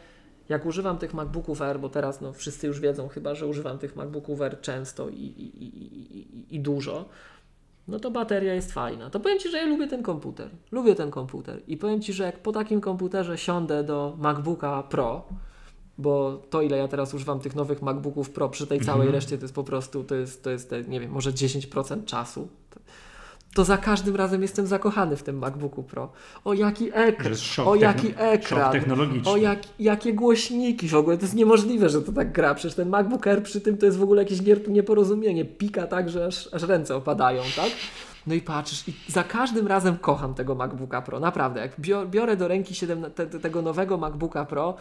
jak używam tych MacBooków Air, bo teraz no, wszyscy już wiedzą chyba, że używam tych MacBooków Air często i, i, i, i dużo, no to bateria jest fajna. To powiem Ci, że ja lubię ten komputer. Lubię ten komputer. I powiem Ci, że jak po takim komputerze siądę do MacBooka Pro, bo to ile ja teraz używam tych nowych MacBooków Pro przy tej całej Mhm. reszcie to jest po prostu, to jest, to jest nie wiem, może 10% czasu. To za każdym razem jestem zakochany w tym MacBooku Pro. O jaki ekran, o jaki ekran, technologiczny. o jak, jakie głośniki w ogóle, to jest niemożliwe, że to tak gra. Przecież ten MacBook Air przy tym to jest w ogóle jakieś nieporozumienie. Pika tak, że aż, aż ręce opadają, tak? No i patrzysz, i za każdym razem kocham tego MacBooka Pro, naprawdę. Jak bio- biorę do ręki 7, te, te, tego nowego MacBooka Pro,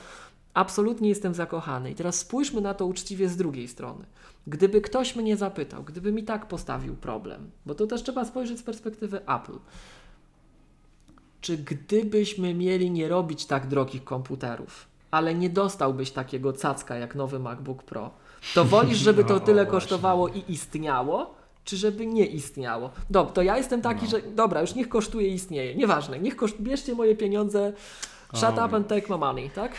absolutnie jestem zakochany. I teraz spójrzmy na to uczciwie z drugiej strony. Gdyby ktoś mnie zapytał, gdyby mi tak postawił problem, bo to też trzeba spojrzeć z perspektywy Apple. Czy gdybyśmy mieli nie robić tak drogich komputerów, ale nie dostałbyś takiego cacka jak nowy MacBook Pro, to wolisz, żeby to No, tyle właśnie. kosztowało i istniało, czy żeby nie istniało? Dobra, to ja jestem taki, No. że dobra, już niech kosztuje i istnieje, nieważne, niech koszt... bierzcie moje pieniądze, shut Oj. up and take my money, tak?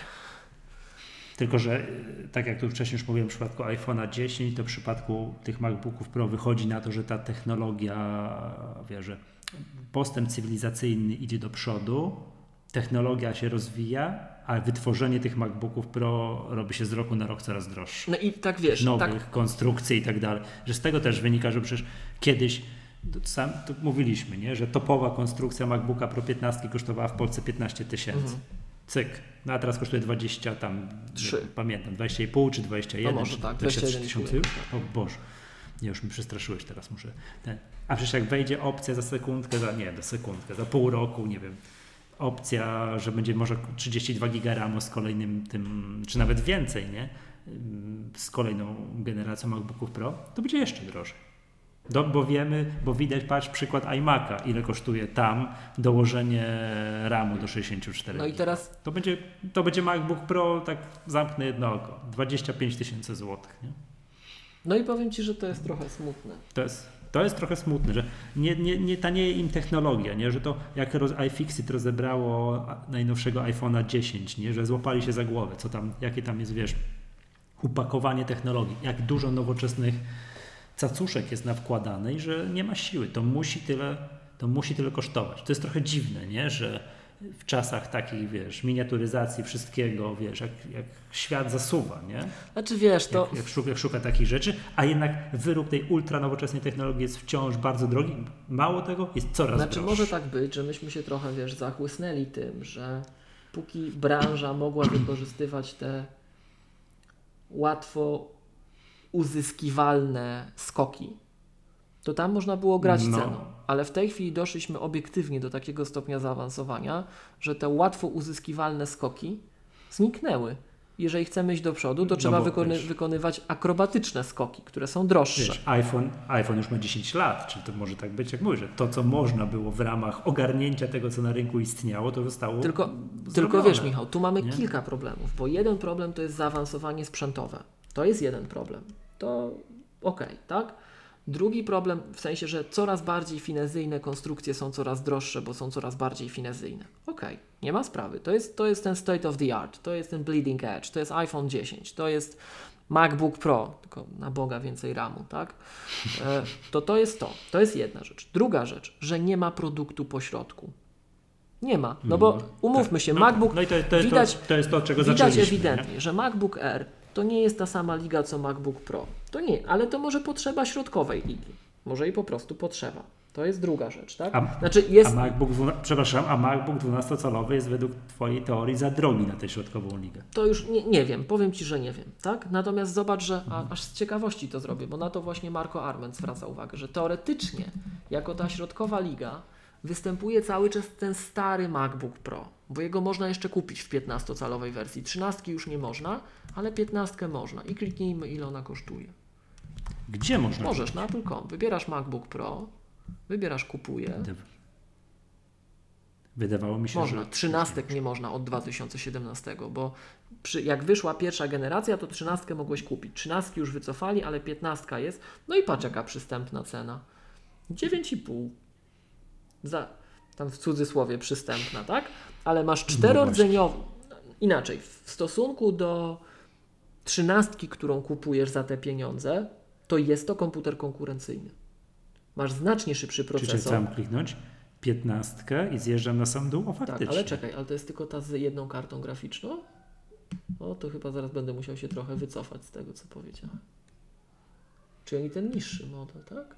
Tylko, że y, tak jak tu wcześniej już mówiłem, w przypadku iPhone'a 10, to w przypadku tych MacBooków Pro wychodzi na to, że ta technologia, wie, że postęp cywilizacyjny idzie do przodu, technologia się rozwija, a wytworzenie tych MacBooków Pro robi się z roku na rok coraz droższe. No i tak wiesz, nowych tak, konstrukcji i tak dalej. Że z tego też wynika, że przecież kiedyś to sam to mówiliśmy, nie? że topowa konstrukcja MacBooka Pro 15 kosztowała w Polsce 15 tysięcy. Mhm. Cyk. No a teraz kosztuje 20 tam, Trzy. nie pamiętam, 20,5 czy 21, No może tak, 23 21,5 tysiące już? tak. O Boże. Nie, już mi przestraszyłeś teraz, muszę ten. A przecież jak wejdzie opcja za sekundkę, za nie, za sekundkę, za pół roku, nie wiem, opcja, że będzie może 32 giga RAMu z kolejnym tym, czy nawet więcej, nie? Ym, Z kolejną generacją MacBooków Pro, to będzie jeszcze drożej. Do, bo wiemy, bo widać, patrz przykład iMac'a, ile kosztuje tam dołożenie RAMu do 64 no i teraz To będzie, to będzie MacBook Pro, tak zamknę jedno oko, 25 tysięcy złotych. Nie? No i powiem Ci, że to jest trochę smutne. To jest to jest trochę smutne, że nie, nie, nie tanieje im technologia, nie? że to jak roz, iFixit rozebrało najnowszego iPhone'a 10, nie? że złapali się za głowę, co tam, jakie tam jest, wiesz, upakowanie technologii, jak dużo nowoczesnych cacuszek jest nawkładane i że nie ma siły. To musi tyle, to musi tyle kosztować. To jest trochę dziwne, nie? że w czasach takich, wiesz, miniaturyzacji wszystkiego, wiesz, jak, jak świat zasuwa, nie? Znaczy wiesz, to... Jak, jak, szuka, jak szuka takich rzeczy, a jednak wyrób tej ultra nowoczesnej technologii jest wciąż bardzo drogi. Mało tego, jest coraz Znaczy droższy. może tak być, że myśmy się trochę, wiesz, zachłysnęli tym, że póki branża mogła wykorzystywać te łatwo uzyskiwalne skoki, to tam można było grać No. ceną. Ale w tej chwili doszliśmy obiektywnie do takiego stopnia zaawansowania, że te łatwo uzyskiwalne skoki zniknęły. Jeżeli chcemy iść do przodu, to No trzeba bo wykony- wiesz- wykonywać akrobatyczne skoki, które są droższe. Wiesz, iPhone, iPhone już ma 10 lat, czyli to może tak być, jak mówię, że to, co można było w ramach ogarnięcia tego, co na rynku istniało, to zostało Tylko, zrobione. tylko wiesz, Michał, tu mamy Nie? kilka problemów, bo jeden problem to jest zaawansowanie sprzętowe. To jest jeden problem. To okej, tak? Drugi problem w sensie, że coraz bardziej finezyjne konstrukcje są coraz droższe, bo są coraz bardziej finezyjne. Okej, nie ma sprawy. To jest, to jest ten state of the art, to jest ten bleeding edge, to jest iPhone 10, to jest MacBook Pro, tylko na Boga więcej RAMu, tak? E, to to jest to. To jest jedna rzecz. Druga rzecz, że nie ma produktu pośrodku. Nie ma, no bo Mhm. umówmy się, No, MacBook no i to, widać- to, to jest to, czego Widać zaczęliśmy. ewidentnie, że MacBook Air to nie jest ta sama liga co MacBook Pro. To nie, ale to może potrzeba środkowej ligi. Może i po prostu potrzeba. To jest druga rzecz, tak? A- znaczy jest. A MacBook, przepraszam, a MacBook 12-calowy jest według Twojej teorii za drogi na tę środkową ligę. To już nie, nie wiem, powiem Ci, że nie wiem, tak? Natomiast zobacz, że a, aż z ciekawości to zrobię, bo na to właśnie Marco Arment zwraca uwagę, że teoretycznie, jako ta środkowa liga, występuje cały czas ten stary MacBook Pro, bo jego można jeszcze kupić w 15-calowej wersji. 13 już nie można, ale 15 można. I kliknijmy, ile ona kosztuje. Gdzie można? Możesz na Apple.com. Wybierasz MacBook Pro, wybierasz kupuję. Wyda- Wydawało mi się, Można. że... Trzynastek nie można od 2017, bo przy, jak wyszła pierwsza generacja, to trzynastkę mogłeś kupić. Trzynastki już wycofali, ale piętnastka jest. No i patrz jaka przystępna cena. 9,5. Za, tam w cudzysłowie przystępna, tak? Ale masz czterordzeniowy. Inaczej, w stosunku do trzynastki, którą kupujesz za te pieniądze, to jest to komputer konkurencyjny. Masz znacznie szybszy Czy procesor. sam kliknąć? 15 i zjeżdżam na sam dół? O, faktycznie. Tak, ale czekaj, ale to jest tylko ta z jedną kartą graficzną? O, to chyba zaraz będę musiał się trochę wycofać z tego, co powiedziałem. Czy oni ten niższy model, tak?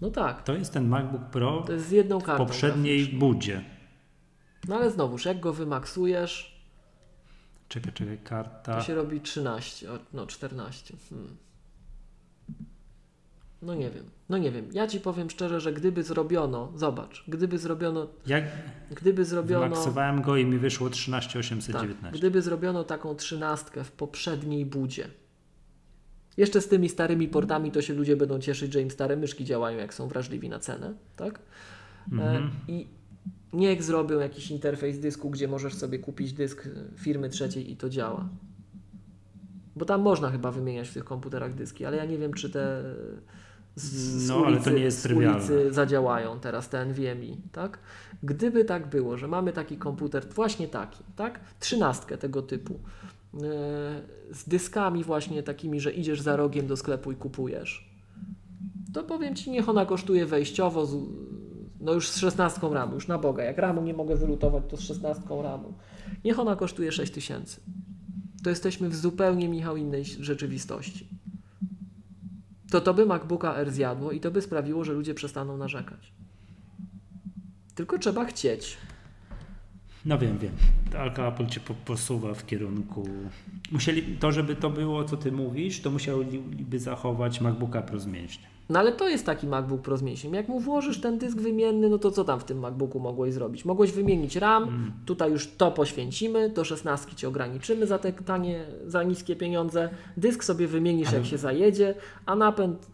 No tak, To jest ten MacBook Pro to jest z jedną w kartą poprzedniej graficzną. budzie. No ale znowuż, jak go wymaksujesz, Czekaj, czekaj, karta. to się robi 13, o, no 14. Hmm. No nie wiem, no nie wiem. Ja Ci powiem szczerze, że gdyby zrobiono, zobacz, gdyby zrobiono, Jak gdyby zrobiono... wymaksowałem go i mi wyszło Tak, 13819. gdyby zrobiono taką trzynastkę w poprzedniej budzie, jeszcze z tymi starymi portami, to się ludzie będą cieszyć, że im stare myszki działają, jak są wrażliwi na cenę, tak? Mhm. E, I niech zrobią jakiś interfejs dysku, gdzie możesz sobie kupić dysk firmy trzeciej i to działa. Bo tam można chyba wymieniać w tych komputerach dyski, ale ja nie wiem, czy te z, No, ale to ulicy, nie jest z ulicy zadziałają teraz te NVMe, tak? Gdyby tak było, że mamy taki komputer, właśnie taki, tak? Trzynastkę tego typu, z dyskami właśnie takimi, że idziesz za rogiem do sklepu i kupujesz, to powiem Ci, niech ona kosztuje wejściowo, z, no już z 16 ramu, już na Boga, jak ramu nie mogę wylutować, to z 16 ramu. Niech ona kosztuje 6 tysięcy. To jesteśmy w zupełnie, Michał, innej rzeczywistości. To to by MacBooka R zjadło i to by sprawiło, że ludzie przestaną narzekać. Tylko trzeba chcieć. No wiem, wiem. Tylko Apple cię po- posuwa w kierunku. Musieli to, żeby to było, co ty mówisz, to musieliby zachować MacBooka Pro. No ale to jest taki MacBook Pro z mięśniem. Jak mu włożysz ten dysk wymienny, no to co tam w tym MacBooku mogłeś zrobić? Mogłeś wymienić RAM, Mm. tutaj już to poświęcimy, do 16 Cię ograniczymy za te tanie, za niskie pieniądze. Dysk sobie wymienisz Ale- jak się zajedzie, a napęd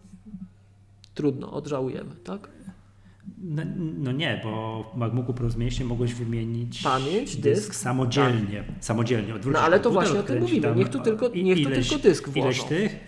trudno, odżałujemy, tak? No, no nie, bo w MacBooku Pro z mogłeś wymienić Pamięć, dysk, dysk. samodzielnie. Samodzielnie. Odwrócić No ale to właśnie o tym mówimy. Niech tu tylko- niech tu tylko dysk Ileś włożą. tych,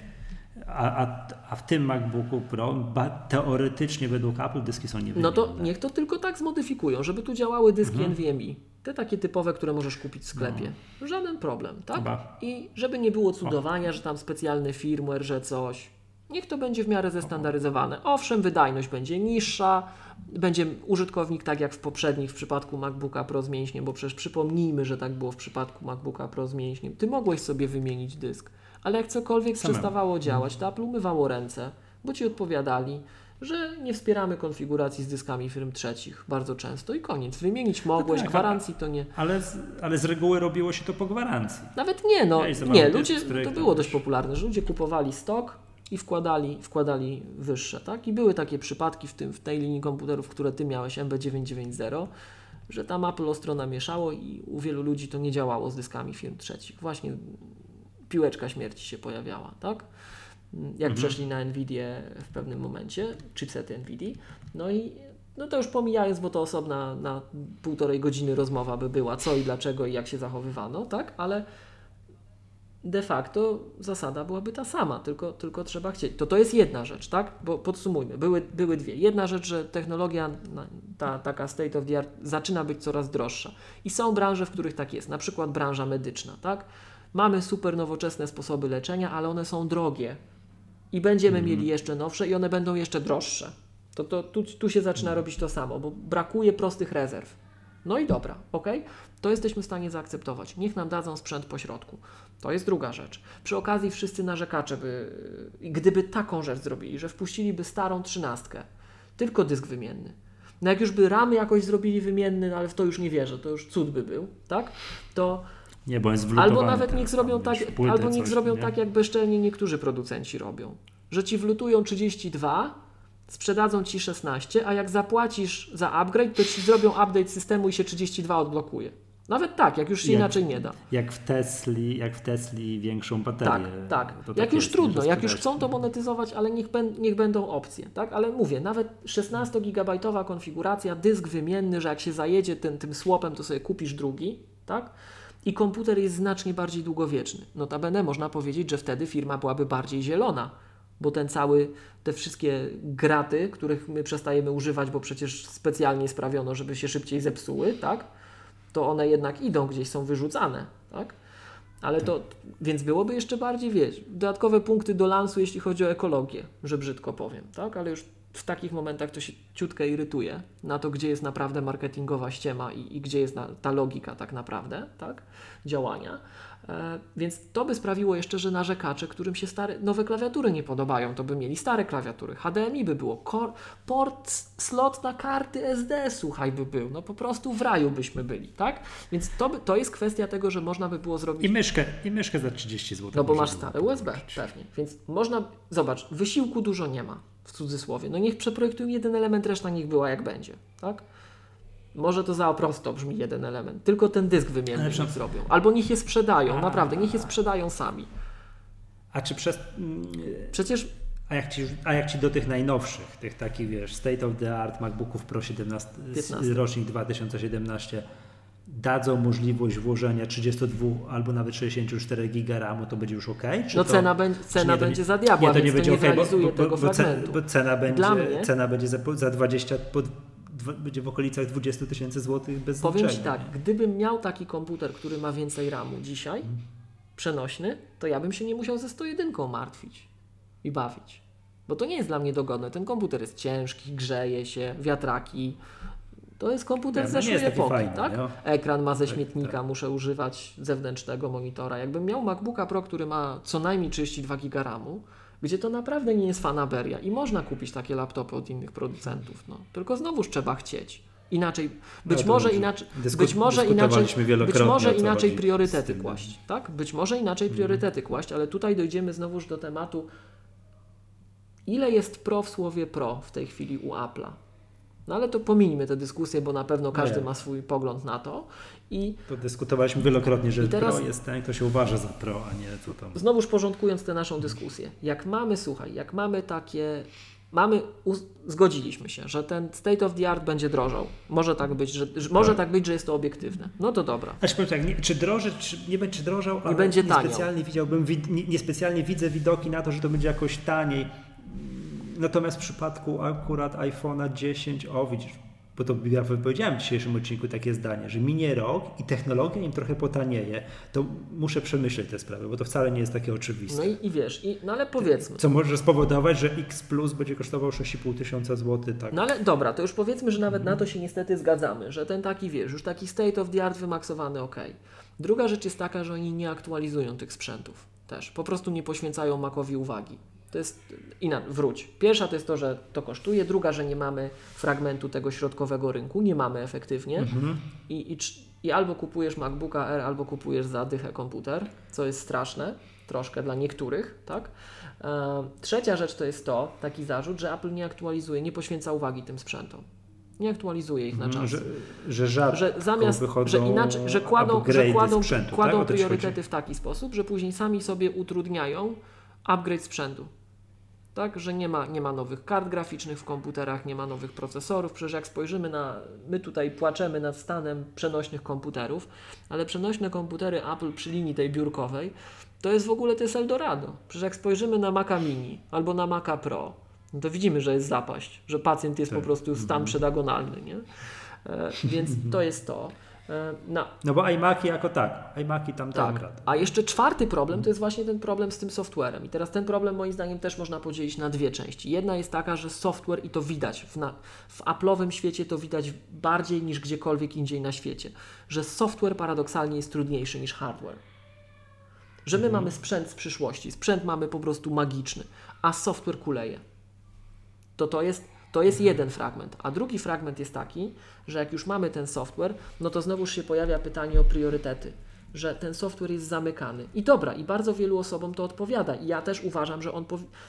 a, a, a w tym MacBooku Pro ba, teoretycznie według Apple dyski są niewymienne. No to niech to tylko tak zmodyfikują, żeby tu działały dyski Mhm. NVMe. Te takie typowe, które możesz kupić w sklepie. Żaden problem, tak? Chyba. I żeby nie było cudowania, że tam specjalny firmware, że coś. Niech to będzie w miarę zestandaryzowane. Owszem, wydajność będzie niższa, będzie użytkownik tak jak w poprzednich w przypadku MacBooka Pro z mięśniem, bo przecież przypomnijmy, że tak było w przypadku MacBooka Pro z mięśniem. Ty mogłeś sobie wymienić dysk, ale jak cokolwiek Samemu. przestawało działać, to Apple umywało ręce, bo ci odpowiadali, że nie wspieramy konfiguracji z dyskami firm trzecich bardzo często i koniec. Wymienić mogłeś, tak, gwarancji to nie. Ale z, ale z reguły robiło się to po gwarancji. Nawet nie, no Ej, za nie, ludzie, to było dość popularne, że ludzie kupowali stok i wkładali, wkładali wyższe, tak? I były takie przypadki w, tym, w tej linii komputerów, które Ty miałeś, MB990, że tam Apple ostro namieszało i u wielu ludzi to nie działało z dyskami firm trzecich. Właśnie piłeczka śmierci się pojawiała, tak? Jak przeszli na Nvidia w pewnym momencie, chipsety Nvidia, no i no to już pomijając, bo to osobna na półtorej godziny rozmowa by była, co i dlaczego i jak się zachowywano, tak? Ale de facto zasada byłaby ta sama, tylko, tylko trzeba chcieć. To to jest jedna rzecz, tak? Bo podsumujmy, były, były dwie. Jedna rzecz, że technologia, ta taka state of the art, zaczyna być coraz droższa. I są branże, w których tak jest, na przykład branża medyczna, tak? Mamy super nowoczesne sposoby leczenia, ale one są drogie. I będziemy mieli jeszcze nowsze i one będą jeszcze droższe. To, to tu, tu się zaczyna robić to samo, bo brakuje prostych rezerw. No i dobra, ok? To jesteśmy w stanie zaakceptować. Niech nam dadzą sprzęt po środku. To jest druga rzecz. Przy okazji wszyscy narzekacze by, gdyby taką rzecz zrobili, że wpuściliby starą trzynastkę, tylko dysk wymienny. No jak już by ramy jakoś zrobili wymienny, no ale w to już nie wierzę, to już cud by był, tak? To Nie, bo jest Albo nawet niech zrobią tak, albo niech coś, zrobią nie? tak, jak bezczelnie niektórzy producenci robią. Że ci wlutują 32, sprzedadzą ci 16, a jak zapłacisz za upgrade, to ci zrobią update systemu i się 32 odblokuje. Nawet tak, jak już się Jak- inaczej nie da. Jak w Tesli, jak w Tesli większą baterię. Tak, tak. To Jak już trudno, jak już chcą to monetyzować, ale niech, niech będą opcje, tak? Ale mówię, nawet 16-gigabajtowa konfiguracja, dysk wymienny, że jak się zajedzie ten, tym słopem, to sobie kupisz drugi, tak? I komputer jest znacznie bardziej długowieczny. Notabene można powiedzieć, że wtedy firma byłaby bardziej zielona, bo ten cały, te wszystkie graty, których my przestajemy używać, bo przecież specjalnie sprawiono, żeby się szybciej zepsuły, tak? To one jednak idą gdzieś, są wyrzucane, tak? Ale to, więc byłoby jeszcze bardziej, wiesz, dodatkowe punkty do lansu, jeśli chodzi o ekologię, że brzydko powiem, tak? Ale już w takich momentach to się ciutkę irytuje na to, gdzie jest naprawdę marketingowa ściema i, i gdzie jest na, ta logika tak naprawdę, tak? Działania. E, więc to by sprawiło jeszcze, że narzekacze, którym się stare, nowe klawiatury nie podobają, to by mieli stare klawiatury. HDMI by było, port, slot na karty SD, słuchaj, by był. No po prostu w raju byśmy byli, tak? Więc to, by, to jest kwestia tego, że można by było zrobić I myszkę, I myszkę za 30 zł. no bo masz stare USB, pewnie. Więc można, zobacz, wysiłku dużo nie ma, w cudzysłowie. No niech przeprojektują jeden element, reszta niech była jak będzie, tak? Może to za prosto brzmi jeden element, tylko ten dysk wymienny niech zrobią. Albo niech je sprzedają, A. naprawdę, niech je sprzedają sami. A czy przez. Przecież A jak, ci, a jak ci do tych najnowszych, tych takich wiesz, state of the art MacBooków Pro 17, 15. rocznik 2017 dadzą możliwość włożenia 32 albo nawet 64 giga RAMu, to będzie już ok? Czy no to, cena, będzie, cena nie, będzie za diabła, nie, to nie będzie to nie ok, bo, bo, tego bo, bo, cena będzie, cena będzie za, za 20, po, dwa- będzie w okolicach 20 tysięcy złotych bez Powiem Ci zliczenia, tak, gdybym miał taki komputer, który ma więcej RAMu dzisiaj, Mhm. przenośny, to ja bym się nie musiał ze 101 martwić i bawić. Bo to nie jest dla mnie dogodne. Ten komputer jest ciężki, grzeje się, wiatraki. To jest komputer Nie, z no nie taki epoki, fajny, tak? no. Ekran ma ze Tak, śmietnika, tak. muszę używać zewnętrznego monitora. Jakbym miał MacBooka Pro, który ma co najmniej 32 giga RAMu, gdzie to naprawdę nie jest fanaberia i można kupić takie laptopy od innych producentów, no. Tylko znowuż trzeba chcieć. Inaczej, być No to może inaczej, być może inaczej, być może inaczej priorytety. Mhm. kłaść, tak? Być może inaczej priorytety kłaść, ale tutaj dojdziemy znowuż do tematu, ile jest pro w słowie pro w tej chwili u Apple'a. No ale to pominijmy tę dyskusję, bo na pewno każdy Nie. ma swój pogląd na to. I To dyskutowaliśmy wielokrotnie, że teraz- Pro jest ten, kto się uważa za Pro, a nie co tam. znowuż porządkując tę naszą dyskusję, jak mamy, słuchaj, jak mamy takie mamy, zgodziliśmy się, że ten state of the art będzie drożał. Może tak być, że, że może tak być, że jest to obiektywne. No to dobra. Znaczy powiem tak, nie, czy droży, czy nie będzie drożał, ale będzie niespecjalnie widziałbym, wid- nie, niespecjalnie widzę widoki na to, że to będzie jakoś taniej. Natomiast w przypadku akurat iPhone'a 10, o widzisz, bo to ja powiedziałem w dzisiejszym odcinku takie zdanie, że minie rok i technologia im trochę potanieje, to muszę przemyśleć tę sprawę, bo to wcale nie jest takie oczywiste. No i, i wiesz, i, no ale powiedzmy. Co może spowodować, że X Plus będzie kosztował 6,5 tysiąca złotych, tak? No ale dobra, to już powiedzmy, że nawet na to się niestety zgadzamy, że ten taki, wiesz, już taki state of the art wymaksowany, ok. Druga rzecz jest taka, że oni nie aktualizują tych sprzętów też. Po prostu nie poświęcają Macowi uwagi. To jest inaczej, wróć. Pierwsza to jest to, że to kosztuje, druga, że nie mamy fragmentu tego środkowego rynku, nie mamy efektywnie Mhm. i, i, i albo kupujesz MacBooka R, albo kupujesz za dychę komputer, co jest straszne, troszkę dla niektórych, tak? E, trzecia rzecz to jest to, taki zarzut, że Apple nie aktualizuje, nie poświęca uwagi tym sprzętom. Nie aktualizuje ich na czas. Że, że rzadko Że zamiast, że inaczej, że kładą, że kładą, sprzętu, kładą tak? To ci priorytety w taki sposób, że później sami sobie utrudniają upgrade sprzętu. Tak, że nie ma, nie ma nowych kart graficznych w komputerach, nie ma nowych procesorów. Przecież jak spojrzymy na. My tutaj płaczemy nad stanem przenośnych komputerów, ale przenośne komputery Apple przy linii tej biurkowej to jest w ogóle to jest Eldorado. Przecież jak spojrzymy na Maca Mini albo na Maca Pro, no to widzimy, że jest zapaść, że pacjent jest Tak. po prostu stan przedagonalny. Nie? E, więc to jest to. E, no, No bo iMaki jako tak, iMaki tam tak. radę. A jeszcze czwarty problem to jest właśnie ten problem z tym softwarem. I teraz ten problem moim zdaniem też można podzielić na dwie części. Jedna jest taka, że software i to widać w, na, w Apple'owym świecie to widać bardziej niż gdziekolwiek indziej na świecie, że software paradoksalnie jest trudniejszy niż hardware. Że my mamy sprzęt z przyszłości, sprzęt mamy po prostu magiczny, a software kuleje. To to jest, to jest jeden fragment. A drugi fragment jest taki, że jak już mamy ten software, no to znowuż się pojawia pytanie o priorytety. Że ten software jest zamykany. I dobra, i bardzo wielu osobom to odpowiada. I ja też uważam, że on,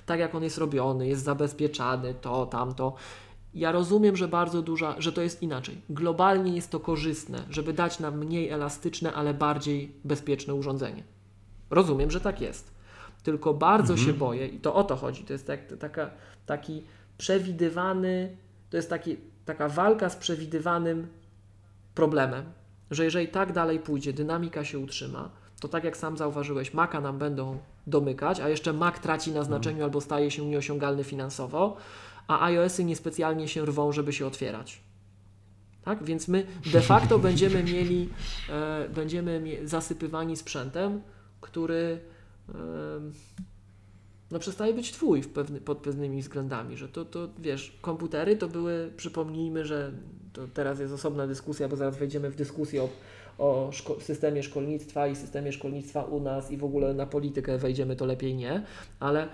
tak jak on jest robiony, jest zabezpieczany, to, tamto. Ja rozumiem, że bardzo duża, że to jest inaczej. Globalnie jest to korzystne, żeby dać nam mniej elastyczne, ale bardziej bezpieczne urządzenie. Rozumiem, że tak jest. Tylko bardzo się boję, i to o to chodzi. To jest tak, taka, taki przewidywany, to jest taki, taka walka z przewidywanym problemem, że jeżeli tak dalej pójdzie, dynamika się utrzyma, to tak jak sam zauważyłeś, Maca nam będą domykać, a jeszcze Mac traci na znaczeniu albo staje się nieosiągalny finansowo, a iOSy niespecjalnie się rwą, żeby się otwierać. Tak? Więc my de facto będziemy mieli, e, będziemy zasypywani sprzętem, który em, no przestaje być twój w pewny, pod pewnymi względami, że to, to wiesz, komputery to były, przypomnijmy, że to teraz jest osobna dyskusja, bo zaraz wejdziemy w dyskusję o, o szko- systemie szkolnictwa i systemie szkolnictwa u nas i w ogóle na politykę wejdziemy, to lepiej nie, ale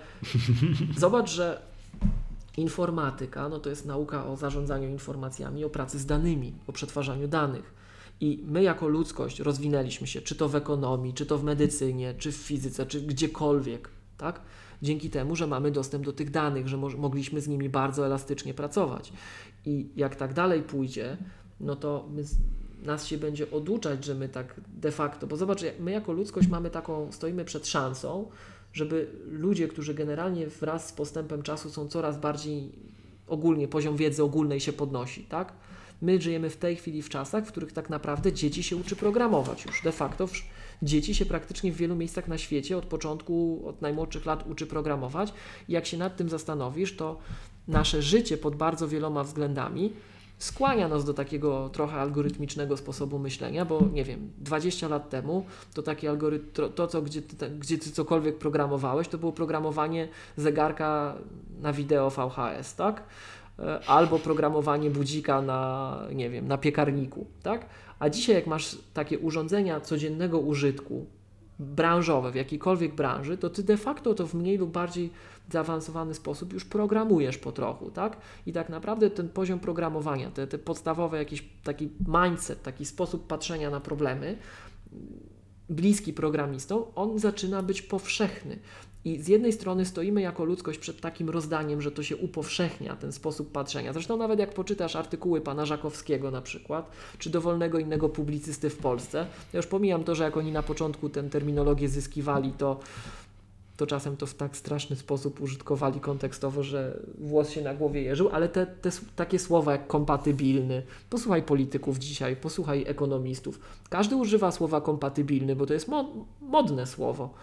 zobacz, że informatyka no to jest nauka o zarządzaniu informacjami, o pracy z danymi, o przetwarzaniu danych. I my jako ludzkość rozwinęliśmy się, czy to w ekonomii, czy to w medycynie, czy w fizyce, czy gdziekolwiek, tak? Dzięki temu, że mamy dostęp do tych danych, że mo- mogliśmy z nimi bardzo elastycznie pracować. I jak tak dalej pójdzie, no to my, nas się będzie oduczać, że my tak de facto, bo zobacz, my jako ludzkość mamy taką, stoimy przed szansą, żeby ludzie, którzy generalnie wraz z postępem czasu są coraz bardziej ogólnie, poziom wiedzy ogólnej się podnosi, tak? My żyjemy w tej chwili w czasach, w których tak naprawdę dzieci się uczy programować już. De facto dzieci się praktycznie w wielu miejscach na świecie od początku, od najmłodszych lat uczy programować. I jak się nad tym zastanowisz, to nasze życie pod bardzo wieloma względami skłania nas do takiego trochę algorytmicznego sposobu myślenia, bo nie wiem, 20 lat temu to taki algorytm, to, to co, gdzie ty, gdzie ty cokolwiek programowałeś, to było programowanie zegarka na wideo VHS, tak? E, Albo programowanie budzika na, nie wiem, na piekarniku, tak? A dzisiaj jak masz takie urządzenia codziennego użytku, branżowe, w jakiejkolwiek branży, to ty de facto to w mniej lub bardziej zaawansowany sposób już programujesz po trochu, tak? I tak naprawdę ten poziom programowania, te, te podstawowe jakiś taki mindset, taki sposób patrzenia na problemy, bliski programistom, on zaczyna być powszechny. I z jednej strony stoimy jako ludzkość przed takim rozdaniem, że to się upowszechnia, ten sposób patrzenia. Zresztą nawet jak poczytasz artykuły pana Żakowskiego na przykład, czy dowolnego innego publicysty w Polsce, ja już pomijam to, że jak oni na początku tę terminologię zyskiwali, to to czasem to w tak straszny sposób użytkowali kontekstowo, że włos się na głowie jeżył, ale te, te takie słowa jak kompatybilny, posłuchaj polityków dzisiaj, posłuchaj ekonomistów. Każdy używa słowa kompatybilny, bo to jest mo modne słowo.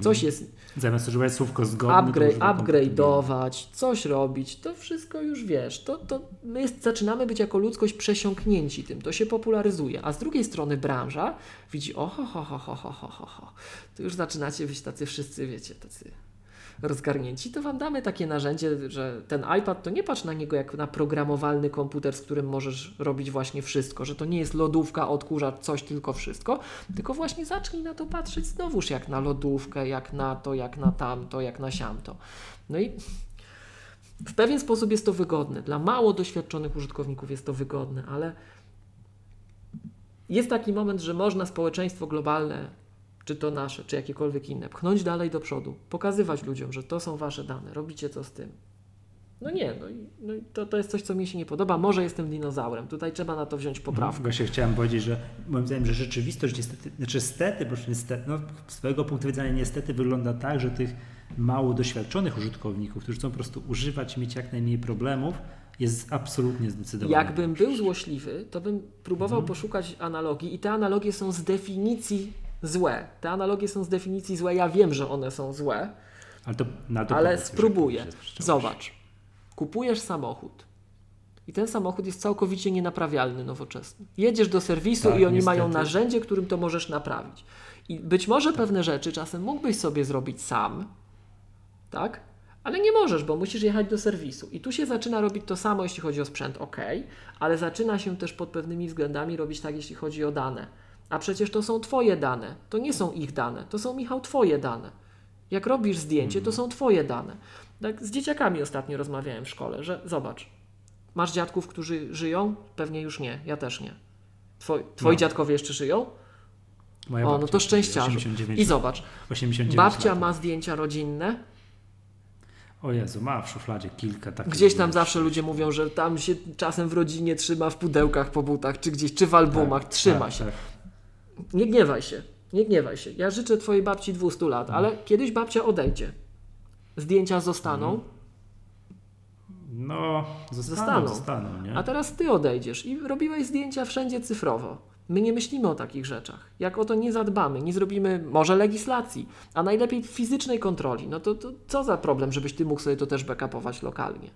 Coś jest Zamiast używać słówko zgodny, to upgrade, upgrade'ować, coś robić, to wszystko już wiesz. To, to my jest, zaczynamy być jako ludzkość przesiąknięci tym, to się popularyzuje. A z drugiej strony branża widzi, oho, ho, ho, ho, ho, ho, ho, ho. To już zaczynacie być tacy wszyscy, wiecie, tacy rozgarnięci, to wam damy takie narzędzie, że ten iPad to nie patrz na niego jak na programowalny komputer, z którym możesz robić właśnie wszystko, że to nie jest lodówka, odkurzacz, coś, tylko wszystko, tylko właśnie zacznij na to patrzeć znowuż jak na lodówkę, jak na to, jak na tamto, jak na siamto. No i w pewien sposób jest to wygodne. Dla mało doświadczonych użytkowników jest to wygodne, ale jest taki moment, że można społeczeństwo globalne, czy to nasze, czy jakiekolwiek inne, pchnąć dalej do przodu, pokazywać ludziom, że to są wasze dane, robicie co z tym. No nie, no, no to, to jest coś, co mi się nie podoba. Może jestem dinozaurem, tutaj trzeba na to wziąć poprawkę. Właśnie chciałem powiedzieć, że moim zdaniem, że rzeczywistość niestety, znaczy stety, bo niestety, no, z swojego punktu widzenia niestety wygląda tak, że tych mało doświadczonych użytkowników, którzy chcą po prostu używać mieć jak najmniej problemów, jest absolutnie zdecydowanie. Jakbym był złośliwy, to bym próbował poszukać analogii i te analogie są z definicji złe. Te analogie są z definicji złe. Ja wiem, że one są złe, Ale, to, na to ale powiedz, spróbuję. Zobacz. Kupujesz samochód. I ten samochód jest całkowicie nienaprawialny nowoczesny. Jedziesz do serwisu Tak, i oni niestety. mają narzędzie, którym to możesz naprawić. I być może pewne rzeczy czasem mógłbyś sobie zrobić sam, tak? Ale nie możesz, bo musisz jechać do serwisu. I tu się zaczyna robić to samo, jeśli chodzi o sprzęt, ok, ale zaczyna się też pod pewnymi względami robić tak, jeśli chodzi o dane. A przecież to są Twoje dane, to nie są ich dane, to są Michał Twoje dane. Jak robisz zdjęcie, to są Twoje dane. Tak, z dzieciakami ostatnio rozmawiałem w szkole, że zobacz, masz dziadków, którzy żyją? Pewnie już nie, ja też nie. Twoi, twoi No. dziadkowie jeszcze żyją? Moja O, no babcia to żyje, szczęściarzu. 89 I zobacz, 89 babcia lat. ma zdjęcia rodzinne, O Jezu, ma w szufladzie kilka takich. Gdzieś tam zawsze ludzie mówią, że tam się czasem w rodzinie trzyma w pudełkach po butach, czy gdzieś, czy w albumach, trzyma tak, się. Tak. Nie gniewaj się, nie gniewaj się. Ja życzę twojej babci 200 lat, ale kiedyś babcia odejdzie. Zdjęcia zostaną, No, zostaną, Zostaną. zostaną, nie? a teraz ty odejdziesz i robiłeś zdjęcia wszędzie cyfrowo. My nie myślimy o takich rzeczach. Jak o to nie zadbamy, nie zrobimy może legislacji, a najlepiej fizycznej kontroli, no to, to co za problem, żebyś ty mógł sobie to też backupować lokalnie?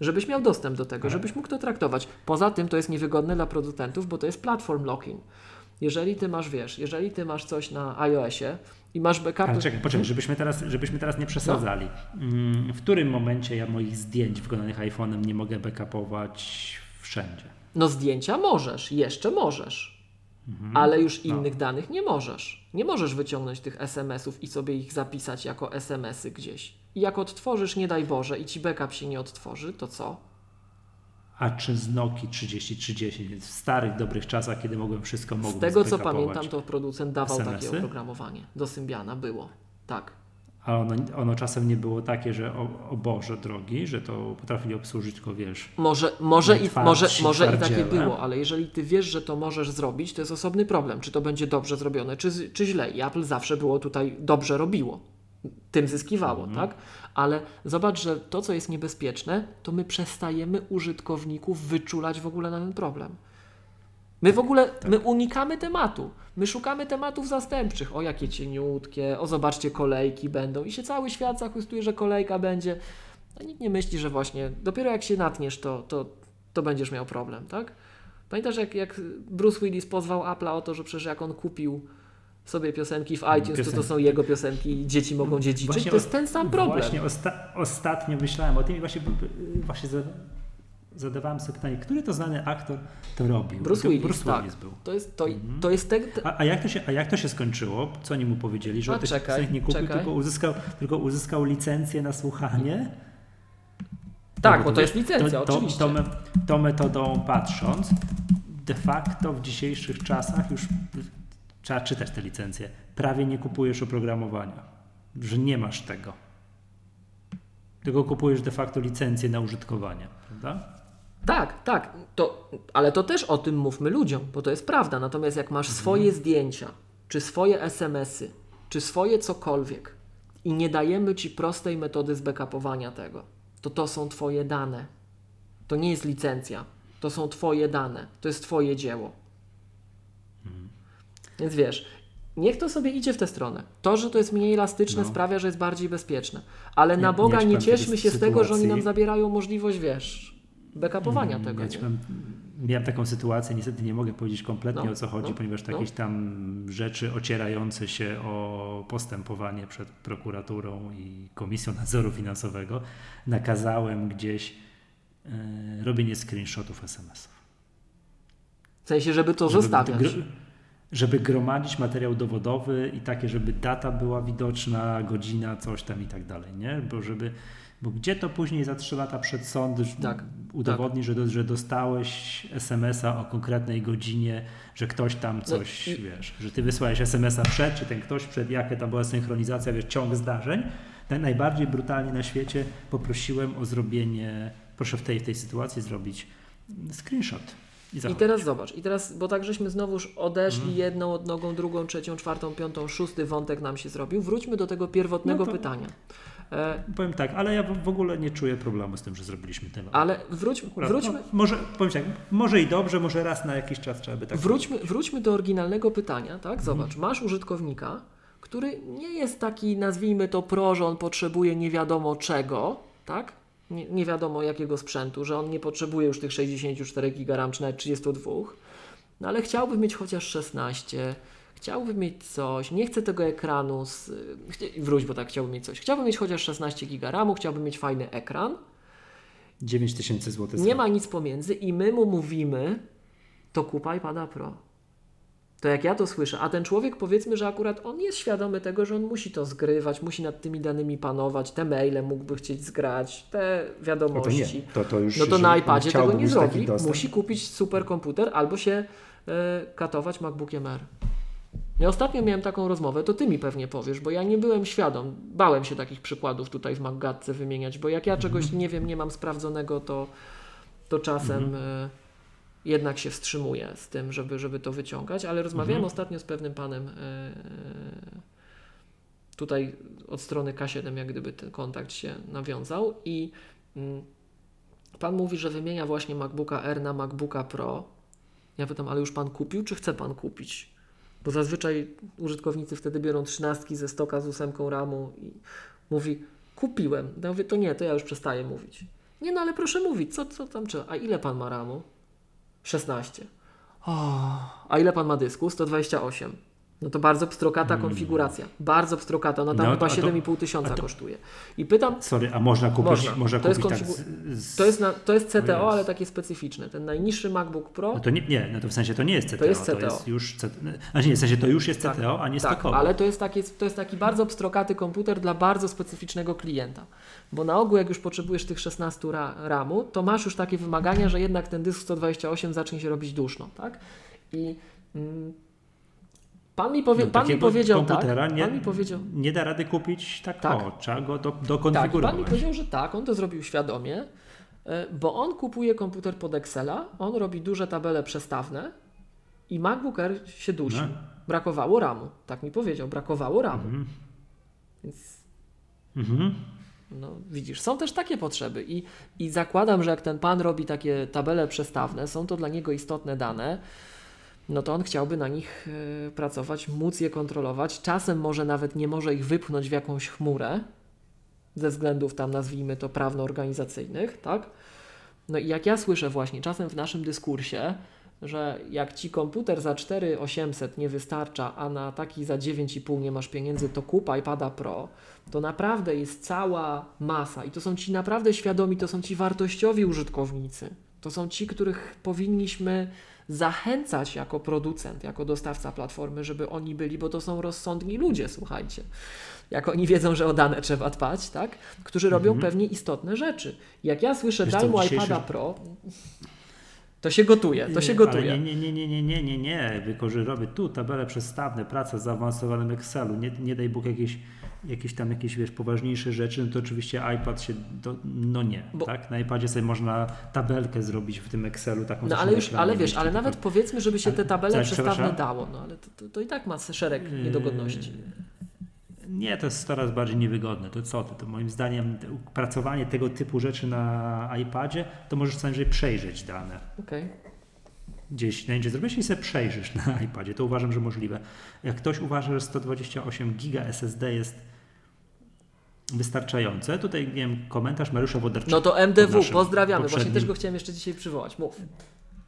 Żebyś miał dostęp do tego, Ale- żebyś mógł to traktować. Poza tym to jest niewygodne dla producentów, bo to jest platform locking. Jeżeli ty masz, wiesz, jeżeli ty masz coś na iOSie i masz backupy... Ale czekaj, poczekaj, żebyśmy teraz, żebyśmy teraz nie przesadzali. Mm, W którym momencie ja moich zdjęć wykonanych iPhone'em nie mogę backupować wszędzie? No zdjęcia możesz, jeszcze możesz, ale już innych danych nie możesz. Nie możesz wyciągnąć tych SMS-ów i sobie ich zapisać jako SMS-y gdzieś. I jak odtworzysz, nie daj Boże, i ci backup się nie odtworzy, to co? A czy z Nokii 3030, więc w starych, dobrych czasach, kiedy mogłem wszystko, mogłem Z tego co pamiętam, to producent dawał takie SMS-y? oprogramowanie. Do Symbiana było. Tak. A ono, ono czasem nie było takie, że o, o Boże drogi, że to potrafili obsłużyć tylko, wiesz, Może, może, i, może, może i takie było, ale jeżeli ty wiesz, że to możesz zrobić, to jest osobny problem. Czy to będzie dobrze zrobione, czy, czy źle. I Apple zawsze było tutaj dobrze robiło. Tym zyskiwało, Mhm. tak? Ale zobacz, że to, co jest niebezpieczne, to my przestajemy użytkowników wyczulać w ogóle na ten problem. My w ogóle, Tak. my unikamy tematu. My szukamy tematów zastępczych. O, jakie cieniutkie, o, zobaczcie, kolejki będą. I się cały świat zachwystuje, że kolejka będzie. A nikt nie myśli, że właśnie dopiero jak się natniesz, to, to, to będziesz miał problem, tak? Pamiętasz, jak, jak Bruce Willis pozwał Apple'a o to, że przecież jak on kupił sobie piosenki w iTunes, to to piosenki. są jego piosenki i dzieci mogą dziedziczyć. Właśnie to jest ten sam problem. Właśnie osta ostatnio myślałem o tym i właśnie, właśnie za- zadawałem sobie pytanie, który to znany aktor to robił? Bruce to Willis, Bruce tak. Willis był. To jest, to, Mhm. to jest te, te, A, a, jak to się, a jak to się skończyło? Co oni mu powiedzieli? Że on tych piosenek nie kupił, czekaj. tylko uzyskał, tylko uzyskał licencję na słuchanie? tak, No bo to jest licencja, to, to, oczywiście. To, tą metodą patrząc, de facto w dzisiejszych czasach już trzeba czytać te licencje. Prawie nie kupujesz oprogramowania, że nie masz tego. Tylko kupujesz de facto licencję na użytkowanie, prawda? Tak, tak, to, ale to też o tym mówmy ludziom, bo to jest prawda. Natomiast jak masz Mhm. swoje zdjęcia, czy swoje SMS-y czy swoje cokolwiek i nie dajemy Ci prostej metody zbackupowania tego, to to są Twoje dane. To nie jest licencja. To są Twoje dane. To jest Twoje dzieło. Więc wiesz, niech to sobie idzie w tę stronę. To, że to jest mniej elastyczne, No. sprawia, że jest bardziej bezpieczne. Ale na Boga nie cieszmy się z tego, że oni nam zabierają możliwość, wiesz, backupowania Mm, tego. Powiem, miałem taką sytuację, niestety nie mogę powiedzieć kompletnie No, o co chodzi, no, ponieważ no. jakieś tam rzeczy ocierające się o postępowanie przed prokuraturą i Komisją Nadzoru Finansowego nakazałem gdzieś e, robienie screenshotów SMS-ów. W sensie, żeby to Żeby zostawiać. gro- Żeby gromadzić materiał dowodowy i takie, żeby data była widoczna, godzina, coś tam i tak dalej, nie? Bo żeby, bo gdzie to później za trzy lata przed sąd Tak, udowodni, że, do, że dostałeś SMS-a o konkretnej godzinie, że ktoś tam coś, No wiesz, że ty wysłałeś SMS-a przed, czy ten ktoś przed, jaka tam była synchronizacja, wiesz, ciąg zdarzeń. Tak najbardziej brutalnie na świecie poprosiłem o zrobienie, proszę w tej, w tej sytuacji zrobić screenshot. I, I teraz zobacz, i teraz, bo tak żeśmy znowuż odeszli Mhm. jedną odnogą, drugą, trzecią, czwartą, piątą, szósty wątek nam się zrobił. Wróćmy do tego pierwotnego No pytania. E, Powiem tak, ale ja w ogóle nie czuję problemu z tym, że zrobiliśmy temat. ale wróć, Akurat, wróćmy, no, może, powiem tak, może i dobrze, może raz na jakiś czas trzeba by tak wróćmy, wróćmy do oryginalnego pytania, tak? Mhm. Zobacz, masz użytkownika, który nie jest taki, nazwijmy to pro, że on potrzebuje nie wiadomo czego, tak? Nie, nie wiadomo jakiego sprzętu, że on nie potrzebuje już tych 64 GB RAM czy nawet 32, no ale chciałby mieć chociaż 16, chciałby mieć coś, nie chcę tego ekranu, z, wróć, bo tak chciałbym mieć coś, chciałbym mieć chociaż 16 GB RAMu, chciałbym mieć fajny ekran, 9 tysięcy złotych. nie ma nic pomiędzy i my mu mówimy, to kupa iPada Pro. To jak ja to słyszę, a ten człowiek powiedzmy, że akurat on jest świadomy tego, że on musi to zgrywać, musi nad tymi danymi panować, te maile mógłby chcieć zgrać, te No to wiadomości. nie, to, to już No to na iPadzie tego nie zrobi. Musi kupić superkomputer albo się e, katować MacBookiem R. Ja ostatnio miałem taką rozmowę, to ty mi pewnie powiesz, bo ja nie byłem świadom. Bałem się takich przykładów tutaj w MacGadce wymieniać, bo jak ja czegoś Mhm. nie wiem, nie mam sprawdzonego, to, to czasem Mhm. e, jednak się wstrzymuję z tym, żeby, żeby to wyciągać, ale rozmawiałem Mhm. ostatnio z pewnym panem e, tutaj od strony K7, jak gdyby ten kontakt się nawiązał i mm, pan mówi, że wymienia właśnie MacBooka R na MacBooka Pro. Ja pytam, ale już pan kupił, czy chce pan kupić? Bo zazwyczaj użytkownicy wtedy biorą trzynastki ze stoka z ósemką RAMu i mówi, kupiłem. Ja mówię, to nie, to ja już przestaję mówić. Nie, no ale proszę mówić, co, co tam trzeba? A ile pan ma RAMu? 16. O, a ile pan ma dysku? 128. No to bardzo pstrokata konfiguracja. Bardzo pstrokata. No tam No chyba to- a to- 7,5 tysiąca to- kosztuje. I pytam, Sorry, a można kupić, Można. można To jest kupić tak konfigu- z, z... to jest, na, to jest CTO, ale takie specyficzne. Ten najniższy MacBook Pro. No to nie, nie, no to w sensie to nie jest CTO, To jest CTO. już CTO. Znaczy nie, w sensie to już jest Tak, CTO, a nie tak, stokowo. ale to jest, taki, to jest taki bardzo pstrokaty komputer dla bardzo specyficznego klienta. Bo na ogół, jak już potrzebujesz tych 16 ra, RAMu, to masz już takie wymagania, że jednak ten dysk 128 zacznie się robić duszno, tak? I mm, pan mi, powie, No, pan mi powiedział tak. nie, Pan mi powiedział, nie da rady kupić tak, Tak. o, trzeba go do, tak, dokonfigurować. pan mi powiedział, że tak, on to zrobił świadomie, e, bo on kupuje komputer pod Excela, on robi duże tabele przestawne i MacBook Air się dusi. No. Brakowało RAMu. Tak mi powiedział, brakowało RAMu. Mhm. Więc Mhm. No, widzisz, są też takie potrzeby i, i zakładam, że jak ten pan robi takie tabele przestawne, są to dla niego istotne dane, no to on chciałby na nich e, pracować, móc je kontrolować. Czasem może nawet nie może ich wypchnąć w jakąś chmurę, ze względów tam nazwijmy to prawno-organizacyjnych, tak? No i jak ja słyszę właśnie czasem w naszym dyskursie, że jak ci komputer za 4800 nie wystarcza, a na taki za 9,5 nie masz pieniędzy, to kup iPada Pro, to naprawdę jest cała masa i to są ci naprawdę świadomi, to są ci wartościowi użytkownicy. To są ci, których powinniśmy zachęcać jako producent, jako dostawca platformy, żeby oni byli, bo to są rozsądni ludzie, słuchajcie. Jak oni wiedzą, że o dane trzeba dbać, tak? Którzy robią Mhm. pewnie istotne rzeczy. Jak ja słyszę, Wiesz daj mu dzisiejszy- iPada Pro, to się gotuje, to się gotuje. Ale nie, nie, nie, nie, nie, nie, nie, nie. Wykorzy robię tu tabele przestawne, praca z zaawansowanym Excelu. Nie, nie daj Bóg jakieś, jakieś tam jakieś wiesz, poważniejsze rzeczy, no to oczywiście iPad się, do, no nie, Bo- tak? Na iPadzie sobie można tabelkę zrobić w tym Excelu taką No ale już, ale wiesz, ale nawet powiedzmy, żeby się Ale- te tabele tak, przestawne dało, no ale to, to, to i tak ma szereg niedogodności. Yy, Nie, to jest coraz bardziej niewygodne. To co ty? To moim zdaniem pracowanie tego typu rzeczy na iPadzie, to możesz co najwyżej przejrzeć dane. Okej. Gdzieś na indziej zrobisz i sobie przejrzysz na iPadzie. To uważam, że możliwe. Jak ktoś uważa, że 128 giga SSD jest wystarczające, tutaj wiem, komentarz Mariusza Wodarczyka. No to MDW, pozdrawiamy. Właśnie poprzednim- też go chciałem jeszcze dzisiaj przywołać. Mów.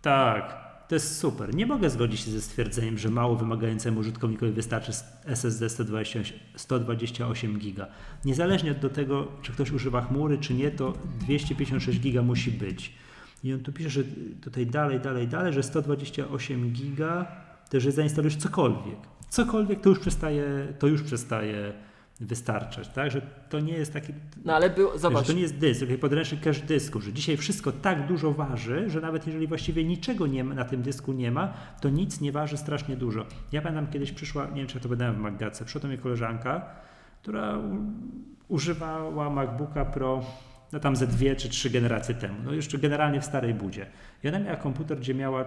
Tak, to jest super. Nie mogę zgodzić się ze stwierdzeniem, że mało wymagającemu użytkownikowi wystarczy SSD 128, 128 giga. Niezależnie od tego, czy ktoś używa chmury, czy nie, to 256 giga musi być. I on tu pisze, że tutaj dalej, dalej, dalej, że 128 giga, to że zainstalujesz cokolwiek. Cokolwiek to już przestaje, to już przestaje wystarczać, tak? Że to nie jest taki No ale był, zobacz, że to nie jest dysk, taki podręcznik cache dysku, że dzisiaj wszystko tak dużo waży, że nawet jeżeli właściwie niczego nie ma, na tym dysku nie ma, to nic nie waży strasznie dużo. Ja pamiętam kiedyś przyszła, nie wiem czy ja to będę w Maggace, przyszła do mnie koleżanka, która używała MacBooka Pro no tam ze dwie czy trzy generacje temu, no jeszcze generalnie w starej budzie. I ona miała komputer, gdzie miała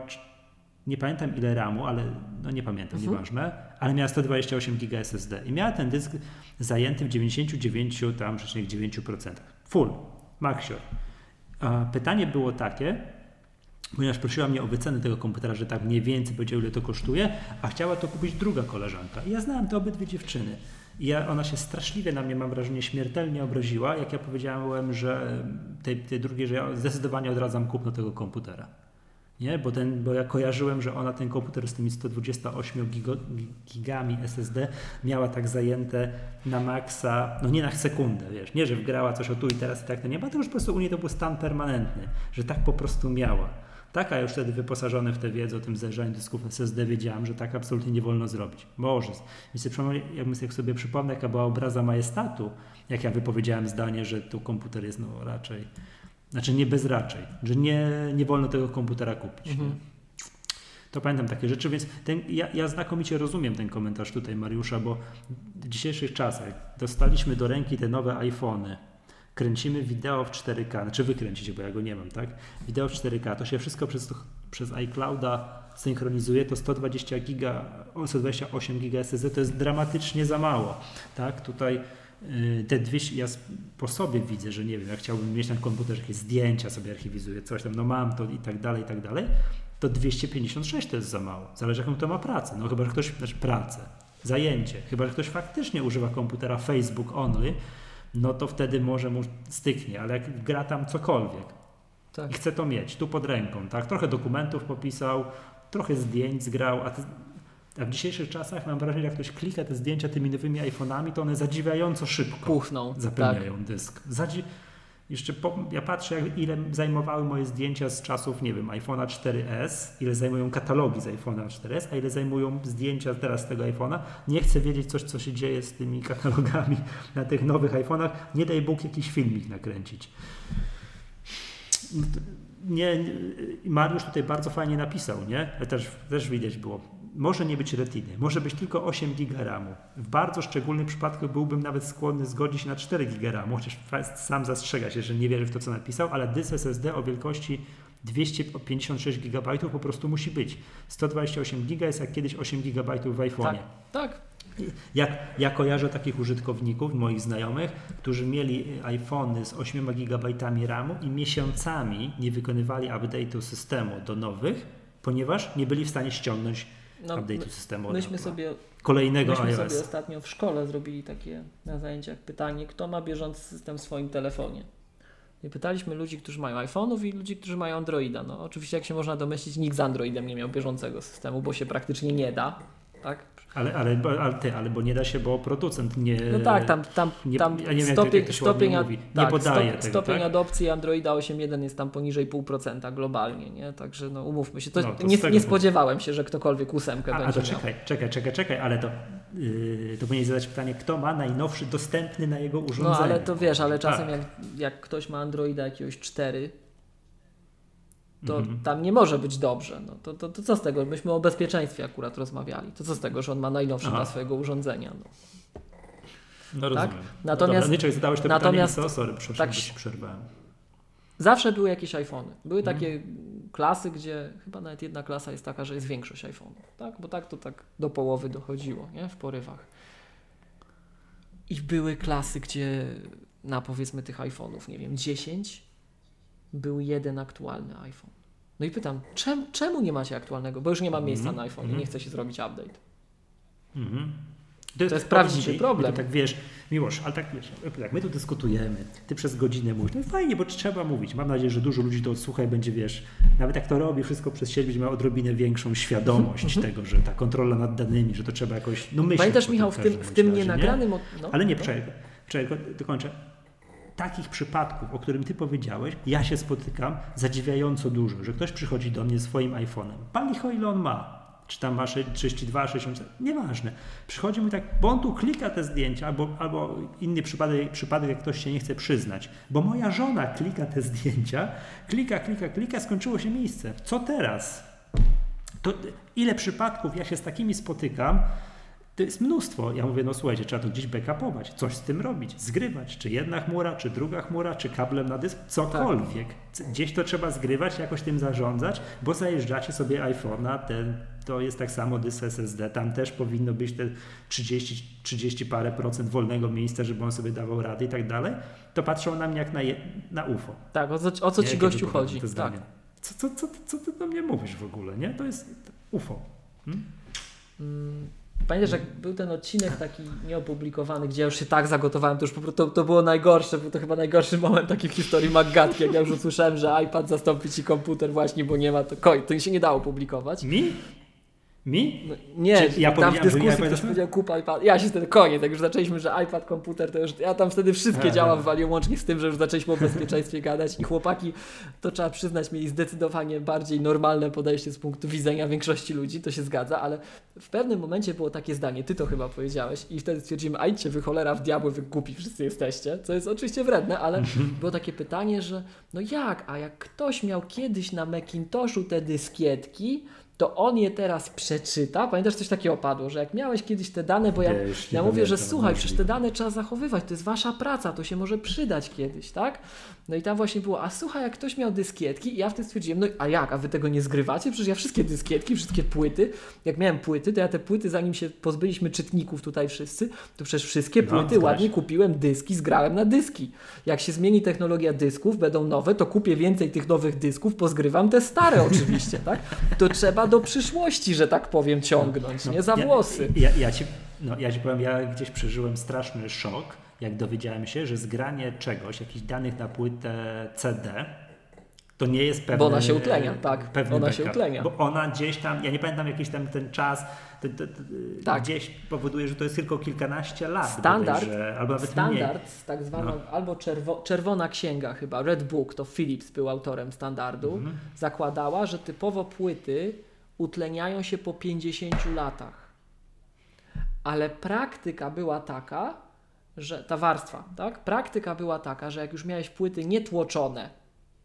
nie pamiętam ile RAMu, ale no nie pamiętam, Mhm. nieważne, ale miała 128 GB SSD i miała ten dysk zajęty w 99 tam 9%. Full, maxior. Pytanie było takie, ponieważ prosiła mnie o wycenę tego komputera, że tak mniej więcej powiedział ile to kosztuje, a chciała to kupić druga koleżanka. I ja znałem te obydwie dziewczyny. I ja, ona się straszliwie na mnie, mam wrażenie, śmiertelnie obraziła, jak ja powiedziałem, że tej, tej drugiej, że ja zdecydowanie odradzam kupno tego komputera. Nie, bo, ten, bo ja kojarzyłem, że ona ten komputer z tymi 128 gigo, gigami SSD miała tak zajęte na maksa, no nie na sekundę, wiesz, nie, że wgrała coś o tu i teraz i tak to nie ma, to już po prostu u niej to był stan permanentny, że tak po prostu miała. Tak, a już wtedy wyposażony w tę wiedzę o tym zajrzaniu dysków SSD wiedziałem, że tak absolutnie nie wolno zrobić. Przypomnę- jakbym sobie sobie przypomnę, jaka była obraza majestatu, jak ja wypowiedziałem zdanie, że tu komputer jest no raczej znaczy nie bez raczej, że nie, nie wolno tego komputera kupić. Mhm. To pamiętam takie rzeczy, więc ten, ja, ja znakomicie rozumiem ten komentarz tutaj Mariusza, bo w dzisiejszych czasach dostaliśmy do ręki te nowe iPhony, kręcimy wideo w 4K, znaczy wy kręcicie, bo ja go nie mam, tak? Wideo w 4K, to się wszystko przez, przez iClouda synchronizuje, to 120 giga, o, 128 giga SSD to jest dramatycznie za mało, tak? Tutaj te 200, ja po sobie widzę, że nie wiem, jak chciałbym mieć na komputerze jakieś zdjęcia sobie archiwizuję, coś tam, no mam to i tak dalej, i tak dalej, to 256 to jest za mało. Zależy jaką to ma pracę. No chyba, że ktoś, znaczy pracę, zajęcie, chyba, że ktoś faktycznie używa komputera Facebook only, no to wtedy może mu styknie, ale jak gra tam cokolwiek tak. i chce to mieć tu pod ręką, tak? Trochę dokumentów popisał, trochę zdjęć zgrał, a, ty, a w dzisiejszych czasach mam wrażenie, jak ktoś klika te zdjęcia tymi nowymi iPhone'ami, to one zadziwiająco szybko puchną. Tak. zapełniają dysk. Zadzi... Jeszcze po... ja patrzę, jak, ile zajmowały moje zdjęcia z czasów, nie wiem, iPhone'a 4S, ile zajmują katalogi z iPhone'a 4S, a ile zajmują zdjęcia teraz z tego iPhone'a. Nie chcę wiedzieć coś, co się dzieje z tymi katalogami na tych nowych iPhone'ach. Nie daj Bóg jakiś filmik nakręcić. Nie, nie, Mariusz tutaj bardzo fajnie napisał, nie? Ale Też, też widać było. Może nie być retiny, może być tylko 8 GB. W bardzo szczególnym przypadku byłbym nawet skłonny zgodzić się na 4 GB chociaż sam zastrzega się, że nie wierzy w to, co napisał, ale dysk SSD o wielkości 256 GB po prostu musi być. 128 GB jest jak kiedyś 8 GB w iPhone'ie. Tak, tak. Jak, ja kojarzę takich użytkowników, moich znajomych, którzy mieli iPhony z 8 GB RAMu i miesiącami nie wykonywali update'u systemu do nowych, ponieważ nie byli w stanie ściągnąć No, update'u systemu myśmy sobie, kolejnego myśmy iOS. sobie ostatnio w szkole zrobili takie na zajęciach pytanie, kto ma bieżący system w swoim telefonie. I pytaliśmy ludzi, którzy mają iPhone'ów i ludzi, którzy mają Androida. No oczywiście jak się można domyślić, nikt z Androidem nie miał bieżącego systemu, bo się praktycznie nie da. Tak? Ale, ale, ale, ty, ale bo nie da się, bo producent nie. No tak, tam, tam, nie- tam ja nie wiem, stopień, jak to się stopień, a- mówi. Nie tak, podaje stop- tego, stopień tak? adopcji Androida 8.1 jest tam poniżej 0,5% globalnie, nie? Także no umówmy się. To, No, to nie, nie spodziewałem się, że ktokolwiek ósemkę A, a będzie to miał. czekaj, czekaj, czekaj, czekaj, ale to, yy, to powinien zadać pytanie, kto ma najnowszy dostępny na jego urządzeniu. No ale to wiesz, ale czasem Tak. jak, jak ktoś ma Androida jakiegoś 4, to Mhm. tam nie może być dobrze. No to, to, to co z tego? Myśmy o bezpieczeństwie akurat rozmawiali. To co z tego, że on ma najnowszy Aha. dla swojego urządzenia? No. No rozumiem. Natomiast- no dobra, zadałeś to natomiast- pytanie, co? Sorry, tak tak przerwałem. Zawsze były jakieś iPhony. Były Mhm. takie klasy, gdzie chyba nawet jedna klasa jest taka, że jest większość iPhone'ów. Tak? Bo tak to tak do połowy dochodziło nie? w porywach. I były klasy, gdzie na powiedzmy tych iPhone'ów, nie wiem, 10 był jeden aktualny iPhone. No i pytam, czem, czemu nie macie aktualnego? Bo już nie ma miejsca Mhm, na iPhone i mhm. nie chce się zrobić update. Mhm. To jest powiem prawdziwy ci, problem. To tak wiesz, Miłosz, ale tak wiesz, jak my tu dyskutujemy, ty przez godzinę mówisz, no fajnie, bo trzeba mówić. Mam nadzieję, że dużo ludzi to odsłucha i będzie, wiesz, nawet jak to robi wszystko przez siebie, będzie miał odrobinę większą świadomość tego, że ta kontrola nad danymi, że to trzeba jakoś, no myśleć. Pamiętasz Michał, w tym, w tym nie? nienagranym... od- No, Ale nie, no. czekaj, czekaj, dokończę. Takich przypadków, o którym ty powiedziałeś, ja się spotykam zadziwiająco dużo, że ktoś przychodzi do mnie swoim iPhone'em. Pan licho, ile on ma? Czy tam ma 32, 64, nieważne. Przychodzi mi tak, bo on tu klika te zdjęcia, albo, albo inny przypadek, przypadek, jak ktoś się nie chce przyznać, bo moja żona klika te zdjęcia, klika, klika, klika, skończyło się miejsce. Co teraz? To ile przypadków ja się z takimi spotykam, to jest mnóstwo. Ja mówię, no słuchajcie, trzeba to gdzieś backupować, coś z tym robić, zgrywać, czy jedna chmura, czy druga chmura, czy kablem na dysk, cokolwiek. C- Gdzieś to trzeba zgrywać, jakoś tym zarządzać, bo zajeżdżacie sobie iPhone'a, ten, to jest tak samo dysk SSD, tam też powinno być te 30, 30 parę procent wolnego miejsca, żeby on sobie dawał radę i tak dalej, to patrzą na mnie jak na, je, na UFO. Tak, o co, o co ci gościu chodzi? Tak. Co, co, co, co ty do mnie mówisz w ogóle, nie? To jest UFO. Hmm? Mm, Pamiętasz, jak był ten odcinek taki nieopublikowany, gdzie ja już się tak zagotowałem, to już po prostu to, to było najgorsze, był to chyba najgorszy moment taki w historii Maggatki, jak ja już usłyszałem, że iPad zastąpi ci komputer właśnie, bo nie ma, to to się nie dało publikować. Mi? Mi? No, nie, Czy ja tam w dyskusji ktoś powiedział kup iPad. Ja się wtedy koniec, jak już zaczęliśmy, że iPad, komputer, to już ja tam wtedy wszystkie działa wywaliłem łącznie z tym, że już zaczęliśmy o bezpieczeństwie gadać i chłopaki, to trzeba przyznać, mieli zdecydowanie bardziej normalne podejście z punktu widzenia większości ludzi, to się zgadza, ale w pewnym momencie było takie zdanie, ty to chyba powiedziałeś i wtedy stwierdzimy, ajdźcie wy cholera w diabły, wy głupi wszyscy jesteście, co jest oczywiście wredne, ale było takie pytanie, że no jak, a jak ktoś miał kiedyś na Macintoshu te dyskietki, to on je teraz przeczyta. Pamiętasz, coś takiego padło, że jak miałeś kiedyś te dane, bo ja, Ja ja mówię, że słuchaj, przecież te dane trzeba zachowywać, to jest wasza praca, to się może przydać kiedyś, tak? No i tam właśnie było, a słuchaj, jak ktoś miał dyskietki i ja wtedy stwierdziłem, no a jak, a wy tego nie zgrywacie? Przecież ja wszystkie dyskietki, wszystkie płyty, jak miałem płyty, to ja te płyty, zanim się pozbyliśmy czytników tutaj wszyscy, to przecież wszystkie No, płyty ładnie kupiłem dyski, zgrałem na dyski. Jak się zmieni technologia dysków, będą nowe, to kupię więcej tych nowych dysków, pozgrywam te stare oczywiście, tak? To trzeba do przyszłości, że tak powiem, ciągnąć, No, nie za ja- włosy. Ja, ja, ci, no, ja ci powiem, ja gdzieś przeżyłem straszny szok, jak dowiedziałem się, że zgranie czegoś, jakichś danych na płytę CD, to nie jest pewny... Bo ona się utlenia, tak, Pewny ona się backup. utlenia. Bo ona gdzieś tam, ja nie pamiętam jakiś tam ten czas, Tak. gdzieś powoduje, że to jest tylko kilkanaście lat. Standard, bodajże, albo nawet mniej. Standard, tak zwana, No. albo czerwo, czerwona księga chyba, Red Book, to Philips był autorem standardu, Mhm. zakładała, że typowo płyty utleniają się po 50 latach. Ale praktyka była taka, że ta warstwa, tak? Praktyka była taka, że jak już miałeś płyty nietłoczone,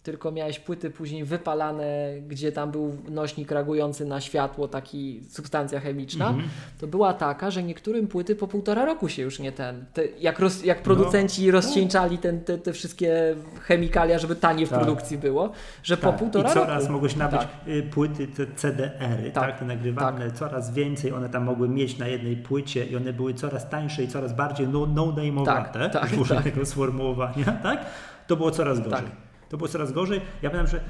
tylko miałeś płyty później wypalane, gdzie tam był nośnik reagujący na światło, taki substancja chemiczna, Mhm. to była taka, że niektórym płyty po półtora roku się już nie ten. Te, jak, roz, jak producenci No. rozcieńczali ten, te, te wszystkie chemikalia, żeby taniej w Tak. produkcji było, że po Tak, półtora I coraz roku. mogłeś nabyć Tak. y, płyty, te CDR-y, tak, Tak, te nagrywane, coraz więcej one tam mogły mieć na jednej płycie i one były coraz tańsze i coraz bardziej no- no-name'owate, Tak, tak, użyję tak. tego sformułowania, tak? To było coraz gorzej. Tak. To było coraz gorzej. Ja pamiętam, że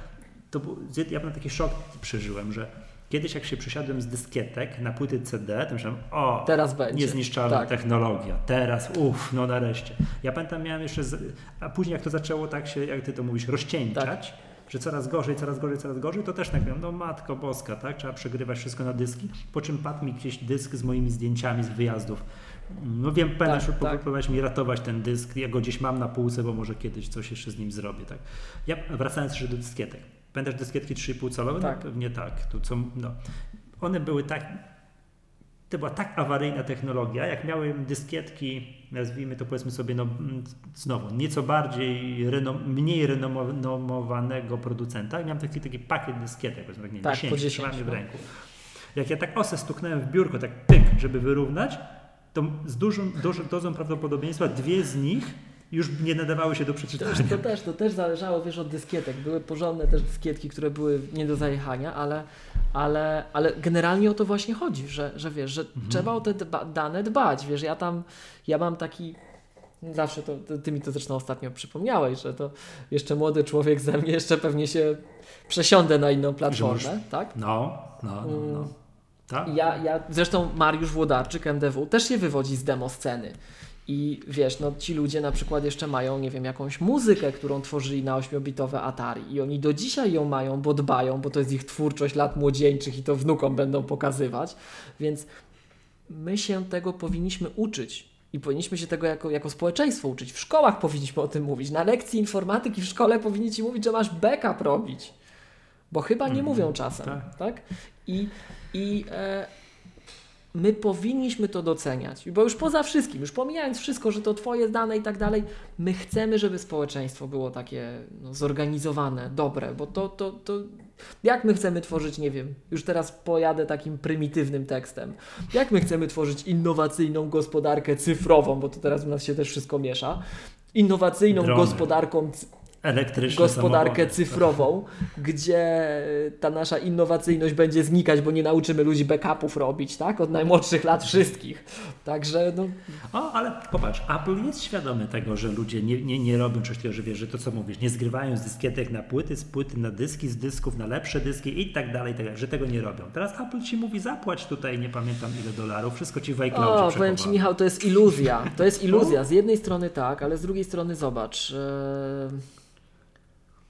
to był, ja pamiętam taki szok przeżyłem, że kiedyś jak się przesiadłem z dyskietek na płyty CD, to myślałem, o, Teraz będzie. niezniszczalna Tak. technologia, teraz, uff, no nareszcie. Ja pamiętam, miałem jeszcze, z, a później jak to zaczęło tak się, jak ty to mówisz, rozcieńczać, że coraz gorzej, coraz gorzej, coraz gorzej, to też tak miałem, no matko boska, tak, trzeba przegrywać wszystko na dyski, po czym padł mi gdzieś dysk z moimi zdjęciami z wyjazdów. No wiem, pamiętasz, Tak, tak. mi ratować ten dysk, ja go gdzieś mam na półce, bo może kiedyś coś jeszcze z nim zrobię, tak. Ja wracając jeszcze do dyskietek. Pamiętasz dyskietki 3,5 calowe? Tak. No, pewnie tak. Tu co, no. One były tak to była tak awaryjna technologia, jak miałem dyskietki, nazwijmy to powiedzmy sobie, no znowu, nieco bardziej, renom, mniej renomowanego producenta. I miałem taki, taki pakiet dyskietek, powiedzmy tak, nie, Tak, 10, po 10, trzymałem je w no. ręku. Jak ja tak osę stuknąłem w biurko, tak pyk, żeby wyrównać, to z dużą, dużą dozą prawdopodobieństwa dwie z nich już nie nadawały się do To, przeczytania. już, to, też, to też zależało, wiesz, od dyskietek. Były porządne też dyskietki, które były nie do zajechania, ale, ale, ale generalnie o to właśnie chodzi, że, że wiesz, że trzeba o te dba, dane dbać. Wiesz, ja tam, ja mam taki, zawsze to, to, ty mi to zresztą ostatnio przypomniałeś, że to jeszcze młody człowiek ze mnie, jeszcze pewnie się przesiądę na inną platformę, tak? No, no, no, no. Mm. Tak? Ja, ja, zresztą Mariusz Włodarczyk, MDW, też się wywodzi z demo sceny. I wiesz, no ci ludzie na przykład jeszcze mają, nie wiem, jakąś muzykę, którą tworzyli na 8-bitowe Atari i oni do dzisiaj ją mają, bo dbają, bo to jest ich twórczość lat młodzieńczych i to wnukom będą pokazywać. Więc my się tego powinniśmy uczyć. I powinniśmy się tego jako, jako społeczeństwo uczyć. W szkołach powinniśmy o tym mówić. Na lekcji informatyki w szkole powinni ci mówić, że masz backup robić. Bo chyba nie Mhm, mówią czasem. tak. Tak? I, i e, my powinniśmy to doceniać. Bo już poza wszystkim, już pomijając wszystko, że to twoje dane i tak dalej, my chcemy, żeby społeczeństwo było takie no, zorganizowane, dobre, bo to, to, to jak my chcemy tworzyć, nie wiem, już teraz pojadę takim prymitywnym tekstem. Jak my chcemy tworzyć innowacyjną gospodarkę cyfrową, bo to teraz u nas się też wszystko miesza. Innowacyjną Drony. gospodarką Elektryczne gospodarkę samochody. cyfrową, gdzie ta nasza innowacyjność będzie znikać, bo nie nauczymy ludzi backupów robić, tak? Od najmłodszych lat wszystkich. Także no, O, ale popatrz, Apple jest świadomy tego, że ludzie nie, nie, nie robią czegoś takiego, że wiesz, że to co mówisz, nie zgrywają z dyskietek na płyty, z płyty na dyski, z dysków na lepsze dyski i tak dalej, i tak dalej, że tego nie robią. Teraz Apple ci mówi, zapłać tutaj, nie pamiętam ile dolarów, wszystko ci w iCloudzie o, powiem Ci. Michał, to jest iluzja. To jest iluzja. Z jednej strony tak, ale z drugiej strony zobacz. e,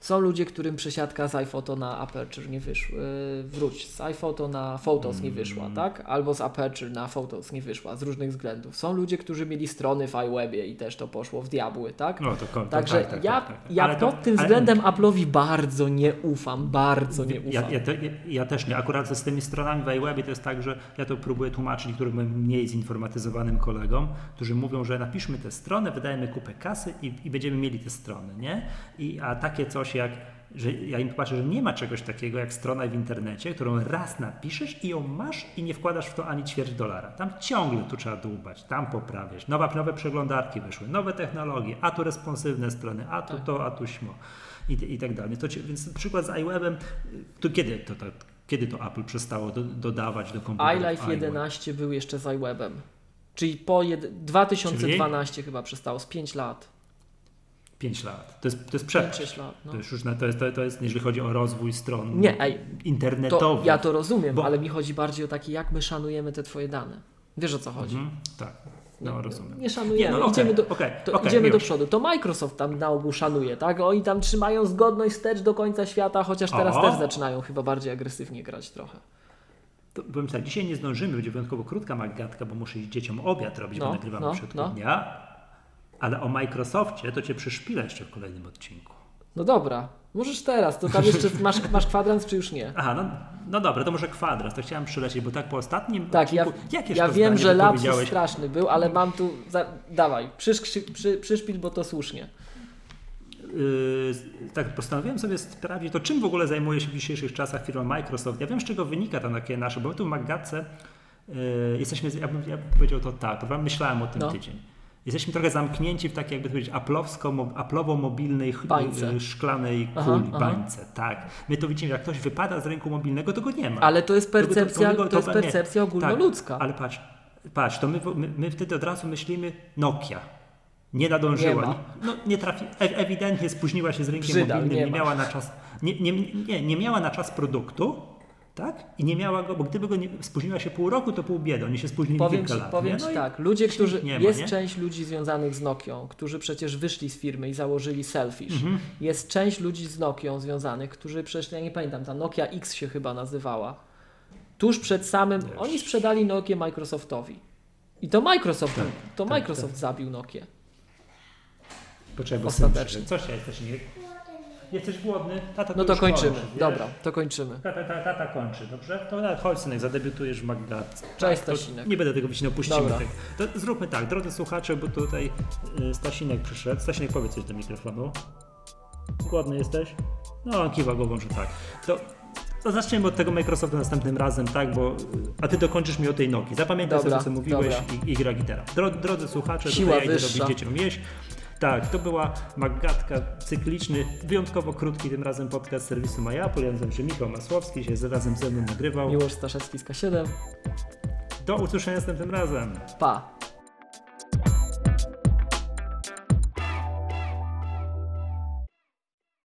Są ludzie, którym przesiadka z iPhoto na Aperture nie wyszła. e, Wróć, z iPhoto na Photos nie wyszła, Mm. tak? Albo z Aperture na Photos nie wyszła, z różnych względów. Są ludzie, którzy mieli strony w iWebie i też to poszło w diabły, tak? No, to, to, Także tak, tak, ja, tak, tak. ja Ale to- pod tym ale- względem Apple'owi bardzo nie ufam, bardzo nie ufam. Ja, ja, te, ja, też nie. Akurat z tymi stronami w iWebie to jest tak, że ja to próbuję tłumaczyć niektórym moim mniej zinformatyzowanym kolegom, którzy mówią, że napiszmy tę stronę, wydajemy kupę kasy i, i będziemy mieli te strony, nie? I, a takie coś jak że ja im tłumaczę, że nie ma czegoś takiego jak strona w internecie, którą raz napiszesz i ją masz i nie wkładasz w to ani ćwierć dolara. Tam ciągle tu trzeba dłubać, tam poprawiać. Nowa, nowe przeglądarki wyszły, nowe technologie, a tu responsywne strony, a tu to, a tu śmo i, i tak dalej. To, więc przykład z iWebem, to kiedy to, to, kiedy to Apple przestało do, dodawać do komputerów iLife iWeb? 11 był jeszcze z iWebem. Czyli po jed... 2012 chyba przestało, z 5 lat. 5 lat. To jest, to jest przepaść. 5-6 lat. No. To jest już to jest, to, jest, jeżeli chodzi o rozwój stron Nie, ej, internetowych. to, ja to rozumiem, Bo- ale mi chodzi bardziej o takie, jak my szanujemy te twoje dane. Wiesz o co chodzi? Mhm, tak, no rozumiem. Nie szanujemy, Nie, no, idziemy, okej, do, to okej, idziemy do przodu. To Microsoft tam na ogół szanuje, tak? Oni tam trzymają zgodność wstecz do końca świata, chociaż teraz O! też zaczynają chyba bardziej agresywnie grać trochę. To, powiem tak, dzisiaj nie zdążymy, będzie wyjątkowo krótka magatka, bo muszę iść dzieciom obiad robić, No, bo nagrywamy no, no. dnia. Ale o Microsoftie to cię przyszpilę jeszcze w kolejnym odcinku. No dobra, możesz teraz, to tam jeszcze masz, masz kwadrans, czy już nie? Aha, no, no dobra, to może kwadrat, to chciałem przylecieć, bo tak po ostatnim Tak, ja, odcinku, ja to wiem, zdanie że lapsus straszny był, ale mam tu. Za, dawaj, przysz, przy, przy, przyszpil, bo to słusznie. Yy, tak postanowiłem sobie sprawdzić, to czym w ogóle zajmuje się w dzisiejszych czasach firma Microsoft. Ja wiem, z czego wynika to takie nasze, bo my tu w Maggatce yy, jesteśmy, ja bym, ja powiedział to tak, myślałem o tym No. tydzień. Jesteśmy trochę zamknięci w takiej, jakby to powiedzieć, aplowo-mobilnej Bańce. yy, szklanej Aha, kuli, aha. bańce. Tak. My to widzimy, jak ktoś wypada z rynku mobilnego, to go nie ma. Ale to jest To- to- to percepcja, to to jest percepcja ogólnoludzka. Tak, ale patrz, patrz, to my, my, my wtedy od razu myślimy Nokia. Nie nadążyła. Nie no, nie trafi, e, ewidentnie spóźniła się z rynkiem mobilnym, nie nie, miała na czas, nie, nie, nie, nie miała na czas produktu, tak? I nie miała go, bo gdyby go nie, spóźniła się pół roku, to pół biedy. Oni się spóźnili Powiem kilka ci, lat. powiem No tak, ludzie, którzy. ma, jest nie? część ludzi związanych z Nokią, którzy przecież wyszli z firmy i założyli Selfish. Mhm. Jest część ludzi z Nokią związanych, którzy przecież, ja nie pamiętam, ta Nokia X się chyba nazywała. Tuż przed samym. Wiesz. Oni sprzedali Nokię Microsoftowi. I to Microsoft, Tak, to tak, Microsoft zabił Nokię. Poczekaj, bo Ostatecznie. syn przyszedł. Co się jesteś nie? Jesteś głodny? Tata No to kończymy. kończy? Dobra, to kończymy. Tata, tata, tata kończy, dobrze? To nawet chodź synek, zadebiutujesz w Magdatce. Cześć, to Stasinek. Nie będę tego wycinał, puścimy tego. To zróbmy tak, drodzy słuchacze, bo tutaj y, Stasinek przyszedł. Stasinek, powiedz coś do mikrofonu. Głodny jesteś? No, kiwa głową, że tak. To, to zaczniemy od tego Microsoftu następnym razem, tak, bo... A ty dokończysz mi o tej Noki. Zapamiętaj Dobra, sobie, co mówiłeś dobra. i, i gra gitara. Dro, drodzy słuchacze, Siła tutaj ja idę wyższa. robić dzieciom jeść. Tak, to była magatka cykliczny, wyjątkowo krótki tym razem podcast serwisu MyApple. Ja nazywam się Michał Masłowski, się razem ze mną nagrywał. Miłosz Staszewski z K7. Do usłyszenia tym razem. Pa!